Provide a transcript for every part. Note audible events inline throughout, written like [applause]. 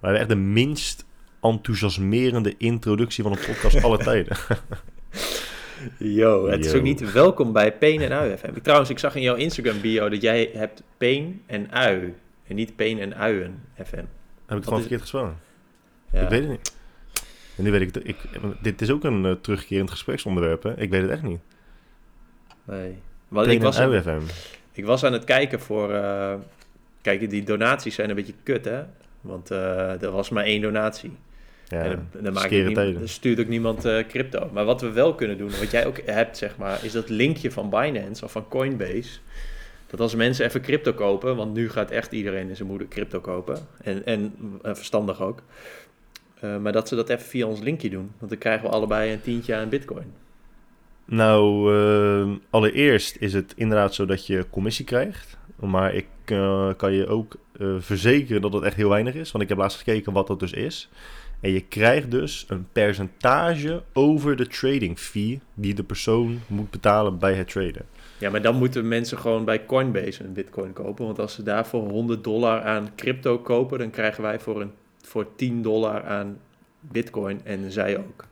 We hebben echt de minst enthousiasmerende introductie van een podcast alle [laughs] tijden. Yo, het is ook niet welkom bij Peen en Ui FM. Trouwens, ik zag in jouw Instagram bio dat jij hebt Peen en Ui. En niet Peen en Uien FM. Heb ik het gewoon verkeerd gesproken? Ja. Ik weet het niet. En nu weet ik. Ik, dit is ook een eh, terugkerend gespreksonderwerp, hè? Ik weet het echt niet. Nee. Want ik was, aan, ik was aan het kijken voor... eh, kijk, die donaties zijn een beetje kut, hè? Want eh, er was maar één donatie. Ja, en dan, dan, maakt skere ook nie- tijden. dan stuurt ook niemand eh, crypto. Maar wat we wel kunnen doen, wat jij ook hebt, zeg maar, is dat linkje van Binance of van Coinbase. Dat als mensen even crypto kopen, want nu gaat echt iedereen en zijn moeder crypto kopen. En, en eh, verstandig ook. Maar dat ze dat even via ons linkje doen. Want dan krijgen we allebei een tientje aan bitcoin. Nou, eh, allereerst is het inderdaad zo dat je commissie krijgt. Maar ik kan je ook eh, verzekeren dat het echt heel weinig is. Want ik heb laatst gekeken wat dat dus is. En je krijgt dus een percentage over de trading fee die de persoon moet betalen bij het traden. Ja, maar dan moeten mensen gewoon bij Coinbase een bitcoin kopen. Want als ze daarvoor 100 dollar aan crypto kopen, dan krijgen wij voor, een, voor 10 dollar aan bitcoin en zij ook.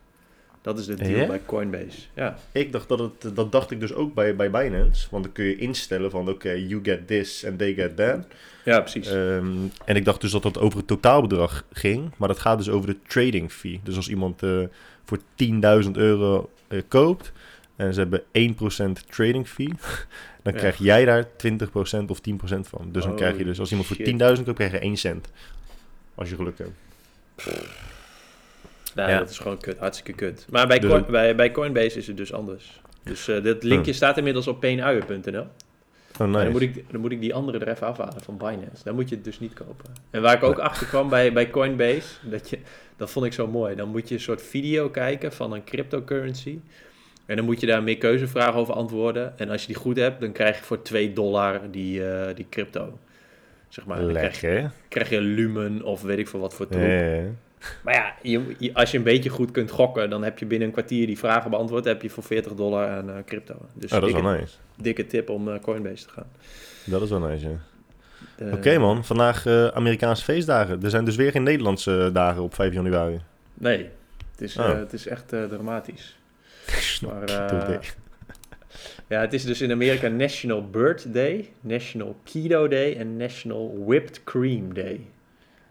Dat is de deal bij Coinbase. Ja. Ik dacht dat het, dat dacht ik dus ook bij, bij Binance. Want dan kun je instellen van oké, you get this and they get that. ja, precies. Ehm, en ik dacht dus dat dat over het totaalbedrag ging. Maar dat gaat dus over de trading fee. Dus als iemand eh, voor 10.000 euro eh, koopt en ze hebben 1% trading fee, [laughs] dan Ja. krijg jij daar 20% of 10% van. Dus dan krijg je dus, als iemand voor shit. 10.000 koopt, krijg je 1 cent. Als je geluk hebt. Nou, Ja. dat is gewoon kut, hartstikke kut. Maar bij, Dus Coin- bij, bij Coinbase is het dus anders. Dus eh dit linkje staat inmiddels op peenuien.nl. Oh, Dan, moet ik, dan moet ik die andere er even afhalen van Binance. Dan moet je het dus niet kopen. En waar ik ook achter kwam bij, bij Coinbase, dat, je, dat vond ik zo mooi. Dan moet je een soort video kijken van een cryptocurrency. En dan moet je daar meer keuzevragen over antwoorden. En als je die goed hebt, dan krijg je voor 2 dollar die, eh, die crypto. Zeg maar, dan krijg, je- krijg je lumen of weet ik veel wat voor troep. Ja, ja, ja. Maar ja, je, je- als je een beetje goed kunt gokken, dan heb je binnen een kwartier die vragen beantwoord. heb je voor 40 dollar aan eh, crypto. Dus Oh, dat is dikke, wel nice. dikke tip om naar Coinbase te gaan. Dat is wel nice, ja. Eh, Oké man, vandaag eh, Amerikaanse feestdagen. Er zijn dus weer geen Nederlandse dagen op 5 januari. Nee, het is, Oh. eh, het is echt eh, dramatisch. [laughs] Maar, eh. [laughs] Ja, het is dus in Amerika National Bird Day, National Keto Day en National Whipped Cream Day.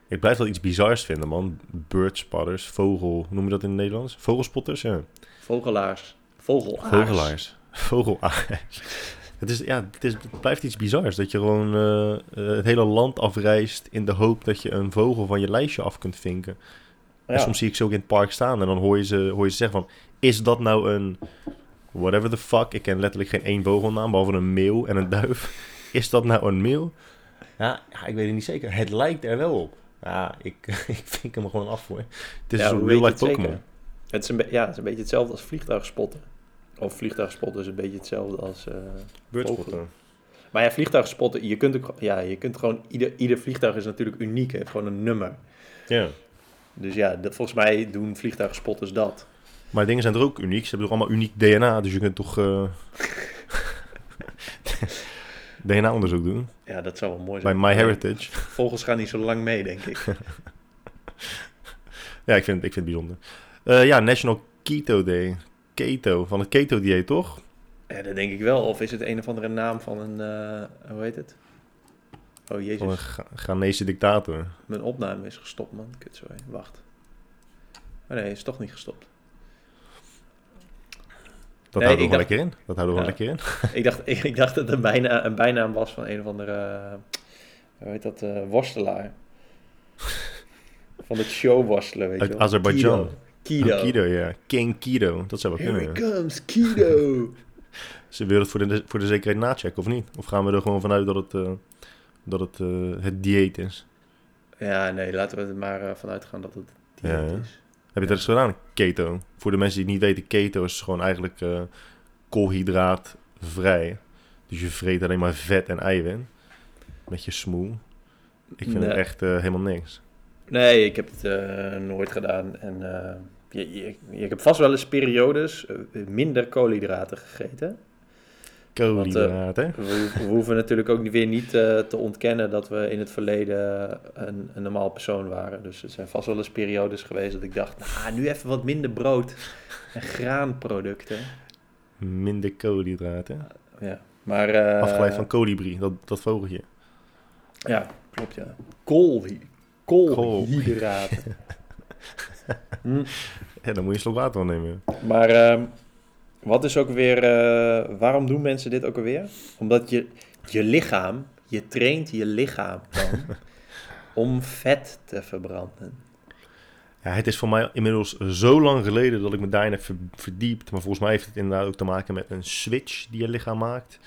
Ik blijf wel iets bizars vinden, man. Birdspotters, vogel, hoe noem je dat in het Nederlands? Vogelspotters, ja. Vogelaars. Vogelaars. Vogelaars. Vogelaars. Het, is, ja, het, is, het blijft iets bizars dat je gewoon eh, eh, het hele land afreist in de hoop dat je een vogel van je lijstje af kunt vinken. En soms zie ik ze ook in het park staan en dan hoor je ze, hoor je ze zeggen van, is dat nou een whatever the fuck? Ik ken letterlijk geen één vogelnaam, behalve een meeuw en een duif. [laughs] Is dat nou een meeuw? Ja, ja, ik weet het niet zeker. Het lijkt er wel op. Ja, ik, [laughs] ik vink hem gewoon af voor. Het is Ja, een real life Pokémon. Het is, een ja, het is een beetje hetzelfde als vliegtuigspotten. Of vliegtuigspotten is een beetje hetzelfde als... eh, Birdspotter. Maar ja, vliegtuigspotten, je kunt ook, ja, je kunt gewoon, ieder, ieder vliegtuig is natuurlijk uniek, heeft gewoon een nummer. Ja. Dus ja, dat, volgens mij doen vliegtuigspotters dat. Maar dingen zijn er ook uniek. Ze hebben toch allemaal uniek DNA, dus je kunt toch eh, [laughs] DNA-onderzoek doen. Ja, dat zou wel mooi Bij zijn. MyHeritage. Vogels gaan niet zo lang mee, denk ik. [laughs] Ja, ik vind, ik vind het bijzonder. Eh, ja, National Keto Day. Keto, van het keto-dieet, toch? Ja, dat denk ik wel. Of is het een of andere naam van een, eh, hoe heet het? Oh Van een jezus, Ga- Ghanese dictator. mijn opname is gestopt, man. Kut, sorry. Wacht. Oh nee, is toch niet gestopt. Dat Nee, houden we dacht- lekker in. Dat houden we Ja. lekker in. [laughs] ik, dacht, ik, ik dacht dat het een, bijna, een bijnaam was van een of andere, eh, hoe heet dat, eh, worstelaar. Van het showworstelen, weet Uit je wel. Azerbeidzjan. Kido. Oh, Keto, ja. King Keto. Dat zou wel Here kunnen. it comes, Kido. [laughs] Ze willen het voor de, voor de zekerheid nachecken, of niet? Of gaan we er gewoon vanuit dat het, eh, dat het, het dieet is? ja, nee, laten we er maar uh, vanuit gaan dat het dieet ja. is. Heb je dat eens gedaan? Keto. Voor de mensen die het niet weten, keto is gewoon eigenlijk eh koolhydraatvrij. Dus je vreet alleen maar vet en eiwit. Met je smoel. Ik vind Nee. het echt eh, helemaal niks. Nee, ik heb het eh, nooit gedaan. En je, je, ik heb vast wel eens periodes minder koolhydraten gegeten. Koolhydraten. We, ho- we hoeven natuurlijk ook weer niet eh, te ontkennen dat we in het verleden een, een normaal persoon waren. Dus er zijn vast wel eens periodes geweest dat ik dacht, nou, nu even wat minder brood en graanproducten. Minder koolhydraten. Ja, maar... eh, Afgeleid van kolibrie, dat, dat vogeltje. Ja, klopt ja. Koolhy koolhydraten. Hm. [laughs] Ja, dan moet je een slok water nemen. Maar ehm, wat is ook weer, eh, waarom doen mensen dit ook alweer? Omdat je, je lichaam, je traint je lichaam dan [laughs] om vet te verbranden. Ja, het is voor mij inmiddels zo lang geleden dat ik me daarin heb ver- verdiept. Maar volgens mij heeft het inderdaad ook te maken met een switch die je lichaam maakt.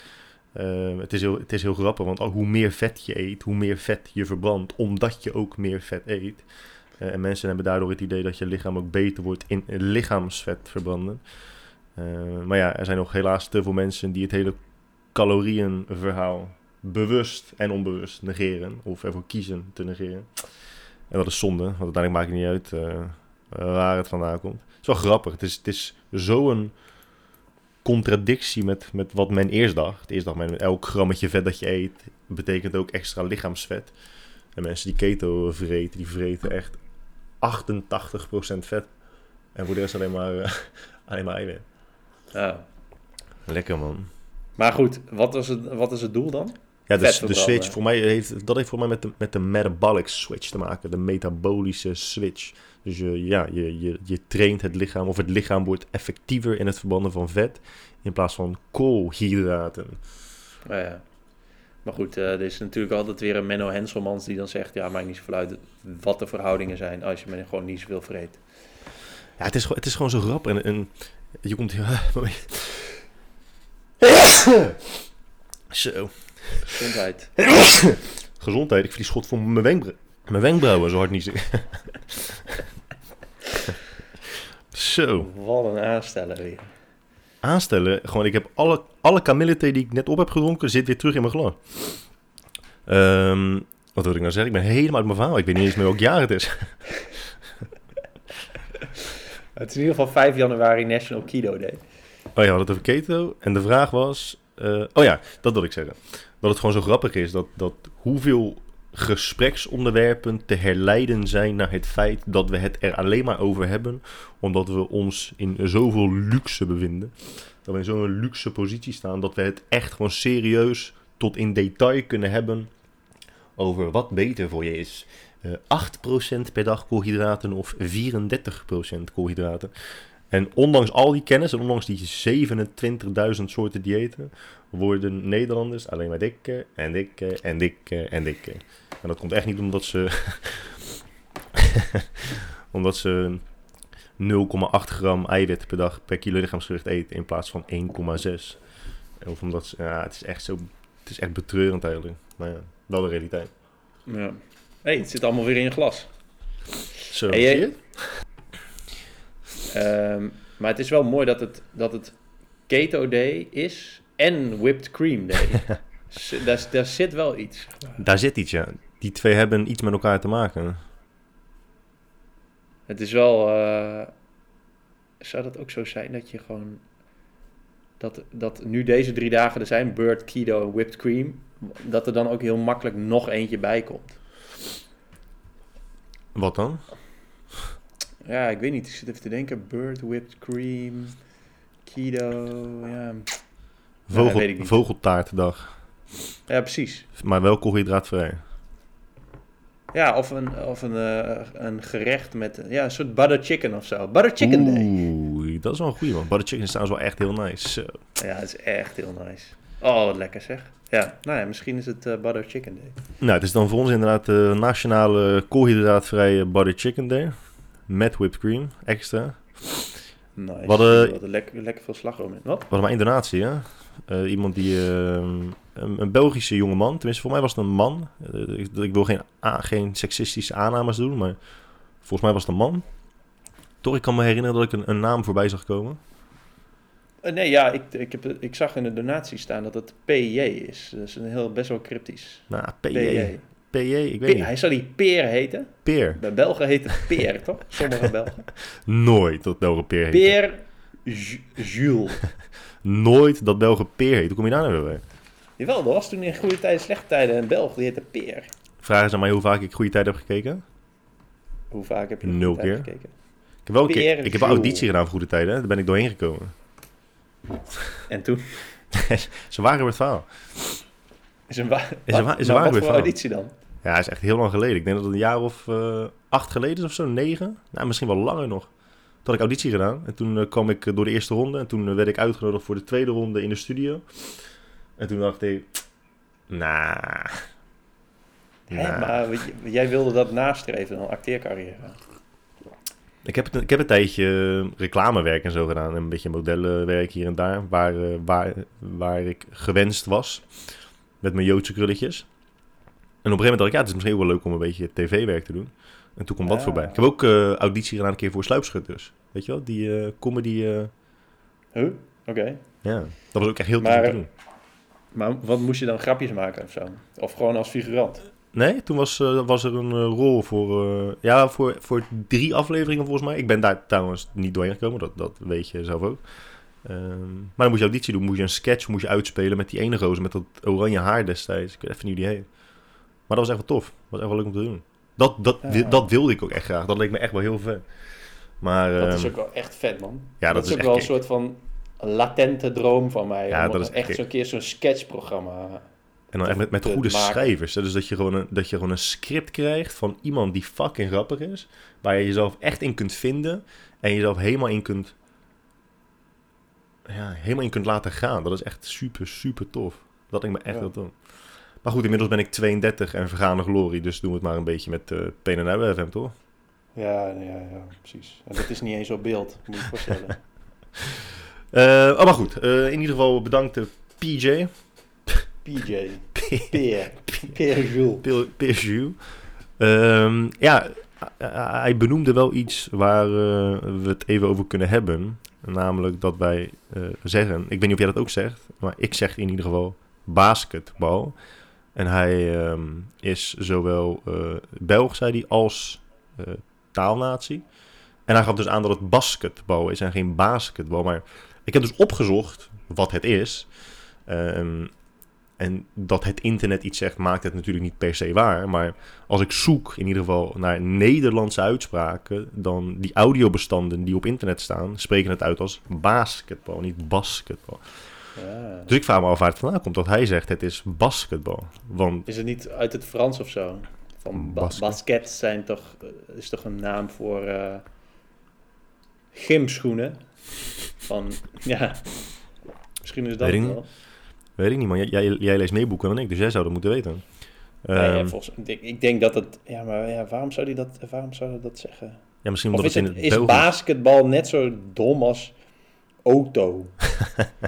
Eh, het, is heel, het is heel grappig, want hoe meer vet je eet, hoe meer vet je verbrandt, omdat je ook meer vet eet. Eh, en mensen hebben daardoor het idee dat je lichaam ook beter wordt in lichaamsvet verbranden. Eh, maar ja, er zijn nog helaas te veel mensen die het hele calorieënverhaal bewust en onbewust negeren. Of ervoor kiezen te negeren. En dat is zonde, want uiteindelijk maakt het niet uit eh, waar het vandaan komt. Het is wel grappig. Het is, het is zo'n contradictie met, met wat men eerst dacht. Eerst dacht men, elk grammetje vet dat je eet, betekent ook extra lichaamsvet. En mensen die keto vreten, die vreten echt 88% vet. En voor de rest alleen maar, eh, [laughs] alleen maar eiwit. Ja. Lekker man. Maar goed, wat is het, wat is het doel dan? Ja, dus de switch, voor mij heeft, dat heeft voor mij met de, met de metabolic switch te maken. De metabolische switch. Dus je, ja, je, je, je traint het lichaam, of het lichaam wordt effectiever in het verbranden van vet. In plaats van koolhydraten. Ja. Maar goed, eh, er is natuurlijk altijd weer een Menno Henselmans die dan zegt... ja, maakt niet zoveel uit wat de verhoudingen zijn als je maar gewoon niet zoveel vreet. Ja, het is, gewoon- het is gewoon zo grappig. En, en je komt hier... [laughs] Zo. Gezondheid. Gezondheid. Ik verlies schot voor mijn, wenkbrauw, mijn wenkbrauwen zo hard niet. [laughs] Zo. Wat een aansteller weer. Aanstellen. Gewoon, ik heb alle, alle kamillethee die ik net op heb gedronken, zit weer terug in mijn glas. Ehm, wat wil ik nou zeggen? Ik ben helemaal uit mijn verhaal. Ik weet niet eens meer welk jaar het is. Het is in ieder geval 5 januari National Keto Day. Oh ja, we hadden het over keto. En de vraag was... eh, oh ja, dat wil ik zeggen. Dat het gewoon zo grappig is dat, dat hoeveel gespreksonderwerpen te herleiden zijn naar het feit dat we het er alleen maar over hebben, omdat we ons in zoveel luxe bevinden. Dat we in zo'n luxe positie staan dat we het echt gewoon serieus tot in detail kunnen hebben over wat beter voor je is. Eh 8% per dag koolhydraten of 34% koolhydraten. En ondanks al die kennis en ondanks die 27.000 soorten diëten, worden Nederlanders alleen maar dikker en dikker en dikker en dikker. En dat komt echt niet omdat ze. [laughs] omdat ze 0,8 gram eiwit per dag per kilo lichaamsgewicht eten in plaats van 1,6. Of omdat. Ja, het is echt zo. Het is echt betreurend eigenlijk. Maar ja, wel de realiteit. Ja. Hey, het zit allemaal weer in je glas. Zo, zie je? Ehm, maar het is wel mooi dat het, dat het Keto Day is en Whipped Cream Day. [laughs] Daar zit wel iets. Daar zit iets, ja. Die twee hebben iets met elkaar te maken. Het is wel. eh, zou dat ook zo zijn dat je gewoon. Dat, dat nu deze drie dagen er zijn, Bird, Keto en Whipped Cream. Dat er dan ook heel makkelijk nog eentje bij komt. Wat dan? Ja, ik weet niet. Ik zit even te denken. Bird, Whipped Cream, Keto. Ja, Vogel, niet. vogeltaartdag. ja precies. Maar wel koolhydraatvrij. Ja, of een, of een, eh, een gerecht met ja, een soort butter chicken of zo. Butter chicken day. Oeh, dat is wel een goeie man. Butter chicken is trouwens wel echt heel nice. Ja, het is echt heel nice. Oh, wat lekker zeg. Ja, nou ja, misschien is het eh, butter chicken day. Nou, het is dan voor ons inderdaad de nationale koolhydraatvrije butter chicken day. Met whipped cream, extra. Nice. Wat, eh, Wat een lekker, lekker veel slagroom in. Wat? Hadden maar één donatie, hè? Eh, iemand die... ehm, een, een Belgische jongeman, tenminste voor mij was het een man. Eh, ik, ik wil geen, geen seksistische aannames doen, maar volgens mij was het een man. Toch, ik kan me herinneren dat ik een, een naam voorbij zag komen. Eh, nee, ja, ik, ik, heb, ik zag in de donatie staan dat het PJ is. Dat is een heel, best wel cryptisch. Nou, PJ. PJ. PJ, ik weet niet. Hij zou die Peer heten. Peer. Bij Belgen heet het Peer, [laughs] toch? Sommige Belgen. [laughs] Nooit dat Belgen Peer heet. Peer Ju- Jules. [laughs] nooit dat Belgen Peer heet. Hoe kom je daar nou weer bij? Jawel, dat was toen in goede tijden, slechte tijden een Belg, die heette Peer. Vraag eens aan mij hoe vaak ik goede tijd heb gekeken. Hoe vaak heb je Nul Tijden keer. gekeken? Ik heb wel een, keer, ik heb een auditie gedaan voor Goede Tijden. Daar ben ik doorheen gekomen. [laughs] En toen Ze waren het verhaal. is een, wa- Is een wa- is een maar waar wat voor auditie dan? Ja, is echt heel lang geleden. Ik denk dat het een jaar of eh, acht geleden is of zo, negen. Nou, misschien wel langer nog. Toen had ik auditie gedaan. En toen eh, kwam ik eh, door de eerste ronde. En toen werd ik uitgenodigd voor de tweede ronde in de studio. En toen dacht ik... Nou... Hè, nah. maar jij wilde dat nastreven, een acteercarrière. Ik heb, ik heb een tijdje eh, reclamewerk en zo gedaan. En een beetje modellenwerk hier en daar. Waar, eh, waar, waar ik gewenst was. Met mijn Joodse krulletjes. En op een gegeven moment dacht ik, ja, het is misschien wel leuk om een beetje tv-werk te doen. En toen kwam dat voorbij. Ik heb ook eh, auditie gedaan een keer voor Sluipschutters. Weet je wel, die eh, comedy... eh, Huh? Oké. ja, dat was ook echt heel Maar- te doen. Maar wat moest je dan grapjes maken of zo? Of gewoon als figurant? Nee, toen was, eh, was er een eh, rol voor, eh, ja, voor, voor drie afleveringen volgens mij. Ik ben daar trouwens niet doorheen gekomen, dat, dat weet je zelf ook. Ehm, maar dan moest je auditie doen, moest je een sketch moest je uitspelen met die ene gozer met dat oranje haar destijds. Ik weet even niet hoe die heet. Maar dat was echt wel tof. Dat was echt wel leuk om te doen. Dat, dat, Ja. dat wilde ik ook echt graag. Dat leek me echt wel heel vet. Maar Dat is ehm, ook wel echt vet, man. ja, dat is is ook echt wel een soort van latente droom van mij. Ja, om dat is echt kick. zo'n keer zo'n sketchprogramma. En dan echt met, met goede maken. schrijvers. hè. Dus dat je, gewoon een, dat je gewoon een script krijgt van iemand die fucking grappig is. Waar je jezelf echt in kunt vinden. En jezelf helemaal in kunt... Ja, helemaal in kunt laten gaan. Dat is echt super, super tof. Dat ik me echt Ja. tof. Maar goed, inmiddels ben ik 32 en vergane glorie. Dus doen we het maar een beetje met uh, PNR FM, toch? Ja, ja, ja, precies. En dat is niet eens op beeld, moet je je voorstellen. [laughs] Eh, oh, maar goed. Eh, in ieder geval bedankt eh, PJ. PJ, [laughs] Peer, Peer Jules. PSU. Ehm, ja, hij benoemde wel iets waar eh, we het even over kunnen hebben. Namelijk dat wij eh, zeggen, ik weet niet of jij dat ook zegt, maar ik zeg in ieder geval basketbal. En hij ehm, is zowel eh Belg, zei hij, als taalnatie. En hij gaf dus aan dat het basketbal is en geen basketbal. Maar ik heb dus opgezocht wat het is. Ehm, en dat het internet iets zegt, maakt het natuurlijk niet per se waar. Maar als ik zoek in ieder geval naar Nederlandse uitspraken, dan die audiobestanden die op internet staan, spreken het uit als basketbal, niet basketbal. Ja. Dus ik vraag me af waar het vandaan komt dat hij zegt het is basketbal. Want Is het niet uit het Frans of zo? Van ba- Basket. basket zijn toch, eh, is toch een naam voor eh, gymschoenen? Van, ja, misschien is dat wel. Weet ik niet man, jij, jij, jij leest meer boeken dan ik, dus jij zou dat moeten weten. Ja, ja, Ehm, volgens, ik, denk, ik denk dat het, ja, maar ja, waarom zou hij dat, waarom zou dat zeggen? ja, misschien Of omdat is, het het, in het is basketbal net zo dom als auto?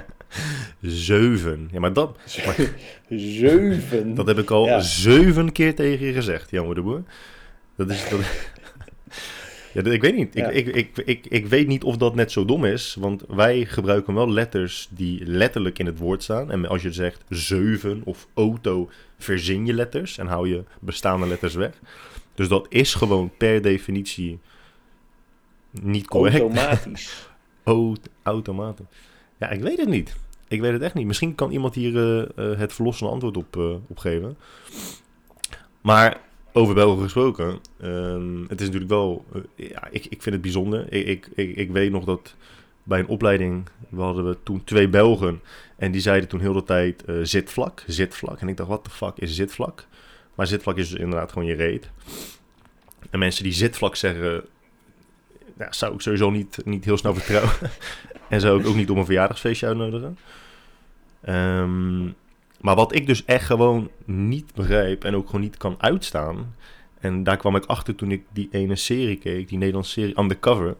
[laughs] Zeven. Ja, maar dat, [laughs] Zeven. [laughs] dat heb ik al zeven keer tegen je gezegd, jongen de boer. Dat is... Dat... Ja, ik weet niet. Ik, Ja. ik, ik, ik, ik weet niet of dat net zo dom is. Want wij gebruiken wel letters die letterlijk in het woord staan. En als je zegt zeven of auto, verzin je letters en hou je bestaande letters weg. Dus dat is gewoon per definitie niet correct. Automatisch. [laughs] Automatisch. Ja, ik weet het niet. Ik weet het echt niet. Misschien kan iemand hier eh, eh, het verlossende antwoord op, eh, op geven. Maar over België gesproken. ehm, het is natuurlijk wel... eh, ja, ik, ik vind het bijzonder. Ik, ik, ik, weet nog dat bij een opleiding... We hadden we toen twee Belgen. En die zeiden toen heel de tijd eh, zitvlak. Zitvlak. En ik dacht, wat de fuck is zitvlak? Maar zitvlak is dus inderdaad gewoon je reet. En mensen die zitvlak zeggen... Ja, zou ik sowieso niet, niet heel snel vertrouwen. [laughs] en zou ik ook niet op een verjaardagsfeestje uitnodigen. Ehm, maar wat ik dus echt gewoon niet begrijp en ook gewoon niet kan uitstaan. En daar kwam ik achter toen ik die ene serie keek, die Nederlandse serie Undercover.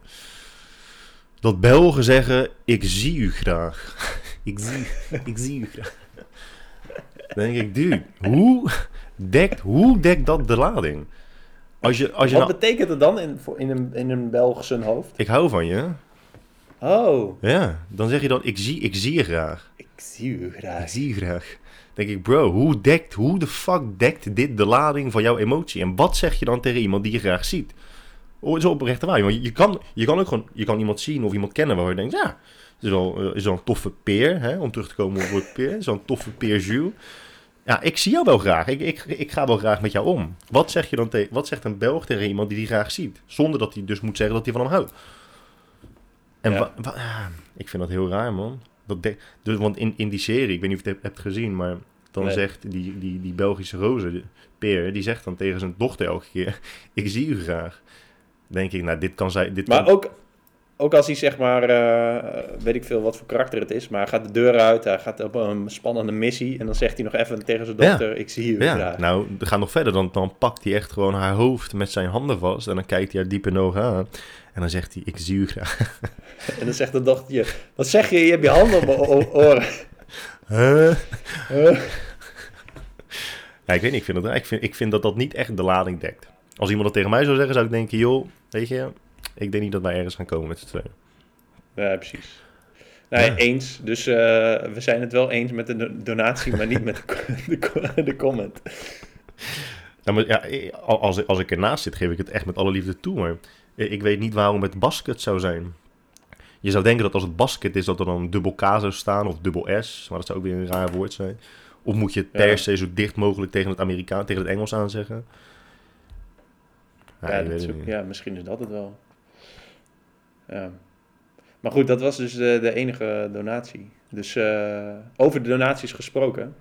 Dat Belgen zeggen, ik zie u graag. [laughs] ik, zie, [laughs] ik zie u graag. Dan denk ik, dude, hoe dekt, hoe dekt dat de lading? Als je, als je Wat nou, betekent het dan in, in, een, in een Belgische hoofd? ik hou van je. Oh, Ja, dan zeg je dan, ik zie, ik zie je graag. ik zie u Ik graag. zie je graag. Denk ik, bro, hoe, dekt, hoe de fuck dekt dit de lading van jouw emotie? En wat zeg je dan tegen iemand die je graag ziet? Oh, zo oprecht waar. Want je kan, je kan ook gewoon je kan iemand zien of iemand kennen waar je denkt, ja, is wel, eh, is wel een toffe peer, hè, om terug te komen op het woord peer. Zo'n toffe peer Jules. Ja, ik zie jou wel graag. Ik, ik, ik ga wel graag met jou om. Wat, zeg je dan te, wat zegt een Belg tegen iemand die die graag ziet? Zonder dat hij dus moet zeggen dat hij van hem houdt. En Ja. wa- wa- ja, ik vind dat heel raar, man. Dat de- dus, want in, in die serie, ik weet niet of je het hebt gezien, maar dan Nee. zegt die, die, die Belgische roze, Peer, die zegt dan tegen zijn dochter elke keer: [laughs] Ik zie u graag. Denk ik, nou, dit kan zij. Dit Maar kan, ook, ook als hij zeg maar, eh, weet ik veel wat voor karakter het is, maar hij gaat de deur uit, hij gaat op een spannende missie en dan zegt hij nog even tegen zijn Ja. dochter, ik zie je Ja, graag. nou, we gaan nog verder. Dan, dan pakt hij echt gewoon haar hoofd met zijn handen vast. En dan kijkt hij haar diep in de ogen aan. En dan zegt hij, ik zie u graag. [laughs] En dan zegt de dochter, wat zeg je, je hebt je handen op mijn oren. Huh? Huh? Ja, ik weet niet, ik vind, raar. ik, vind, ik vind dat dat niet echt de lading dekt. Als iemand dat tegen mij zou zeggen, zou ik denken, joh, weet je, ik denk niet dat wij ergens gaan komen met z'n tweeën. Ja, precies. Nee, Ja. eens. Dus eh, we zijn het wel eens met de do- donatie, maar niet met de, [laughs] de, co- de comment. Ja, maar ja, als, als ik ernaast zit, geef ik het echt met alle liefde toe. Maar ik weet niet waarom het basket zou zijn. Je zou denken dat als het basket is, dat er dan dubbel K zou staan of dubbel S. Maar dat zou ook weer een raar woord zijn. Of moet je het per Ja. se zo dicht mogelijk tegen het Amerikaan, tegen het Engels aanzeggen? Ja, Ja, dat ook- ja, misschien is dat het wel. Ja. Maar goed, dat was dus de, de enige donatie. Dus eh, over de donaties gesproken.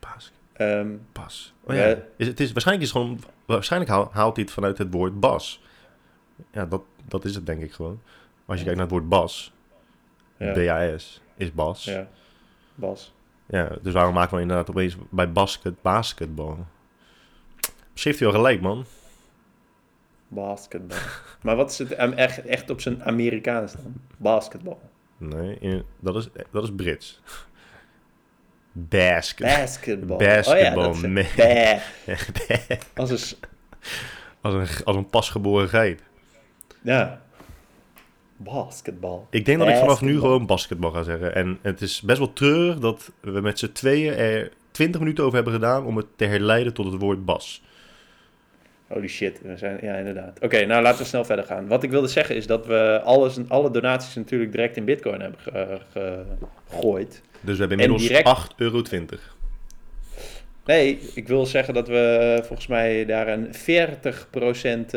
Basket, ehm, bas. Oh, Ja. Is, het is, waarschijnlijk, is gewoon, waarschijnlijk haal- haalt hij het vanuit het woord bas. Ja, dat, dat is het denk ik gewoon. Als je kijkt naar het woord bas, ja, B-A-S, is bas. ja, Bas. Ja, dus waarom maken we inderdaad opeens bij basket basketbal? Ze heeft hij wel gelijk, man. Basketbal. [laughs] maar wat is het echt, echt op zijn Amerikaans dan? Basketbal. Nee, in- dat, is, dat is Brits. Basket. Basketbal. Basketbal, Oh ja, dat is ba. [laughs] Als een, s- als, een, als een pasgeboren geit. Ja. Basketbal. Ik denk dat ik vanaf nu gewoon basketbal ga zeggen. En het is best wel treurig dat we met z'n tweeën er 20 minuten over hebben gedaan om het te herleiden tot het woord bas. Holy shit, we zijn, ja inderdaad. Oké, nou laten we snel verder gaan. Wat ik wilde zeggen is dat we alles, alle donaties natuurlijk direct in bitcoin hebben ge- ge- gegooid. Dus we hebben En inmiddels direct- 8,20 euro. Nee, ik wil zeggen dat we volgens mij daar een 40%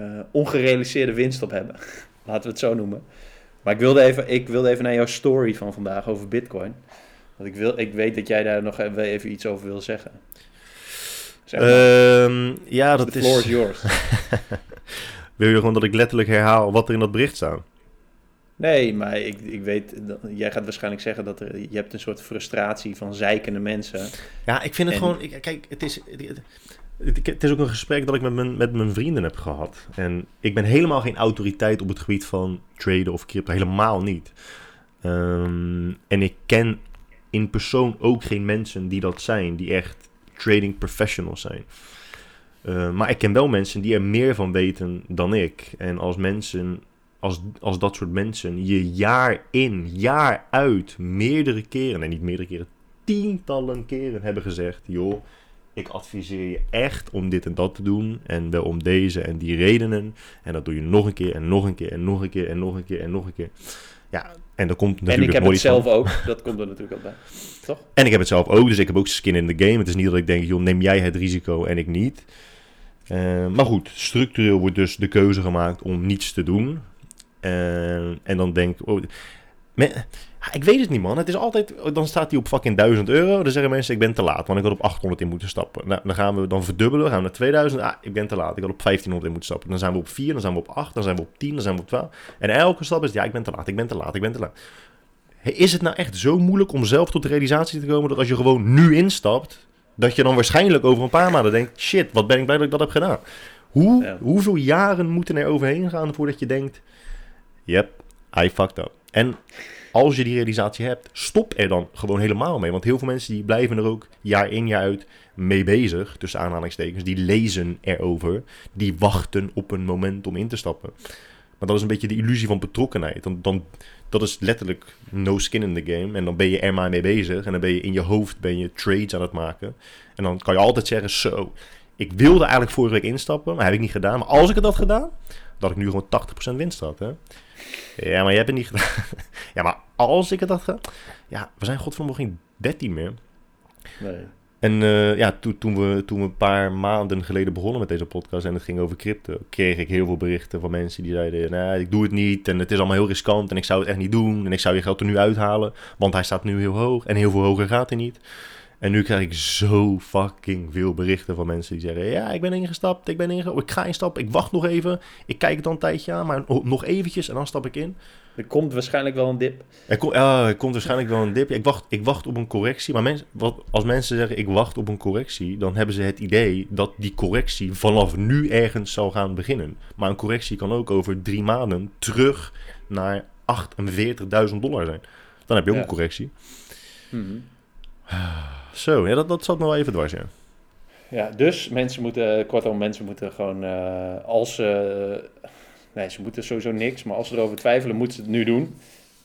eh, ongerealiseerde winst op hebben. [laughs] Laten we het zo noemen. Maar ik wilde, even, ik wilde even naar jouw story van vandaag over bitcoin. Want ik, wil, ik weet dat jij daar nog even, iets over wil zeggen. Zeg maar, Ehm, ja, dat the floor is is... yours. [laughs] Wil je gewoon dat ik letterlijk herhaal wat er in dat bericht staat? Nee, maar ik, ik weet, jij gaat waarschijnlijk zeggen dat er, je hebt een soort frustratie van zeikende mensen. Ja, ik vind het En- gewoon... ik- kijk, het is... Het, is ook een gesprek dat ik met mijn, met mijn vrienden heb gehad. En ik ben helemaal geen autoriteit op het gebied van traden of crypto. Helemaal niet. Ehm, en ik ken in persoon ook geen mensen die dat zijn. Die echt trading professionals zijn. Eh, maar ik ken wel mensen die er meer van weten dan ik. En als mensen... Als, als dat soort mensen je jaar in, jaar uit, meerdere keren, en niet meerdere keren, tientallen keren hebben gezegd: joh, ik adviseer je echt om dit en dat te doen. En wel om deze en die redenen. En dat doe je nog een keer en nog een keer en nog een keer en nog een keer en nog een keer. Ja, en dan komt en natuurlijk ik heb het zelf van. ook, dat komt er natuurlijk ook bij. [laughs] Toch? En ik heb het zelf ook, dus ik heb ook skin in the game. Het is niet dat ik denk, joh, neem jij het risico en ik niet. Eh, maar goed, structureel wordt dus de keuze gemaakt om niets te doen. Eh, en dan denk ik, oh, ah, ik weet het niet man. Het is altijd, dan staat hij op fucking 1000 euro. Dan zeggen mensen, ik ben te laat, want ik had op 800 in moeten stappen. Nou, dan gaan we dan verdubbelen, gaan we naar 2000. Ah, ik ben te laat, ik had op 1500 in moeten stappen. Dan zijn we op 4, dan zijn we op 8, dan zijn we op 10, dan zijn we op 12. En elke stap is, ja, ik ben te laat, ik ben te laat, ik ben te laat. Is het nou echt zo moeilijk om zelf tot de realisatie te komen dat als je gewoon nu instapt, dat je dan waarschijnlijk over een paar maanden denkt, shit, wat ben ik blij dat ik dat heb gedaan. Hoe, Ja. Hoeveel jaren moeten er overheen gaan voordat je denkt, yep, I fucked up. En als je die realisatie hebt, stop er dan gewoon helemaal mee. Want heel veel mensen die blijven er ook jaar in jaar uit mee bezig, tussen aanhalingstekens. Die lezen erover, die wachten op een moment om in te stappen. Maar dat is een beetje de illusie van betrokkenheid. Dan, dan, dat is letterlijk no skin in the game. En dan ben je er maar mee bezig. En dan ben je in je hoofd ben je trades aan het maken. En dan kan je altijd zeggen, zo, ik wilde eigenlijk vorige week instappen, maar heb ik niet gedaan. Maar als ik het had gedaan, dat ik nu gewoon 80% winst had. Hè? Ja, maar je hebt het niet gedaan. [laughs] ja, maar als ik het had gedaan... Ja, we zijn godverdomme geen 13 meer. Nee. En uh, ja, to, toen, we, toen we een paar maanden geleden begonnen met deze podcast en het ging over crypto, kreeg ik heel veel berichten van mensen die zeiden: Nee, ik doe het niet en het is allemaal heel riskant en ik zou het echt niet doen en ik zou je geld er nu uithalen, want hij staat nu heel hoog en heel veel hoger gaat hij niet. En nu krijg ik zo fucking veel berichten van mensen die zeggen: Ja, ik ben ingestapt, ik ben ingestapt, ik ga instappen, ik wacht nog even, ik kijk het dan een tijdje aan, maar nog eventjes en dan stap ik in. Er komt waarschijnlijk wel een dip. Er, ja, er komt waarschijnlijk wel een dip. Ik wacht, ik wacht op een correctie. Maar mensen, wat, als mensen zeggen ik wacht op een correctie, dan hebben ze het idee dat die correctie vanaf nu ergens zal gaan beginnen. Maar een correctie kan ook over drie maanden terug naar 48.000 dollar zijn. Dan heb je ook een correctie. Mm Zo, ja, dat, dat zat nog wel even dwars, ja. Ja, dus mensen moeten, kortom, mensen moeten gewoon, uh, als ze Nee, ze moeten sowieso niks, maar als ze erover twijfelen, moeten ze het nu doen.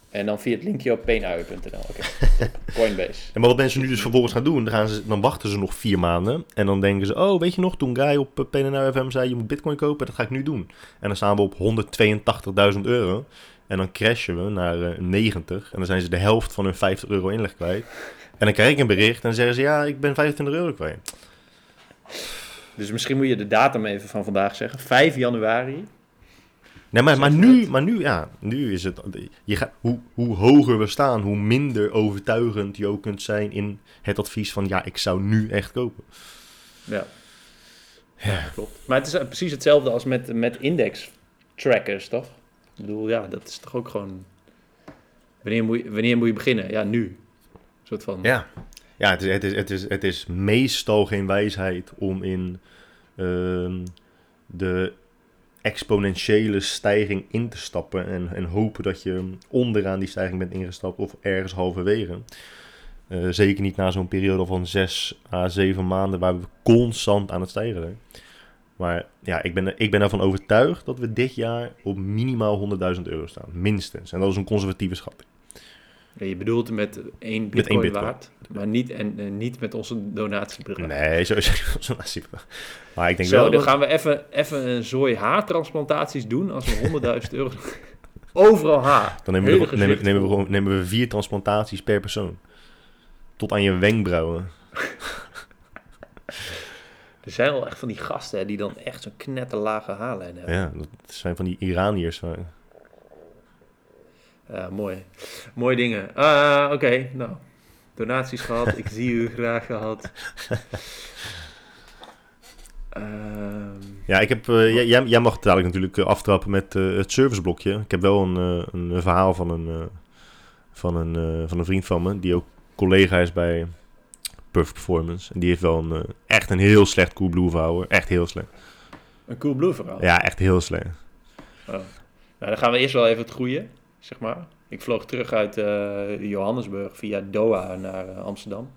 En dan via het linkje op peenuien.nl. Oké, [laughs] Coinbase. En maar wat mensen nu dus vervolgens gaan doen, dan, gaan ze, dan wachten ze nog vier maanden. En dan denken ze, oh, weet je nog, toen Guy op PNU FM zei, je moet bitcoin kopen, dat ga ik nu doen. En dan staan we op 182.000 euro. En dan crashen we naar uh, eh, 90. En dan zijn ze de helft van hun 50 euro inleg kwijt. En dan krijg ik een bericht en dan zeggen ze, ja, ik ben 25 euro kwijt. Dus misschien moet je de datum even van vandaag zeggen. 5 januari Nee, maar, maar, nu, maar nu, ja, nu is het. Je gaat, hoe, hoe hoger we staan, hoe minder overtuigend je ook kunt zijn in het advies van ja, ik zou nu echt kopen. Ja. Ja, klopt. Maar het is precies hetzelfde als met, met index trackers, toch? Ik bedoel, ja, dat is toch ook gewoon. Wanneer moet je, wanneer moet je beginnen? Ja, nu. Soort van. Ja, ja het, is, het, is, het, is, het is meestal geen wijsheid om in uh, de exponentiële stijging in te stappen en, en hopen dat je onderaan die stijging bent ingestapt of ergens halverwege. Uh, zeker niet na zo'n periode van 6 à 7 maanden waar we constant aan het stijgen zijn. Maar ja, ik ben, ik ben ervan overtuigd dat we dit jaar op minimaal 100.000 euro staan. Minstens. En dat is een conservatieve schatting. Je bedoelt met één bitcoin, met bitcoin. waard, maar niet, en, niet met onze donatiebedrag. Nee, sowieso onze donatiebedrag. Maar ik denk Zo, wel dan gaan we even, even een zooi haartransplantaties doen als we 100.000 euro... [laughs] Overal haar. Dan nemen we, nemen, nemen, we, nemen we vier transplantaties per persoon. Tot aan je wenkbrauwen. [laughs] Er zijn wel echt van die gasten hè, die dan echt zo'n knetterlage haarlijn hebben. Ja, dat zijn van die Iraniërs. Ja, mooi. Mooie dingen. Uh, Oké, nou. Donaties gehad. ik zie u graag gehad. [laughs] Ehm. Ja, ik heb, uh, jij, jij mag het dadelijk natuurlijk eh, aftrappen met het serviceblokje. Ik heb wel een, een verhaal van een, van, een, van een vriend van me, die ook collega is bij Perfect Performance. En die heeft wel een, echt een heel slecht Coolblue verhaal. Echt heel slecht. Een Coolblue verhaal? Ja, echt heel slecht. Oh. Nou, dan gaan we eerst wel even het groeien zeg maar. Ik vloog terug uit uh, Johannesburg via Doha naar uh, Amsterdam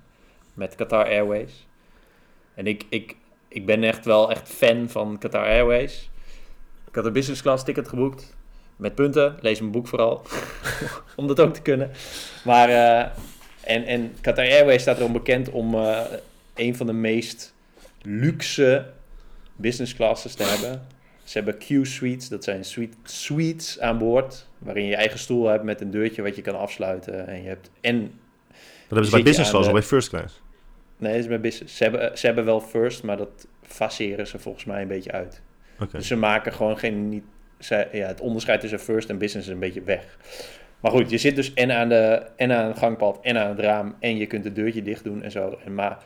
met Qatar Airways. En ik, ik, ik ben echt wel echt fan van Qatar Airways. Ik had een business class ticket geboekt met punten. Lees mijn boek vooral, [laughs] om dat ook te kunnen. Maar, uh, en, en Qatar Airways staat erom bekend om een van de meest luxe business classes te hebben. Ze hebben Q-suites, dat zijn suite, suites aan boord, waarin je je eigen stoel hebt met een deurtje wat je kan afsluiten. En je hebt en... Dat hebben ze bij business class of bij first class? Nee, dat is bij business. Ze hebben, ze hebben wel first, maar dat faceren ze volgens mij een beetje uit. Dus ze maken gewoon geen... Niet, ze, ja, het onderscheid tussen first en business is een beetje weg. Maar goed, je zit dus en aan, de, en aan het gangpad en aan het raam en je kunt het deurtje dicht doen en zo. En maar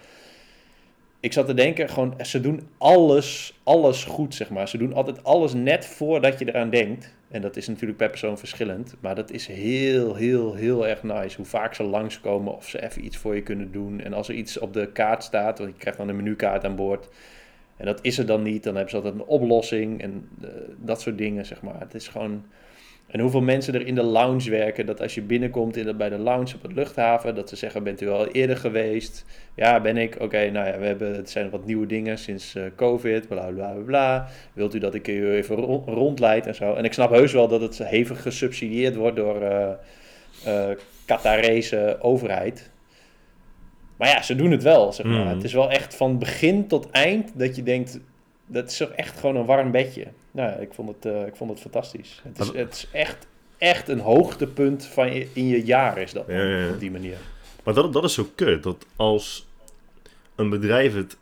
ik zat te denken, gewoon, ze doen alles, alles goed, zeg maar. Ze doen altijd alles net voordat je eraan denkt. En dat is natuurlijk per persoon verschillend. Maar dat is heel, heel, heel erg nice. Hoe vaak ze langskomen of ze even iets voor je kunnen doen. En als er iets op de kaart staat, want je krijgt dan een menukaart aan boord. En dat is er dan niet, dan hebben ze altijd een oplossing en uh, dat soort dingen, zeg maar. Het is gewoon en hoeveel mensen er in de lounge werken, dat als je binnenkomt in de, bij de lounge op het luchthaven, dat ze zeggen, bent u al eerder geweest? Ja, ben ik. Oké, nou ja, we hebben, het zijn wat nieuwe dingen sinds uh, COVID, bla bla bla. Wilt u dat ik u even rondleid en zo? En ik snap heus wel dat het hevig gesubsidieerd wordt door uh, uh, Qatarese overheid. Maar ja, ze doen het wel, zeg maar. Mhm. Het is wel echt van begin tot eind dat je denkt... Dat is toch echt gewoon een warm bedje. Nou, ja, ik vond het, eh, ik vond het fantastisch. Het is, het is echt, echt een hoogtepunt van je, in je jaar is dat. Ja, ja, ja. Op die manier. Maar dat, dat is zo kut. Dat als een bedrijf het 99%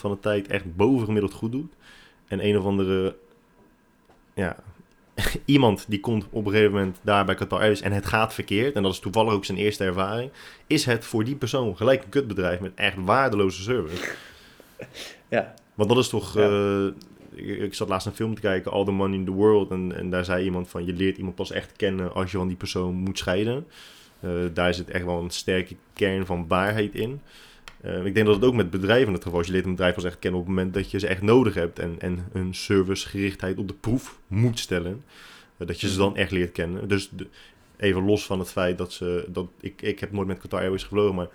van de tijd echt bovengemiddeld goed doet. En een of andere. Ja. [laughs] Iemand die komt op een gegeven moment daar bij Qatar Airways en het gaat verkeerd. En dat is toevallig ook zijn eerste ervaring. Is het voor die persoon gelijk een kutbedrijf met echt waardeloze service. Ja, Want dat is toch. Ja. eh, ik, ik zat laatst een film te kijken, All the Money in the World. En, en daar zei iemand van: je leert iemand pas echt kennen als je van die persoon moet scheiden. Eh, daar zit echt wel een sterke kern van waarheid in. Eh, ik denk dat het ook met bedrijven het geval is. Je leert een bedrijf pas echt kennen op het moment dat je ze echt nodig hebt. En, en hun servicegerichtheid op de proef moet stellen. Eh, dat je ze dan echt leert kennen. Dus de- even los van het feit dat ze. Dat, ik, ik heb nooit met Qatar Airways gevlogen, maar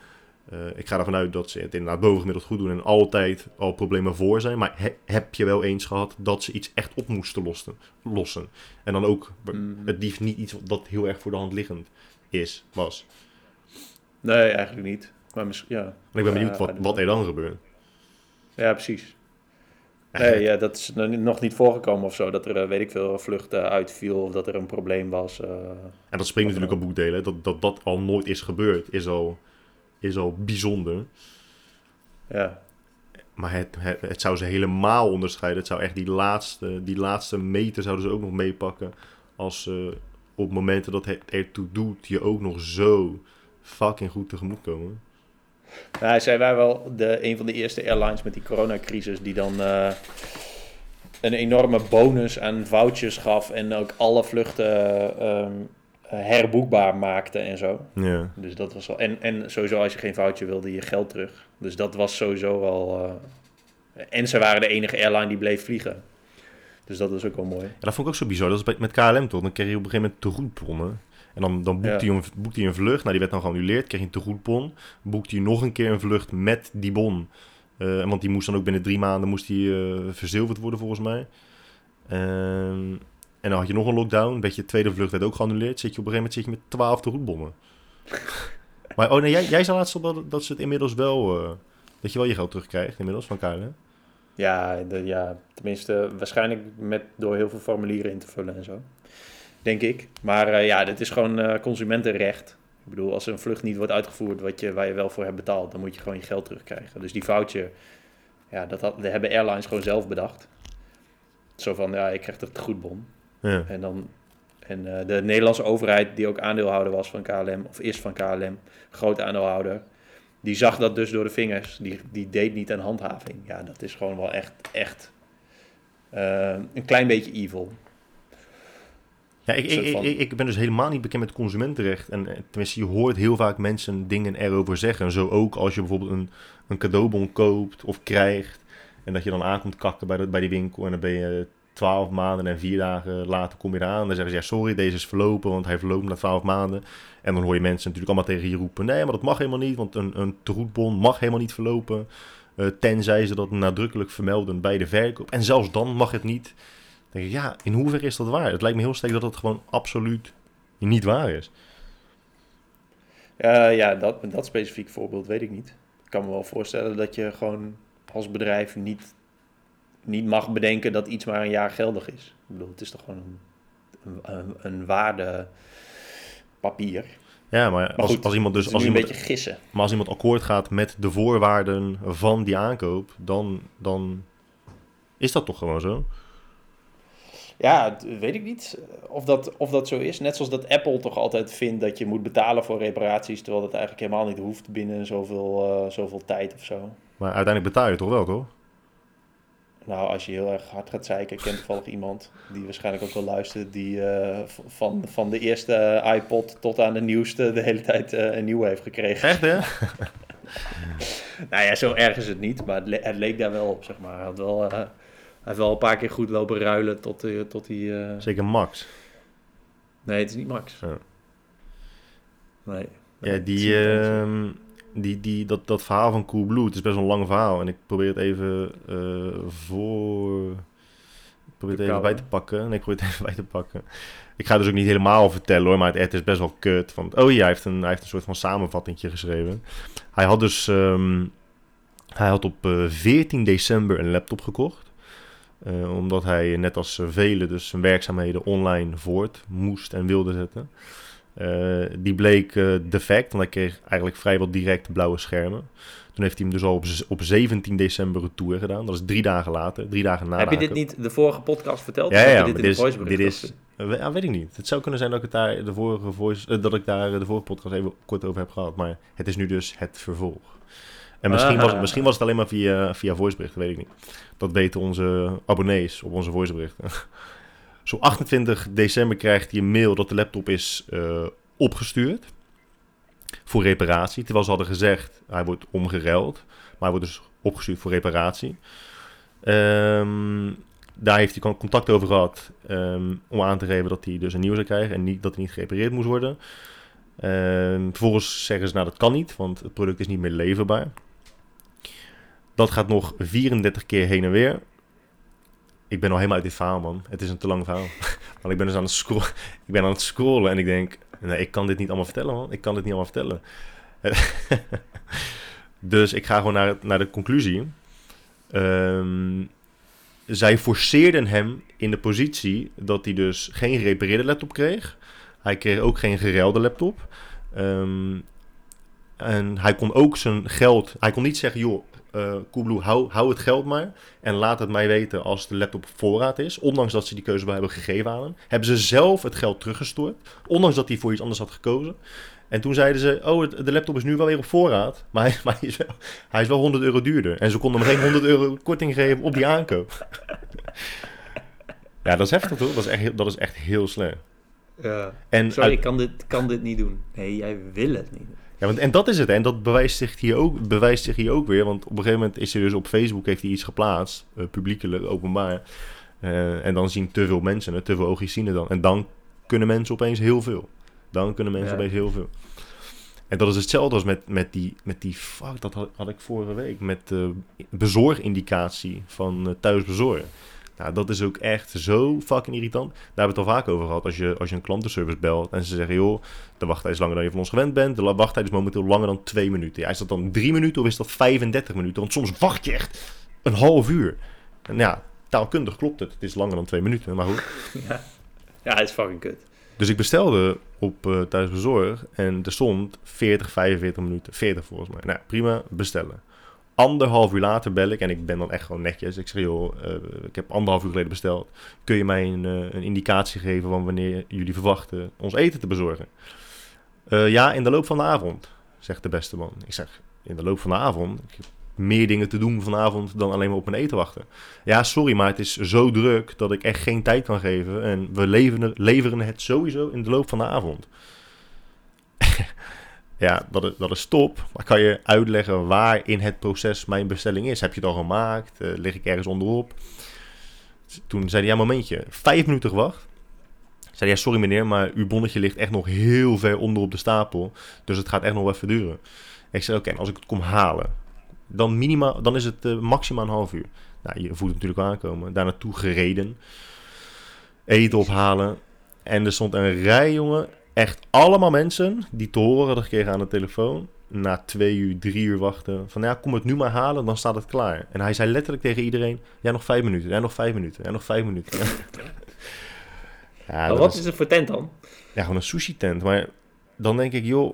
eh, ik ga ervan uit dat ze het inderdaad bovengemiddeld goed doen en altijd al problemen voor zijn. Maar he- heb je wel eens gehad dat ze iets echt op moesten lossen? lossen? En dan ook Mm. het liefst niet iets dat heel erg voor de hand liggend is, was. nee, eigenlijk niet. Maar misschien, ja. En ik ben benieuwd wat, wat er dan gebeurt. Ja, precies. Nee, ja, dat is nog niet- nog niet voorgekomen of zo. Dat er, eh, weet ik veel, vluchten uitviel of dat er een probleem was. eh. En dat springt natuurlijk op boekdelen. Dat, dat dat al nooit is gebeurd, is al, is al bijzonder. ja. Maar het, het, het zou ze helemaal onderscheiden. Het zou echt die laatste, die laatste meter zouden ze ook nog meepakken. Als ze op momenten dat het ertoe doet, je ook nog zo fucking goed tegemoet komen. Ja, zij waren wel de, een van de eerste airlines met die coronacrisis die dan eh, een enorme bonus aan vouchers gaf en ook alle vluchten ehm, herboekbaar maakte en zo. Ja. Dus dat was wel. En, en sowieso als je geen voucher wilde, je geld terug. Dus dat was sowieso wel. eh, en ze waren de enige airline die bleef vliegen. Dus dat is ook wel mooi. En dat vond ik ook zo bizar. Dat is bij- met KLM toch? Dan kreeg je op een gegeven moment tegoedbonnen. En dan, dan boekte, Ja. hij een, boekte hij een vlucht. Nou, die werd dan geannuleerd. Kreeg je een tegoedbon. Boekte hij nog een keer een vlucht met die bon. Eh, want die moest dan ook binnen drie maanden moest die, eh, verzilverd worden, volgens mij. Ehm, en dan had je nog een lockdown. Weet je, de tweede vlucht werd ook geannuleerd. Zit je op een gegeven moment zit je met twaalf tegoedbonnen. [laughs] maar oh nee, jij, jij zei laatst al dat, dat ze het inmiddels wel... eh, dat je wel je geld terugkrijgt inmiddels van KLM. Ja, de, ja, tenminste, waarschijnlijk met, door heel veel formulieren in te vullen en zo. Denk ik. Maar eh, ja, dit is gewoon eh, consumentenrecht. Ik bedoel, als een vlucht niet wordt uitgevoerd wat je, waar je wel voor hebt betaald, dan moet je gewoon je geld terugkrijgen. Dus die voucher, ja, dat, had, dat hebben airlines gewoon zelf bedacht. Zo van, ja, ik krijg het goedbon. Ja. En, dan, en eh, de Nederlandse overheid, die ook aandeelhouder was van KLM, of is van KLM, groot aandeelhouder, die zag dat dus door de vingers. Die, die deed niet aan handhaving. Ja, dat is gewoon wel echt, echt eh, een klein beetje evil. Ja, ik, ik, ik, ben dus helemaal niet bekend met consumentenrecht. En eh, tenminste, je hoort heel vaak mensen dingen erover zeggen. En zo ook als je bijvoorbeeld een, een cadeaubon koopt of krijgt. En dat je dan aankomt kakken bij, de, bij die winkel. En dan ben je twaalf maanden en vier dagen later kom je eraan. Dan zeggen ze, ja sorry, deze is verlopen, want hij verloopt na twaalf maanden. En dan hoor je mensen natuurlijk allemaal tegen je roepen. Nee, maar dat mag helemaal niet, want een, een mag helemaal niet verlopen. eh, tenzij ze dat nadrukkelijk vermelden bij de verkoop. En zelfs dan mag het niet. Dan denk ik, ja, in hoeverre is dat waar? Het lijkt me heel sterk dat het gewoon absoluut niet waar is. Ja, ja dat, dat specifiek voorbeeld weet ik niet. Ik kan me wel voorstellen dat je gewoon als bedrijf niet, niet mag bedenken dat iets maar een jaar geldig is. Ik bedoel, het is toch gewoon een, een, een, een waardepapier. Ja, maar, als, goed, als iemand dus als nu een iemand, beetje gissen. maar als iemand akkoord gaat met de voorwaarden van die aankoop, dan, dan is dat toch gewoon zo? Ja, weet ik niet of dat, of dat zo is. Net zoals dat Apple toch altijd vindt dat je moet betalen voor reparaties, terwijl dat eigenlijk helemaal niet hoeft binnen zoveel, eh, zoveel tijd of zo. Maar uiteindelijk betaal je toch wel, toch? Nou, als je heel erg hard gaat zeiken, ik ken toevallig iemand die waarschijnlijk ook wel luistert, die eh, van, van de eerste iPod tot aan de nieuwste de hele tijd eh, een nieuwe heeft gekregen. Echt, hè? [laughs] Nou ja, zo erg is het niet, maar het, le- het leek daar wel op, zeg maar. Hij, had wel, eh, hij heeft wel een paar keer goed lopen ruilen tot, eh, tot hij... eh, Zeker Max. Nee, het is niet Max. Nee. Ja, die, ehm, die, die, dat, dat verhaal van Coolblue, het is best wel een lang verhaal. En ik probeer het even eh, voor... Ik probeer het even bij te pakken. Nee, ik probeer het even bij te pakken. Ik ga dus ook niet helemaal vertellen hoor, maar het, het is best wel kut. Want, oh ja, hij heeft, een, hij heeft een soort van samenvatting geschreven. Hij had dus, ehm, hij had op eh, 14 december een laptop gekocht. Eh, omdat hij, net als eh, velen, dus zijn werkzaamheden online voort moest en wilde zetten. Eh, die bleek eh, defect, want hij kreeg eigenlijk vrijwel direct blauwe schermen. Toen heeft hij hem dus al op, op 17 december retour gedaan. Dat is drie dagen later, drie dagen na Heb je dit niet de vorige podcast verteld? Ja, ja, dit is, dit is ja, weet ik niet. Het zou kunnen zijn dat ik het daar de vorige voice, eh, dat ik daar de vorige podcast even kort over heb gehad. Maar het is nu dus het vervolg. En misschien, was, Ah. misschien was het alleen maar via, via voiceberichten, weet ik niet. Dat weten onze abonnees op onze voiceberichten. [laughs] Zo 28 december krijgt hij een mail dat de laptop is eh, opgestuurd. Voor reparatie. Terwijl ze hadden gezegd, hij wordt omgeruild. Maar hij wordt dus opgestuurd voor reparatie. Ehm, daar heeft hij con- contact over gehad ehm, om aan te geven dat hij dus een nieuwe zou krijgen en niet, dat hij niet gerepareerd moest worden. Ehm, vervolgens zeggen ze, nou dat kan niet, want het product is niet meer leverbaar. Dat gaat nog 34 keer heen en weer. Ik ben al helemaal uit dit verhaal, man. Het is een te lang verhaal. [laughs] Want ik ben dus aan het, scro [laughs] ik ben aan het scrollen en ik denk, nee, ik kan dit niet allemaal vertellen, man. Ik kan dit niet allemaal vertellen. [laughs] dus ik ga gewoon naar, naar de conclusie. Ehm, zij forceerden hem in de positie dat hij dus geen gerepareerde laptop kreeg. Hij kreeg ook geen geruilde laptop. Ehm, en hij kon ook zijn geld... Hij kon niet zeggen, joh, Coolblue, hou, hou het geld maar. En laat het mij weten als de laptop op voorraad is. Ondanks dat ze die keuze wel hebben gegeven aan hem. Hebben ze zelf het geld teruggestort. Ondanks dat hij voor iets anders had gekozen. En toen zeiden ze, oh, de laptop is nu wel weer op voorraad. Maar hij, [laughs] maar hij, is, wel, hij is wel 100 euro duurder. En ze konden hem geen 100 euro korting geven op die aankoop. [laughs] ja, dat is heftig toch? Dat is echt, heel- dat is echt heel slecht. Ja. En Sorry, uit- ik kan dit, kan dit niet doen. Nee, jij wil het niet doen. Ja, want, en dat is het. En dat bewijst zich, hier ook, bewijst zich hier ook weer. Want op een gegeven moment is hij dus op Facebook heeft hij iets geplaatst. eh, publiekelijk, openbaar. Eh, en dan zien te veel mensen het. Te veel oogjes zien het dan. En dan kunnen mensen opeens heel veel. Dan kunnen mensen Ja. opeens heel veel. En dat is hetzelfde als met, met, die, met die... Fuck, dat had, had ik vorige week. Met de bezorgindicatie van eh, thuisbezorgen. Nou, dat is ook echt zo fucking irritant. Daar hebben we het al vaak over gehad. Als je, als je een klantenservice belt en ze zeggen... joh, de wachttijd is langer dan je van ons gewend bent. De wachttijd is momenteel langer dan twee minuten. Ja, is dat dan drie minuten of is dat 35 minuten? Want soms wacht je echt een half uur. En ja, taalkundig klopt het. Het is langer dan twee minuten, maar goed. [laughs] Ja, ja het is fucking kut. Dus ik bestelde op eh thuisbezorg en er stond 40, 45 minuten. 40 volgens mij. Nou, prima, bestellen. Anderhalf uur later bel ik en ik ben dan echt gewoon netjes. Ik zeg, joh, eh, ik heb anderhalf uur geleden besteld. Kun je mij een, eh, een indicatie geven van wanneer jullie verwachten ons eten te bezorgen? Eh, ja, in de loop van de avond, zegt de beste man. Ik zeg, in de loop van de avond? Ik heb meer dingen te doen vanavond dan alleen maar op mijn eten wachten. Ja, sorry, maar het is zo druk dat ik echt geen tijd kan geven. En we leveren, leveren het sowieso in de loop van de avond. [laughs] ja, dat is, dat is top. Maar kan je uitleggen waar in het proces mijn bestelling is? Heb je het al gemaakt? Eh, lig ik ergens onderop? Toen zei hij, ja, momentje. Vijf minuten gewacht. Zei ja, sorry meneer, maar uw bonnetje ligt echt nog heel ver onder op de stapel. Dus het gaat echt nog even duren. Ik zei, oké, als ik het kom halen, dan, minimaal, dan is het eh, maximaal een half uur. Nou, je voelt het natuurlijk aankomen. Daar naartoe gereden. Eten ophalen. En er stond een rij, jongen. Echt allemaal mensen die te horen hadden gekregen aan de telefoon. Na twee uur, drie uur wachten. Van ja, kom het nu maar halen, dan staat het klaar. En hij zei letterlijk tegen iedereen: Ja, nog vijf minuten. Ja, nog vijf minuten. Ja, nog vijf minuten. ja, [laughs] wat was- is het voor tent dan? ja, gewoon een sushi tent. Maar dan denk ik, joh,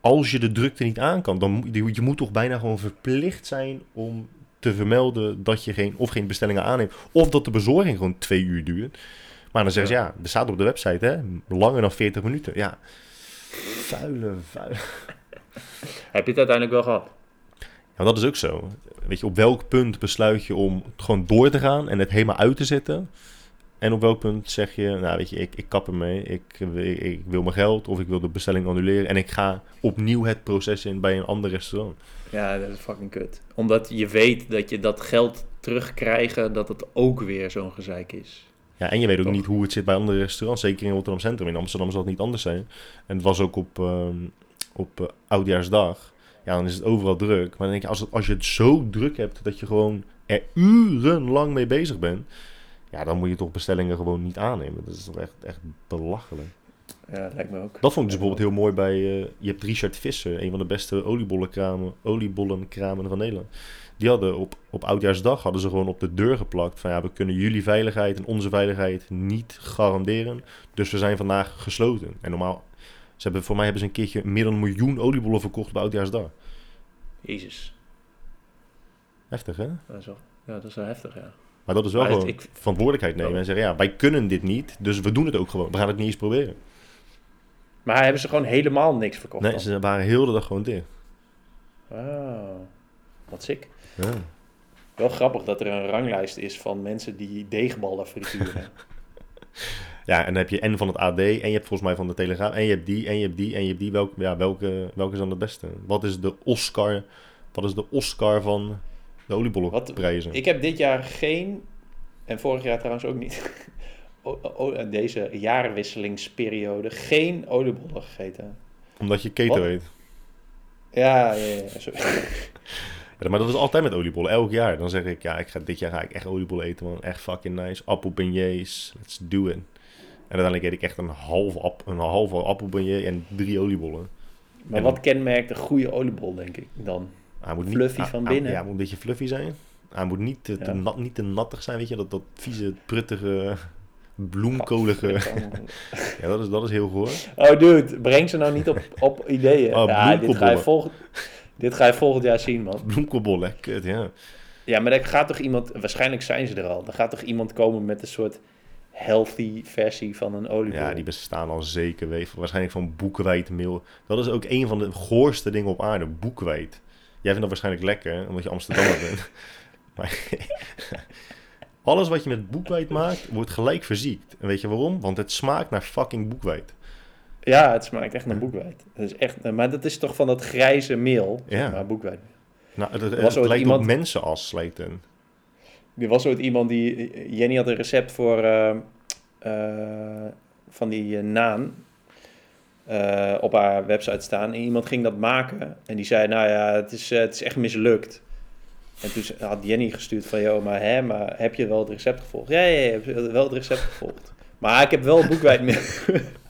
als je de drukte niet aan kan, dan moet je, je moet toch bijna gewoon verplicht zijn om te vermelden dat je geen, of geen bestellingen aanneemt. Of dat de bezorging gewoon twee uur duurt. Maar dan zeggen ze, ja, er staat op de website, hè, langer dan 40 minuten. Ja, vuile, vuile. Heb je het uiteindelijk wel gehad? Ja, dat is ook zo. Weet je, op welk punt besluit je om gewoon door te gaan en het helemaal uit te zetten? En op welk punt zeg je, nou weet je, ik, ik kap ermee, ik, ik, ik wil mijn geld of ik wil de bestelling annuleren en ik ga opnieuw het proces in bij een ander restaurant. Ja, dat is fucking kut. Omdat je weet dat je dat geld terugkrijgen, dat het ook weer zo'n gezeik is. Ja, en je weet ook Toch. niet hoe het zit bij andere restaurants, zeker in Rotterdam Centrum. In Amsterdam zal het niet anders zijn. En het was ook op, ehm, op eh, Oudjaarsdag. Ja, dan is het overal druk. Maar dan denk je, als, het, als je het zo druk hebt dat je gewoon er urenlang mee bezig bent. Ja, dan moet je toch bestellingen gewoon niet aannemen. Dat is toch echt, echt belachelijk. Ja, lijkt me ook. Dat vond ik dus bijvoorbeeld heel mooi bij... eh, je hebt Richard Visser, een van de beste oliebollenkramen, oliebollenkramen van Nederland. Die hadden op, op Oudjaarsdag hadden ze gewoon op de deur geplakt van... ja, we kunnen jullie veiligheid en onze veiligheid niet garanderen. Dus we zijn vandaag gesloten. En normaal... Ze hebben, voor mij hebben ze een keertje meer dan een miljoen oliebollen verkocht op Oudjaarsdag. Jezus. Heftig, hè? Dat is wel, ja, dat is wel heftig, ja. Maar dat is wel Maar het- gewoon ik- verantwoordelijkheid nemen en zeggen... ja, wij kunnen dit niet, dus we doen het ook gewoon. We gaan het niet eens proberen. Maar hebben ze gewoon helemaal niks verkocht Nee, dan? ze waren heel de dag gewoon dicht. Wauw. Wat sick. Ja. Wel grappig dat er een ranglijst is van mensen die deegballen frituren. [laughs] Ja, en dan heb je en van het AD, en je hebt volgens mij van de Telegraaf, en je hebt die, en je hebt die, en je hebt die. Welke, ja, welke, welke is dan de beste? Wat is de Oscar, wat is de Oscar van de oliebollenprijzen? ik heb dit jaar geen, en vorig jaar trouwens ook niet, [laughs] o- o- deze jaarwisselingsperiode geen oliebollen gegeten. Omdat je keto eet. Ja, ja, ja. [laughs] Ja, maar dat is altijd met oliebollen, elk jaar. Dan zeg ik, ja, ik ga, dit jaar ga ik echt oliebollen eten, man. Echt fucking nice. Appelbeignets, let's do it. En uiteindelijk eet ik echt een halve, app, een halve appelbeignet en drie oliebollen. Maar En wat kenmerkt een goede oliebol, denk ik dan? Hij moet Fluffy van hij- binnen. Ja, hij moet een beetje fluffy zijn. Hij moet niet te, te, Ja. nat, niet te nattig zijn, weet je. Dat, dat vieze, pruttige, bloemkolige... [laughs] Ja, dat is, dat is heel goor. Oh, dude, breng ze nou niet op, op ideeën. Oh, ja, dit ga, je bloemkoolbollen. Dit ga je volgend jaar zien, man. Bloemkoolbollen, kut, ja. Ja, maar er gaat toch iemand, waarschijnlijk zijn ze er al, er gaat toch iemand komen met een soort healthy versie van een oliebol. Ja, die bestaan al zeker weten. Waarschijnlijk van boekenwijdmeel. Dat is ook een van de goorste dingen op aarde, boekenwijd. Jij vindt dat waarschijnlijk lekker, omdat je Amsterdammer bent. [laughs] Maar [laughs] alles wat je met boekweit maakt, wordt gelijk verziekt. En weet je waarom? Want het smaakt naar fucking boekweit. Ja, het smaakt echt naar boekwijd. Dat is echt, maar dat is toch van dat grijze meel, Ja. zeg maar boekwijd. Nou, het, het, was het lijkt iemand- op mensenas, lijkt. Er was ooit iemand die, Jenny had een recept voor eh, eh, van die eh, naan eh, op haar website staan. En iemand ging dat maken en die zei, nou ja, het is, eh, het is echt mislukt. En toen had Jenny gestuurd van, joh, maar, hè, maar heb je wel het recept gevolgd? Ja, ja, ja, wel het recept gevolgd. Maar ik heb wel boekwijdmeel [laughs]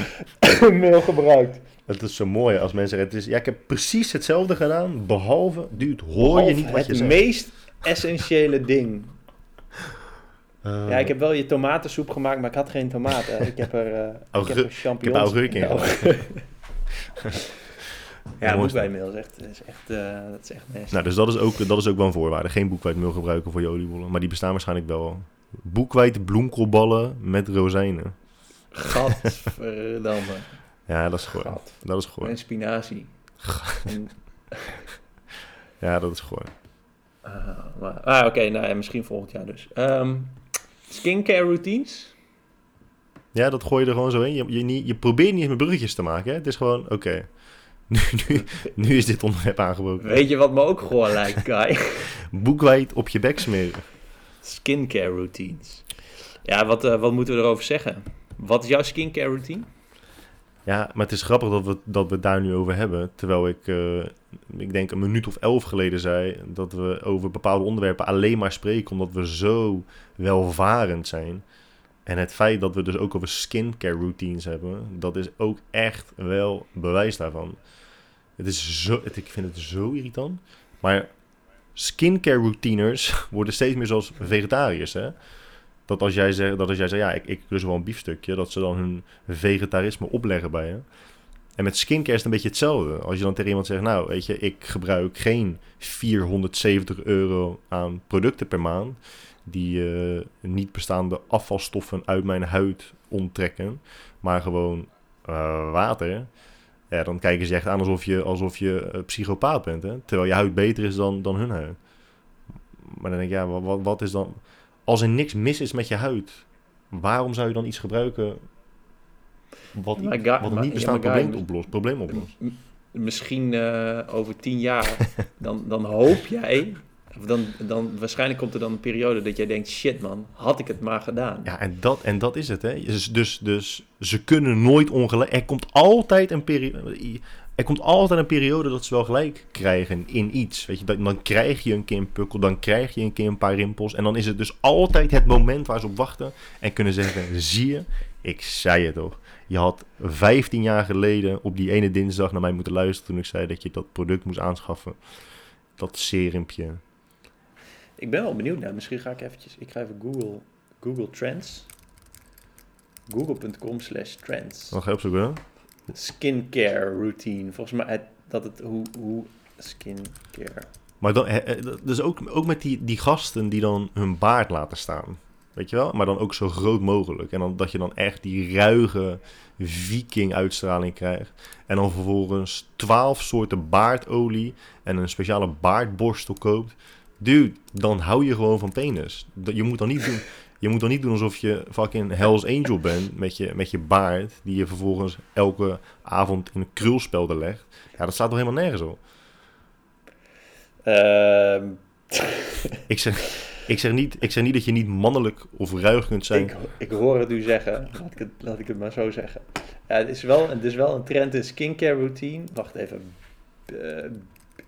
[laughs] meel gebruikt. Het is zo mooi als mensen zeggen, het is, ja, ik heb precies hetzelfde gedaan, behalve, dude, hoor je niet wat je het zegt. meest essentiële ding. Eh, Ja, ik heb wel je tomatensoep gemaakt, maar ik had geen tomaten. Ik heb er, eh [laughs] ik Augurk- heb er ik heb champignons. augurk in Ja, gegooid. Ja, Mooi boekwijnmeel is echt, is echt, eh, dat is echt nasty. Nou, dus dat is, ook, dat is ook wel een voorwaarde. Geen boekwijdmeel gebruiken voor je oliebollen. Maar die bestaan waarschijnlijk wel. Boekwijd bloemkoolballen met rozijnen. Gadverdamme. Ja, dat is. Gat. Dat is gewoon. En spinazie. En, Ja, dat is gewoon. ah, maar- ah, oké, nou ja, misschien volgend jaar dus. Ehm, skincare routines? Ja, dat gooi je er gewoon zo in. Je, je, niet, je probeert niet eens met bruggetjes te maken. Hè? Het is gewoon, oké. Nu, nu, nu is dit onderwerp aangebroken. Weet je wat me ook gewoon lijkt, Kai? [laughs] Boekwijd op je bek smeren. skincare routines. Ja, wat, eh, wat moeten we erover zeggen? Wat is jouw skincare routine? Ja, maar het is grappig dat we, dat we het daar nu over hebben. Terwijl ik, eh, ik denk een minuut of elf geleden zei dat we over bepaalde onderwerpen alleen maar spreken omdat we zo welvarend zijn. En het feit dat we dus ook over skincare routines hebben, dat is ook echt wel bewijs daarvan. Het is zo, ik vind het zo irritant. Maar skincare routiners [laughs] worden steeds meer zoals vegetariërs, hè? Dat als jij zegt, dat als jij zegt, ja, ik, ik lust wel een biefstukje, dat ze dan hun vegetarisme opleggen bij je. En met skincare is het een beetje hetzelfde. Als je dan tegen iemand zegt, nou, weet je, ik gebruik geen 470 euro aan producten per maand die eh, niet bestaande afvalstoffen uit mijn huid onttrekken, maar gewoon eh, water. Ja, dan kijken ze echt aan alsof je, alsof je eh, psychopaat bent, hè? terwijl je huid beter is dan, dan hun huid. Maar dan denk ik, ja, wat, wat, wat is dan... Als er niks mis is met je huid, waarom zou je dan iets gebruiken wat, niet- wat een niet bestaand probleem oplost? Probleem oplost. Misschien eh, over tien jaar, [laughs] dan, dan hoop jij, of dan, dan waarschijnlijk komt er dan een periode dat jij denkt, shit man, had ik het maar gedaan. Ja, en dat, en dat is het, hè. Dus, dus, dus ze kunnen nooit ongelijk... Er komt altijd een periode... er komt altijd een periode dat ze wel gelijk krijgen in iets. Weet je, dan, krijg je een keer een pukkel, dan krijg je een keer een paar rimpels. En dan is het dus altijd het moment waar ze op wachten en kunnen zeggen: zie je, ik zei het toch. Je had 15 jaar geleden op die ene dinsdag naar mij moeten luisteren toen ik zei dat je dat product moest aanschaffen. Dat serumpje. Ik ben wel benieuwd naar. Misschien ga ik eventjes... Ik ga even Google, Google Trends. Google.com slash trends. Wat ga je opzoeken? Skincare routine. Volgens mij dat het... Hoe, hoe skincare... Maar dan, dus ook, ook met die, die gasten die dan hun baard laten staan. Weet je wel? Maar dan ook zo groot mogelijk. En dan, dat je dan echt die ruige viking-uitstraling krijgt. En dan vervolgens twaalf soorten baardolie en een speciale baardborstel koopt. Dude, dan hou je gewoon van penis. Je moet dan niet doen, je moet dan niet doen alsof je fucking Hells Angel bent met je, met je baard. Die je vervolgens elke avond in een krulspelden legt. Ja, dat staat toch helemaal nergens op. Ehm, Ik zeg, ik, zeg niet, ik zeg niet dat je niet mannelijk of ruig kunt zijn. ik, ik hoor het u zeggen. Laat ik het, laat ik het maar zo zeggen. Ja, het, is wel, het is wel een trend in skincare routine. Wacht even. Eh,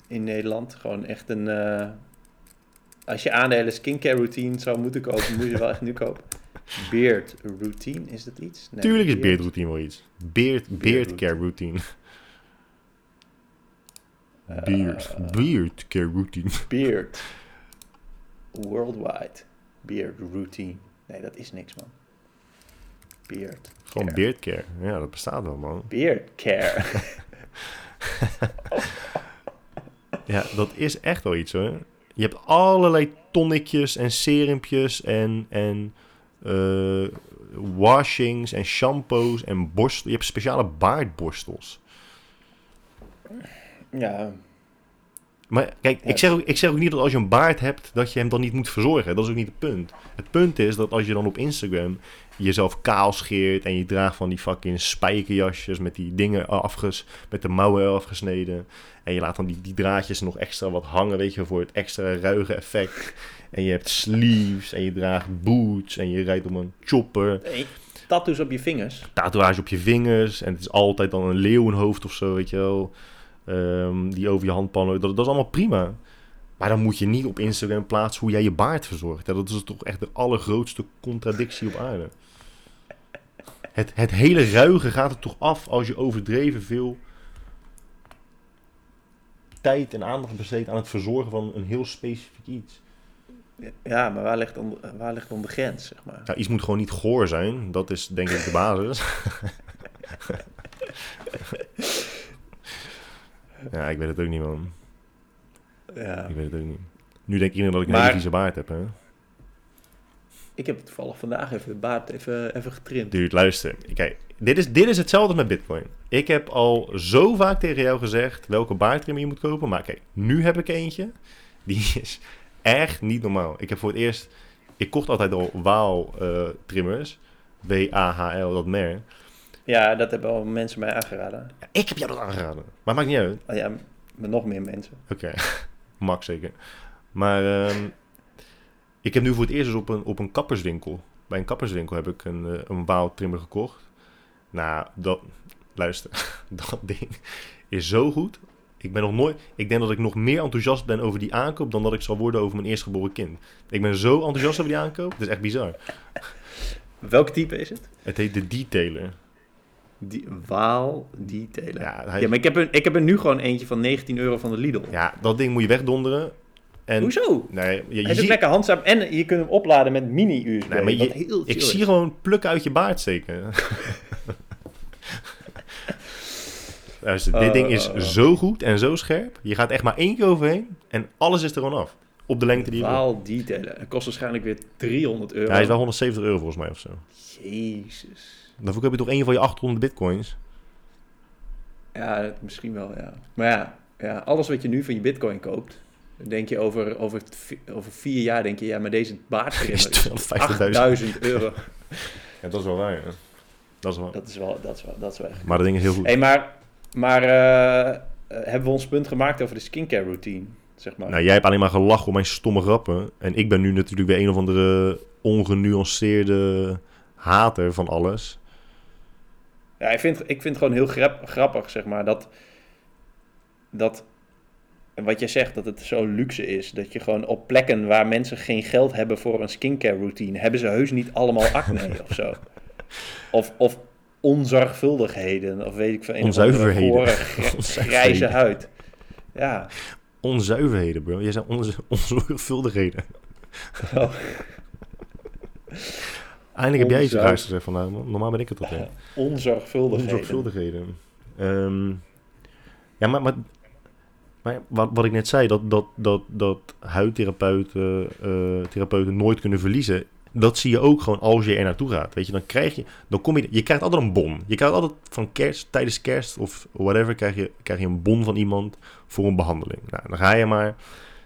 in Nederland. Gewoon echt een... eh, als je aandelen skincare routine zou moeten kopen, moet je wel echt nu kopen. Beard routine, is dat iets? Nee, Tuurlijk is beardroutine wel iets. Beard, beard Beard care routine. Eh, Beard, beard care routine. Beard. Worldwide. Beard routine. Nee, dat is niks, man. Beard. Gewoon care. beard care. Ja, dat bestaat wel, man. Beard care. [laughs] Ja, dat is echt wel iets, hoor. Je hebt allerlei tonicjes en serumpjes en, en eh, washings en shampoos en borstels. Je hebt speciale baardborstels. ja, Maar kijk, Ja. ik, zeg ook, ik zeg ook niet dat als je een baard hebt, dat je hem dan niet moet verzorgen. Dat is ook niet het punt. Het punt is dat als je dan op Instagram jezelf kaal scheert en je draagt van die fucking spijkerjasjes met die dingen afges, met de mouwen afgesneden. En je laat dan die, die draadjes nog extra wat hangen, weet je, voor het extra ruige effect. En je hebt sleeves en je draagt boots en je rijdt op een chopper. nee, tattoos op je vingers. Tatoeage op je vingers en het is altijd dan een leeuwenhoofd of zo, weet je wel. Ehm, die over je handpannen, dat, dat is allemaal prima. Maar dan moet je niet op Instagram plaatsen hoe jij je baard verzorgt. Dat is toch echt de allergrootste contradictie op aarde. Het, het hele ruige gaat er toch af als je overdreven veel tijd en aandacht besteedt aan het verzorgen van een heel specifiek iets. Ja, maar waar ligt dan, waar ligt dan de grens, zeg maar? Ja, iets moet gewoon niet goor zijn. Dat is denk ik de basis. ja, ik weet het ook niet, man. Ja. Ik weet het ook niet. Nu denk iedereen dat ik een hele vieze baard heb, hè? Ik heb toevallig vandaag even de baard even, even getrimd. Dude, luister. Kijk, dit is, dit is hetzelfde met Bitcoin. Ik heb al zo vaak tegen jou gezegd welke baardtrimmer je moet kopen. Maar kijk, nu heb ik eentje. Die is echt niet normaal. Ik heb voor het eerst... Ik kocht altijd al Waal eh, trimmers. W-A-H-L, dat merk. Ja, dat hebben al mensen mij aangeraden. Ja, ik heb jou dat aangeraden. Maar maakt niet uit. Oh ja, met nog meer mensen. Oké, [laughs] Max zeker. Maar ehm, ik heb nu voor het eerst dus op een, op een kapperswinkel. Bij een kapperswinkel heb ik een, eh, een waaltrimmer gekocht. Nou, dat, luister, [laughs] dat ding is zo goed. Ik ben nog nooit, ik denk dat ik nog meer enthousiast ben over die aankoop dan dat ik zal worden over mijn eerstgeboren kind. Ik ben zo enthousiast over die aankoop, het is echt bizar. Welk type is het? Het heet de Detailer. Die, Waal Detailer. Ja, maar ik heb, er, ik heb er nu gewoon eentje van 19 euro van de Lidl. ja, dat ding moet je wegdonderen. En, Hoezo? Nee, je, je Hij is lekker handzaam en je kunt hem opladen met mini-USB. Nee, maar je- wat heel Ik zie is. gewoon plukken uit je baard steken. [laughs] Luister, dit ding is Oh. zo goed en zo scherp. Je gaat echt maar één keer overheen en alles is er gewoon af. Op de lengte die je wil. Het kost waarschijnlijk weer 300 euro. Ja, hij is wel 170 euro volgens mij of zo. Jezus. Daarvoor heb je toch één van je 800 bitcoins. Ja, misschien wel, ja. Maar ja, ja, alles wat je nu van je bitcoin koopt, denk je over, over, over vier jaar, denk je, ja, maar deze baardtrimmer Is is 250.000. 8000 euro. [laughs] Ja, dat is wel waar. Ja. Dat is wel. Dat is wel, dat is wel, dat is wel echt. Maar dat ding is heel goed. hey, maar, maar eh, eh, hebben we ons punt gemaakt over de skincare routine, zeg maar? Nou, jij hebt alleen maar gelachen om mijn stomme grappen. En ik ben nu natuurlijk weer een of andere ongenuanceerde hater van alles. Ja, ik vind, ik vind het gewoon heel grap, grappig, zeg maar, dat dat, en wat jij zegt, dat het zo luxe is. Dat je gewoon op plekken waar mensen geen geld hebben voor een skincare routine, hebben ze heus niet allemaal acne [laughs] of zo. Of, of onzorgvuldigheden, of weet ik veel. Onzuiverheden. gore. [laughs] Grijze huid. Ja. Onzuiverheden, bro. Jij zei [laughs] onzorgvuldigheden. Oh. Eindelijk heb jij iets gezegd vandaag, man. Normaal ben ik het altijd. Onzorgvuldigheden. Onzorgvuldigheden. Ehm, ja, maar, maar, maar wat, wat ik net zei, dat, dat, dat, dat huidtherapeuten eh, therapeuten nooit kunnen verliezen, dat zie je ook gewoon als je er naartoe gaat. Weet je, dan krijg je, dan kom je, je krijgt altijd een bon. Je krijgt altijd van kerst, tijdens kerst of whatever, krijg je, krijg je een bon van iemand voor een behandeling. Nou, dan ga je maar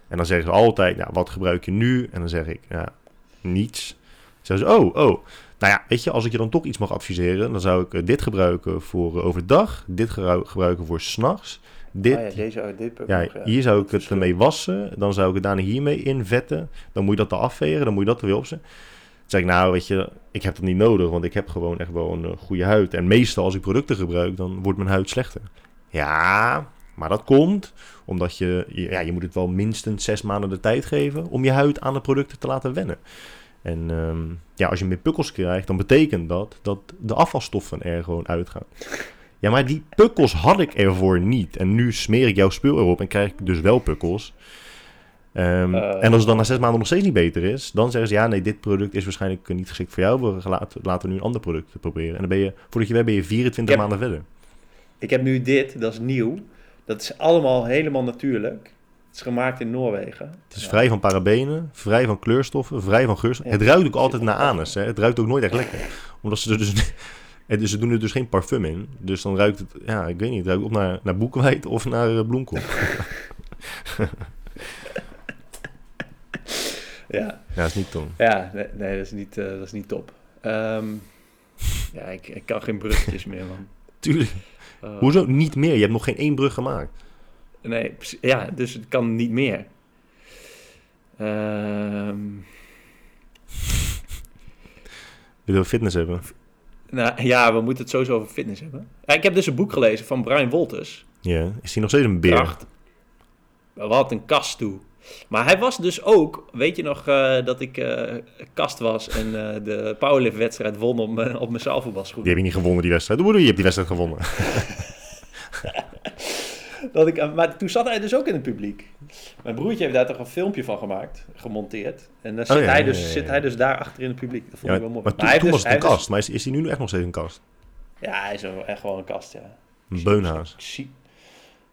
en dan zeggen ze altijd, nou, wat gebruik je nu? En dan zeg ik, ja, niets. Dan zeggen ze, oh, oh. Nou ja, weet je, als ik je dan toch iets mag adviseren, dan zou ik eh, dit gebruiken voor eh, overdag, dit gebru- gebruiken voor s'nachts, dit, Ah ja, deze, dit ja, hier zou ik het ermee wassen, dan zou ik het daarna hiermee invetten, dan moet je dat er afvegen, dan moet je dat er weer opzetten. Dan zeg ik, nou, weet je, ik heb dat niet nodig, want ik heb gewoon echt wel een eh, goede huid. En meestal als ik producten gebruik, dan wordt mijn huid slechter. Ja, maar dat komt omdat je, je- ja, je moet het wel minstens zes maanden de tijd geven om je huid aan de producten te laten wennen. En ehm, ja, als je meer pukkels krijgt, dan betekent dat dat de afvalstoffen er gewoon uitgaan. Ja, maar die pukkels had ik ervoor niet. En nu smeer ik jouw spul erop en krijg ik dus wel pukkels. Ehm, Eh. en als het dan na zes maanden nog steeds niet beter is, dan zeggen ze ja, nee, dit product is waarschijnlijk niet geschikt voor jou. We laten, laten we nu een ander product proberen. En dan ben je, voordat je weet, ben je 24 Ik heb- maanden verder. Ik heb nu dit, dat is nieuw. Dat is allemaal helemaal natuurlijk. Het is gemaakt in Noorwegen. Het is vrij van parabenen, vrij van kleurstoffen, vrij van geurstoffen. Ja. Het ruikt ook altijd naar anus. Hè? Het ruikt ook nooit echt lekker. Omdat ze er dus... en dus ze doen er dus geen parfum in. Dus dan ruikt het... Ja, ik weet niet. Het ruikt op naar, naar boekenwijd of naar uh, bloemkool. [laughs] Ja, Ja, dat is niet Tom. ja nee, nee, dat, is niet, eh, dat is niet top. Ja, ik, ik kan geen bruggetjes meer, man. [laughs] Tuurlijk. Eh, Hoezo niet meer? Je hebt nog geen één brug gemaakt. Nee, ja, dus het kan niet meer. Ehm, Wil je fitness hebben? Nou ja, we moeten het sowieso over fitness hebben. Ik heb dus een boek gelezen van Brian Wolters. Ja. Is hij nog steeds een beer? Kracht. Wat een kast toe. Maar hij was dus ook, weet je nog eh, dat ik eh, kast was en eh, de powerlift-wedstrijd won op mijn, op mijn Die zaalvoetbalschoenen. heb je niet gewonnen, die wedstrijd. Hoe bedoel je, je hebt die wedstrijd gewonnen? [laughs] Dat ik, maar toen zat hij dus ook in het publiek. Mijn broertje heeft daar toch een filmpje van gemaakt, gemonteerd. En dan zit, Oh ja, hij, dus, ja, ja. zit hij dus daar achter in het publiek. Dat vond ik wel mooi. maar toen, dus- was het een kast. Maar is, is hij nu echt nog steeds een kast? dus- ja, hij is echt gewoon een kast, ja. Een beunhaas.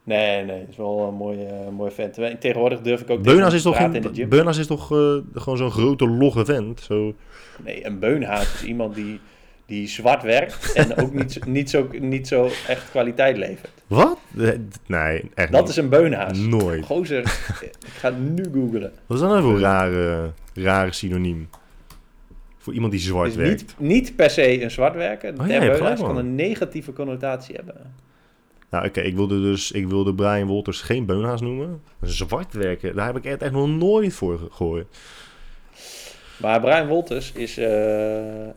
Nee, nee, het is wel een mooie, mooie vent. Tegenwoordig durf ik ook Beunhaas is toch, in de gym. Beunhaas is toch eh, gewoon zo'n grote logge vent? Zo, Nee, een beunhaas is iemand die, die zwart werkt en ook niet, zo- [laughs] niet, zo, niet zo echt kwaliteit levert. wat? Nee, echt Dat niet. is een beunhaas. Nooit. Gozer, ik ga het nu googlen. Wat is dat nou voor rare, rare synoniem? Voor iemand die zwart Dus werkt. niet, niet per se een zwart werken. Oh ja, beunhaas kan een negatieve connotatie hebben. Nou, oké, ik wilde dus ik wilde Brian Wolters geen beunhaas noemen. Zwart werken, daar heb ik echt, echt nog nooit voor ge- gehoord. Maar Brian Wolters is, eh,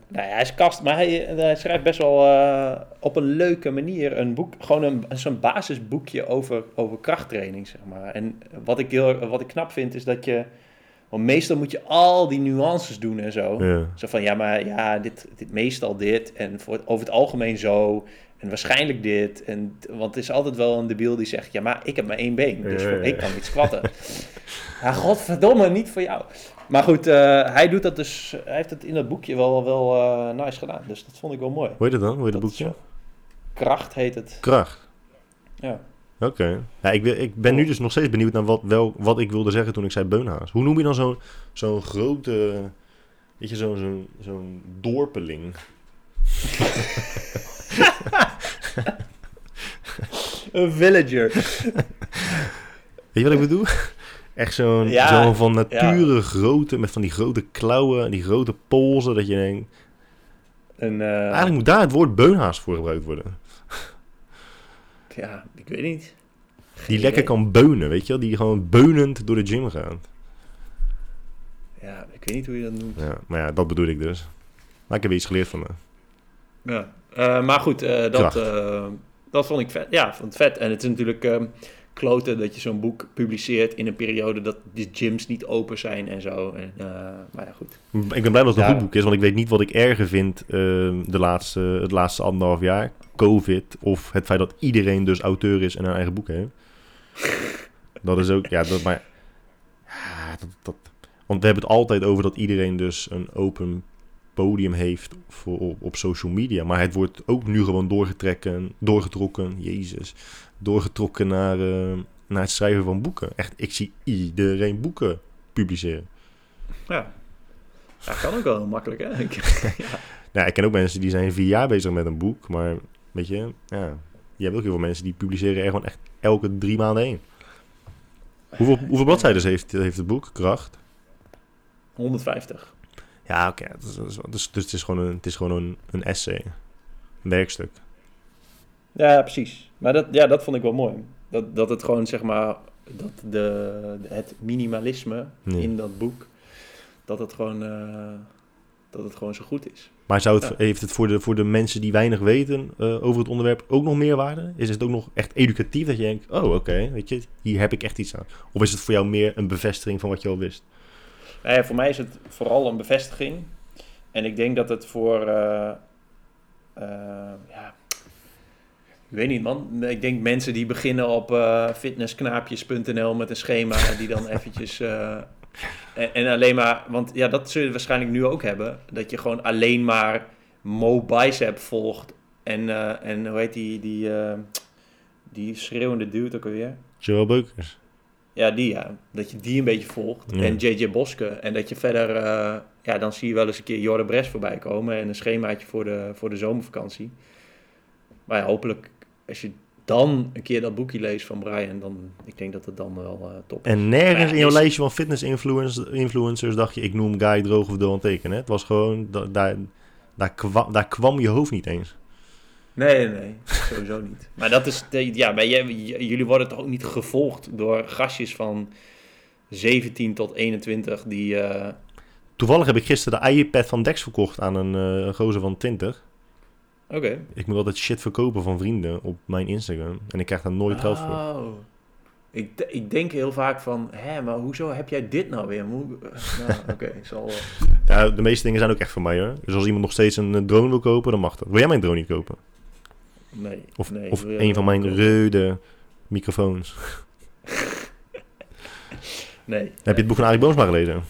nou ja, hij is kast, maar hij, hij schrijft best wel eh, op een leuke manier een boek, gewoon een, zo'n basisboekje over, over krachttraining, zeg maar. En wat ik, heel, wat ik knap vind is dat je, want meestal moet je al die nuances doen en zo. Ja. Zo van, ja, maar ja, dit, dit meestal dit en voor, over het algemeen zo en waarschijnlijk dit. En, want het is altijd wel een debiel die zegt, ja, maar ik heb maar één been, dus Ja, voor, ja, ik kan niet squatten. [laughs] ja, godverdomme, niet voor jou. Maar goed, eh, hij doet dat dus, hij heeft het in dat boekje wel, wel eh, nice gedaan. Dus dat vond ik wel mooi. Hoe heet het dan? Hoe heet het Dat is boekje? Kracht heet het. Kracht. Ja. Oké. Ja, ik, wil- ik ben nu dus nog steeds benieuwd naar wat, wel, wat ik wilde zeggen toen ik zei beunhaas. Hoe noem je dan zo'n zo'n grote, weet je, zo'n zo'n zo'n dorpeling? [laughs] Een villager. Weet je wat ik bedoel? Echt zo'n Ja, zo'n van nature grote, met van die grote klauwen en die grote polsen, dat je denkt... Een, eh, Eigenlijk moet daar het woord beunhaas voor gebruikt worden. ja, ik weet niet. Die lekker kan beunen, weet je wel? Die gewoon beunend door de gym gaat. Ja, ik weet niet hoe je dat noemt. Ja, maar ja, dat bedoel ik dus. Maar ik heb iets geleerd van me. Ja, eh, maar goed, eh, dat, dat vond ik vet. Ja, vond het vet. En het is natuurlijk, ehm, kloten dat je zo'n boek publiceert in een periode dat de gyms niet open zijn en zo. En, eh, maar ja, goed. Ik ben blij dat het een goed boek is, want ik weet niet wat ik erger vind ehm, de laatste, het laatste anderhalf jaar. Covid of het feit dat iedereen dus auteur is en een eigen boek heeft. [laughs] Dat is ook, ja, dat, maar... Ja, dat, dat, want we hebben het altijd over dat iedereen dus een open podium heeft voor, op, op social media. Maar het wordt ook nu gewoon doorgetrekken, doorgetrokken, jezus, doorgetrokken naar, eh, naar het schrijven van boeken. Echt, ik zie iedereen boeken publiceren. Ja. Dat kan ook wel heel makkelijk, hè? [laughs] Nou, ik ken ook mensen die zijn vier jaar bezig met een boek, maar weet je, ja, je hebt ook heel veel mensen die publiceren er gewoon echt elke drie maanden heen. Hoeveel, hoeveel bladzijden heeft, heeft het boek? Kracht? 150. Ja, oké. Dus, dus het is gewoon een, het is gewoon een, een essay. Een werkstuk. Ja, precies. Maar dat, ja, dat vond ik wel mooi. Dat, dat het gewoon, zeg maar, dat de, het minimalisme in dat boek, dat het gewoon, eh, dat het gewoon zo goed is. Maar zou het, Ja. heeft het voor de, voor de mensen die weinig weten eh, over het onderwerp ook nog meerwaarde? Is het ook nog echt educatief dat je denkt, oh oké, weet je, hier heb ik echt iets aan? Of is het voor jou meer een bevestiging van wat je al wist? Nou ja, voor mij is het vooral een bevestiging. En ik denk dat het voor, eh, ja, ik weet niet man. Ik denk mensen die beginnen op eh, fitnessknaapjes.nl met een schema die dan eventjes... eh, en, en alleen maar, want ja, dat zul je waarschijnlijk nu ook hebben. Dat je gewoon alleen maar Mo Bicep volgt. En, eh, en hoe heet die, die, die schreeuwende dude ook alweer? Joel Beukers. Ja, die ja. Dat je die een beetje volgt. Ja. En JJ Boske. En dat je verder, ja, dan zie je wel eens een keer Jorre Bres voorbij komen. En een schemaatje voor de, voor de zomervakantie. Maar ja, hopelijk, als je dan een keer dat boekje leest van Brian, dan, ik denk dat het dan wel eh, top is. En nergens in jouw lijstje van fitness-influencers influencers dacht je, ik noem Guy droog of Dylan Teken. Hè? Het was gewoon, da- daar, daar, kwam, daar kwam je hoofd niet eens. Nee, nee, nee, sowieso niet. [laughs] Maar dat is, ja, maar jij- jullie worden toch ook niet gevolgd door gastjes van 17 tot 21 die... eh, Toevallig heb ik gisteren de iPad van Dex verkocht aan een een gozer van 20. Oké. Ik moet altijd shit verkopen van vrienden op mijn Instagram. En ik krijg daar nooit geld voor. Oh. Ik, ik denk heel vaak van, hè, maar hoezo heb jij dit nou weer? Hoe, [laughs] nou, oké, zal wel. Ja, de meeste dingen zijn ook echt voor mij hoor. Dus als iemand nog steeds een eh, drone wil kopen, dan mag dat. Wil jij mijn drone niet kopen? Nee. Of, nee, of een van mijn rode microfoons. [laughs] Nee. Heb je het boek van Arie Boomsma gelezen?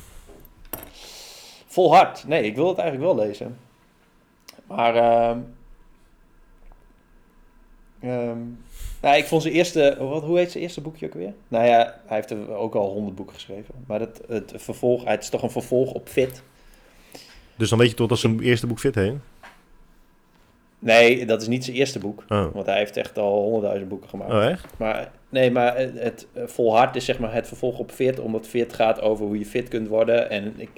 Volhard. Nee, ik wil het eigenlijk wel lezen. Maar, ehm ehm, nou, ik vond zijn eerste, wat, hoe heet zijn eerste boekje ook weer? Nou ja, hij heeft er ook al honderd boeken geschreven. Maar het, het vervolg, het is toch een vervolg op Fit. Dus dan weet je toch dat zijn eerste boek fit heet? Nee, dat is niet zijn eerste boek. Oh, Want hij heeft echt al honderdduizend boeken gemaakt. oh echt? Maar nee, maar het, het eh, volhard is zeg maar het vervolg op fit, omdat fit gaat over hoe je fit kunt worden. En ik,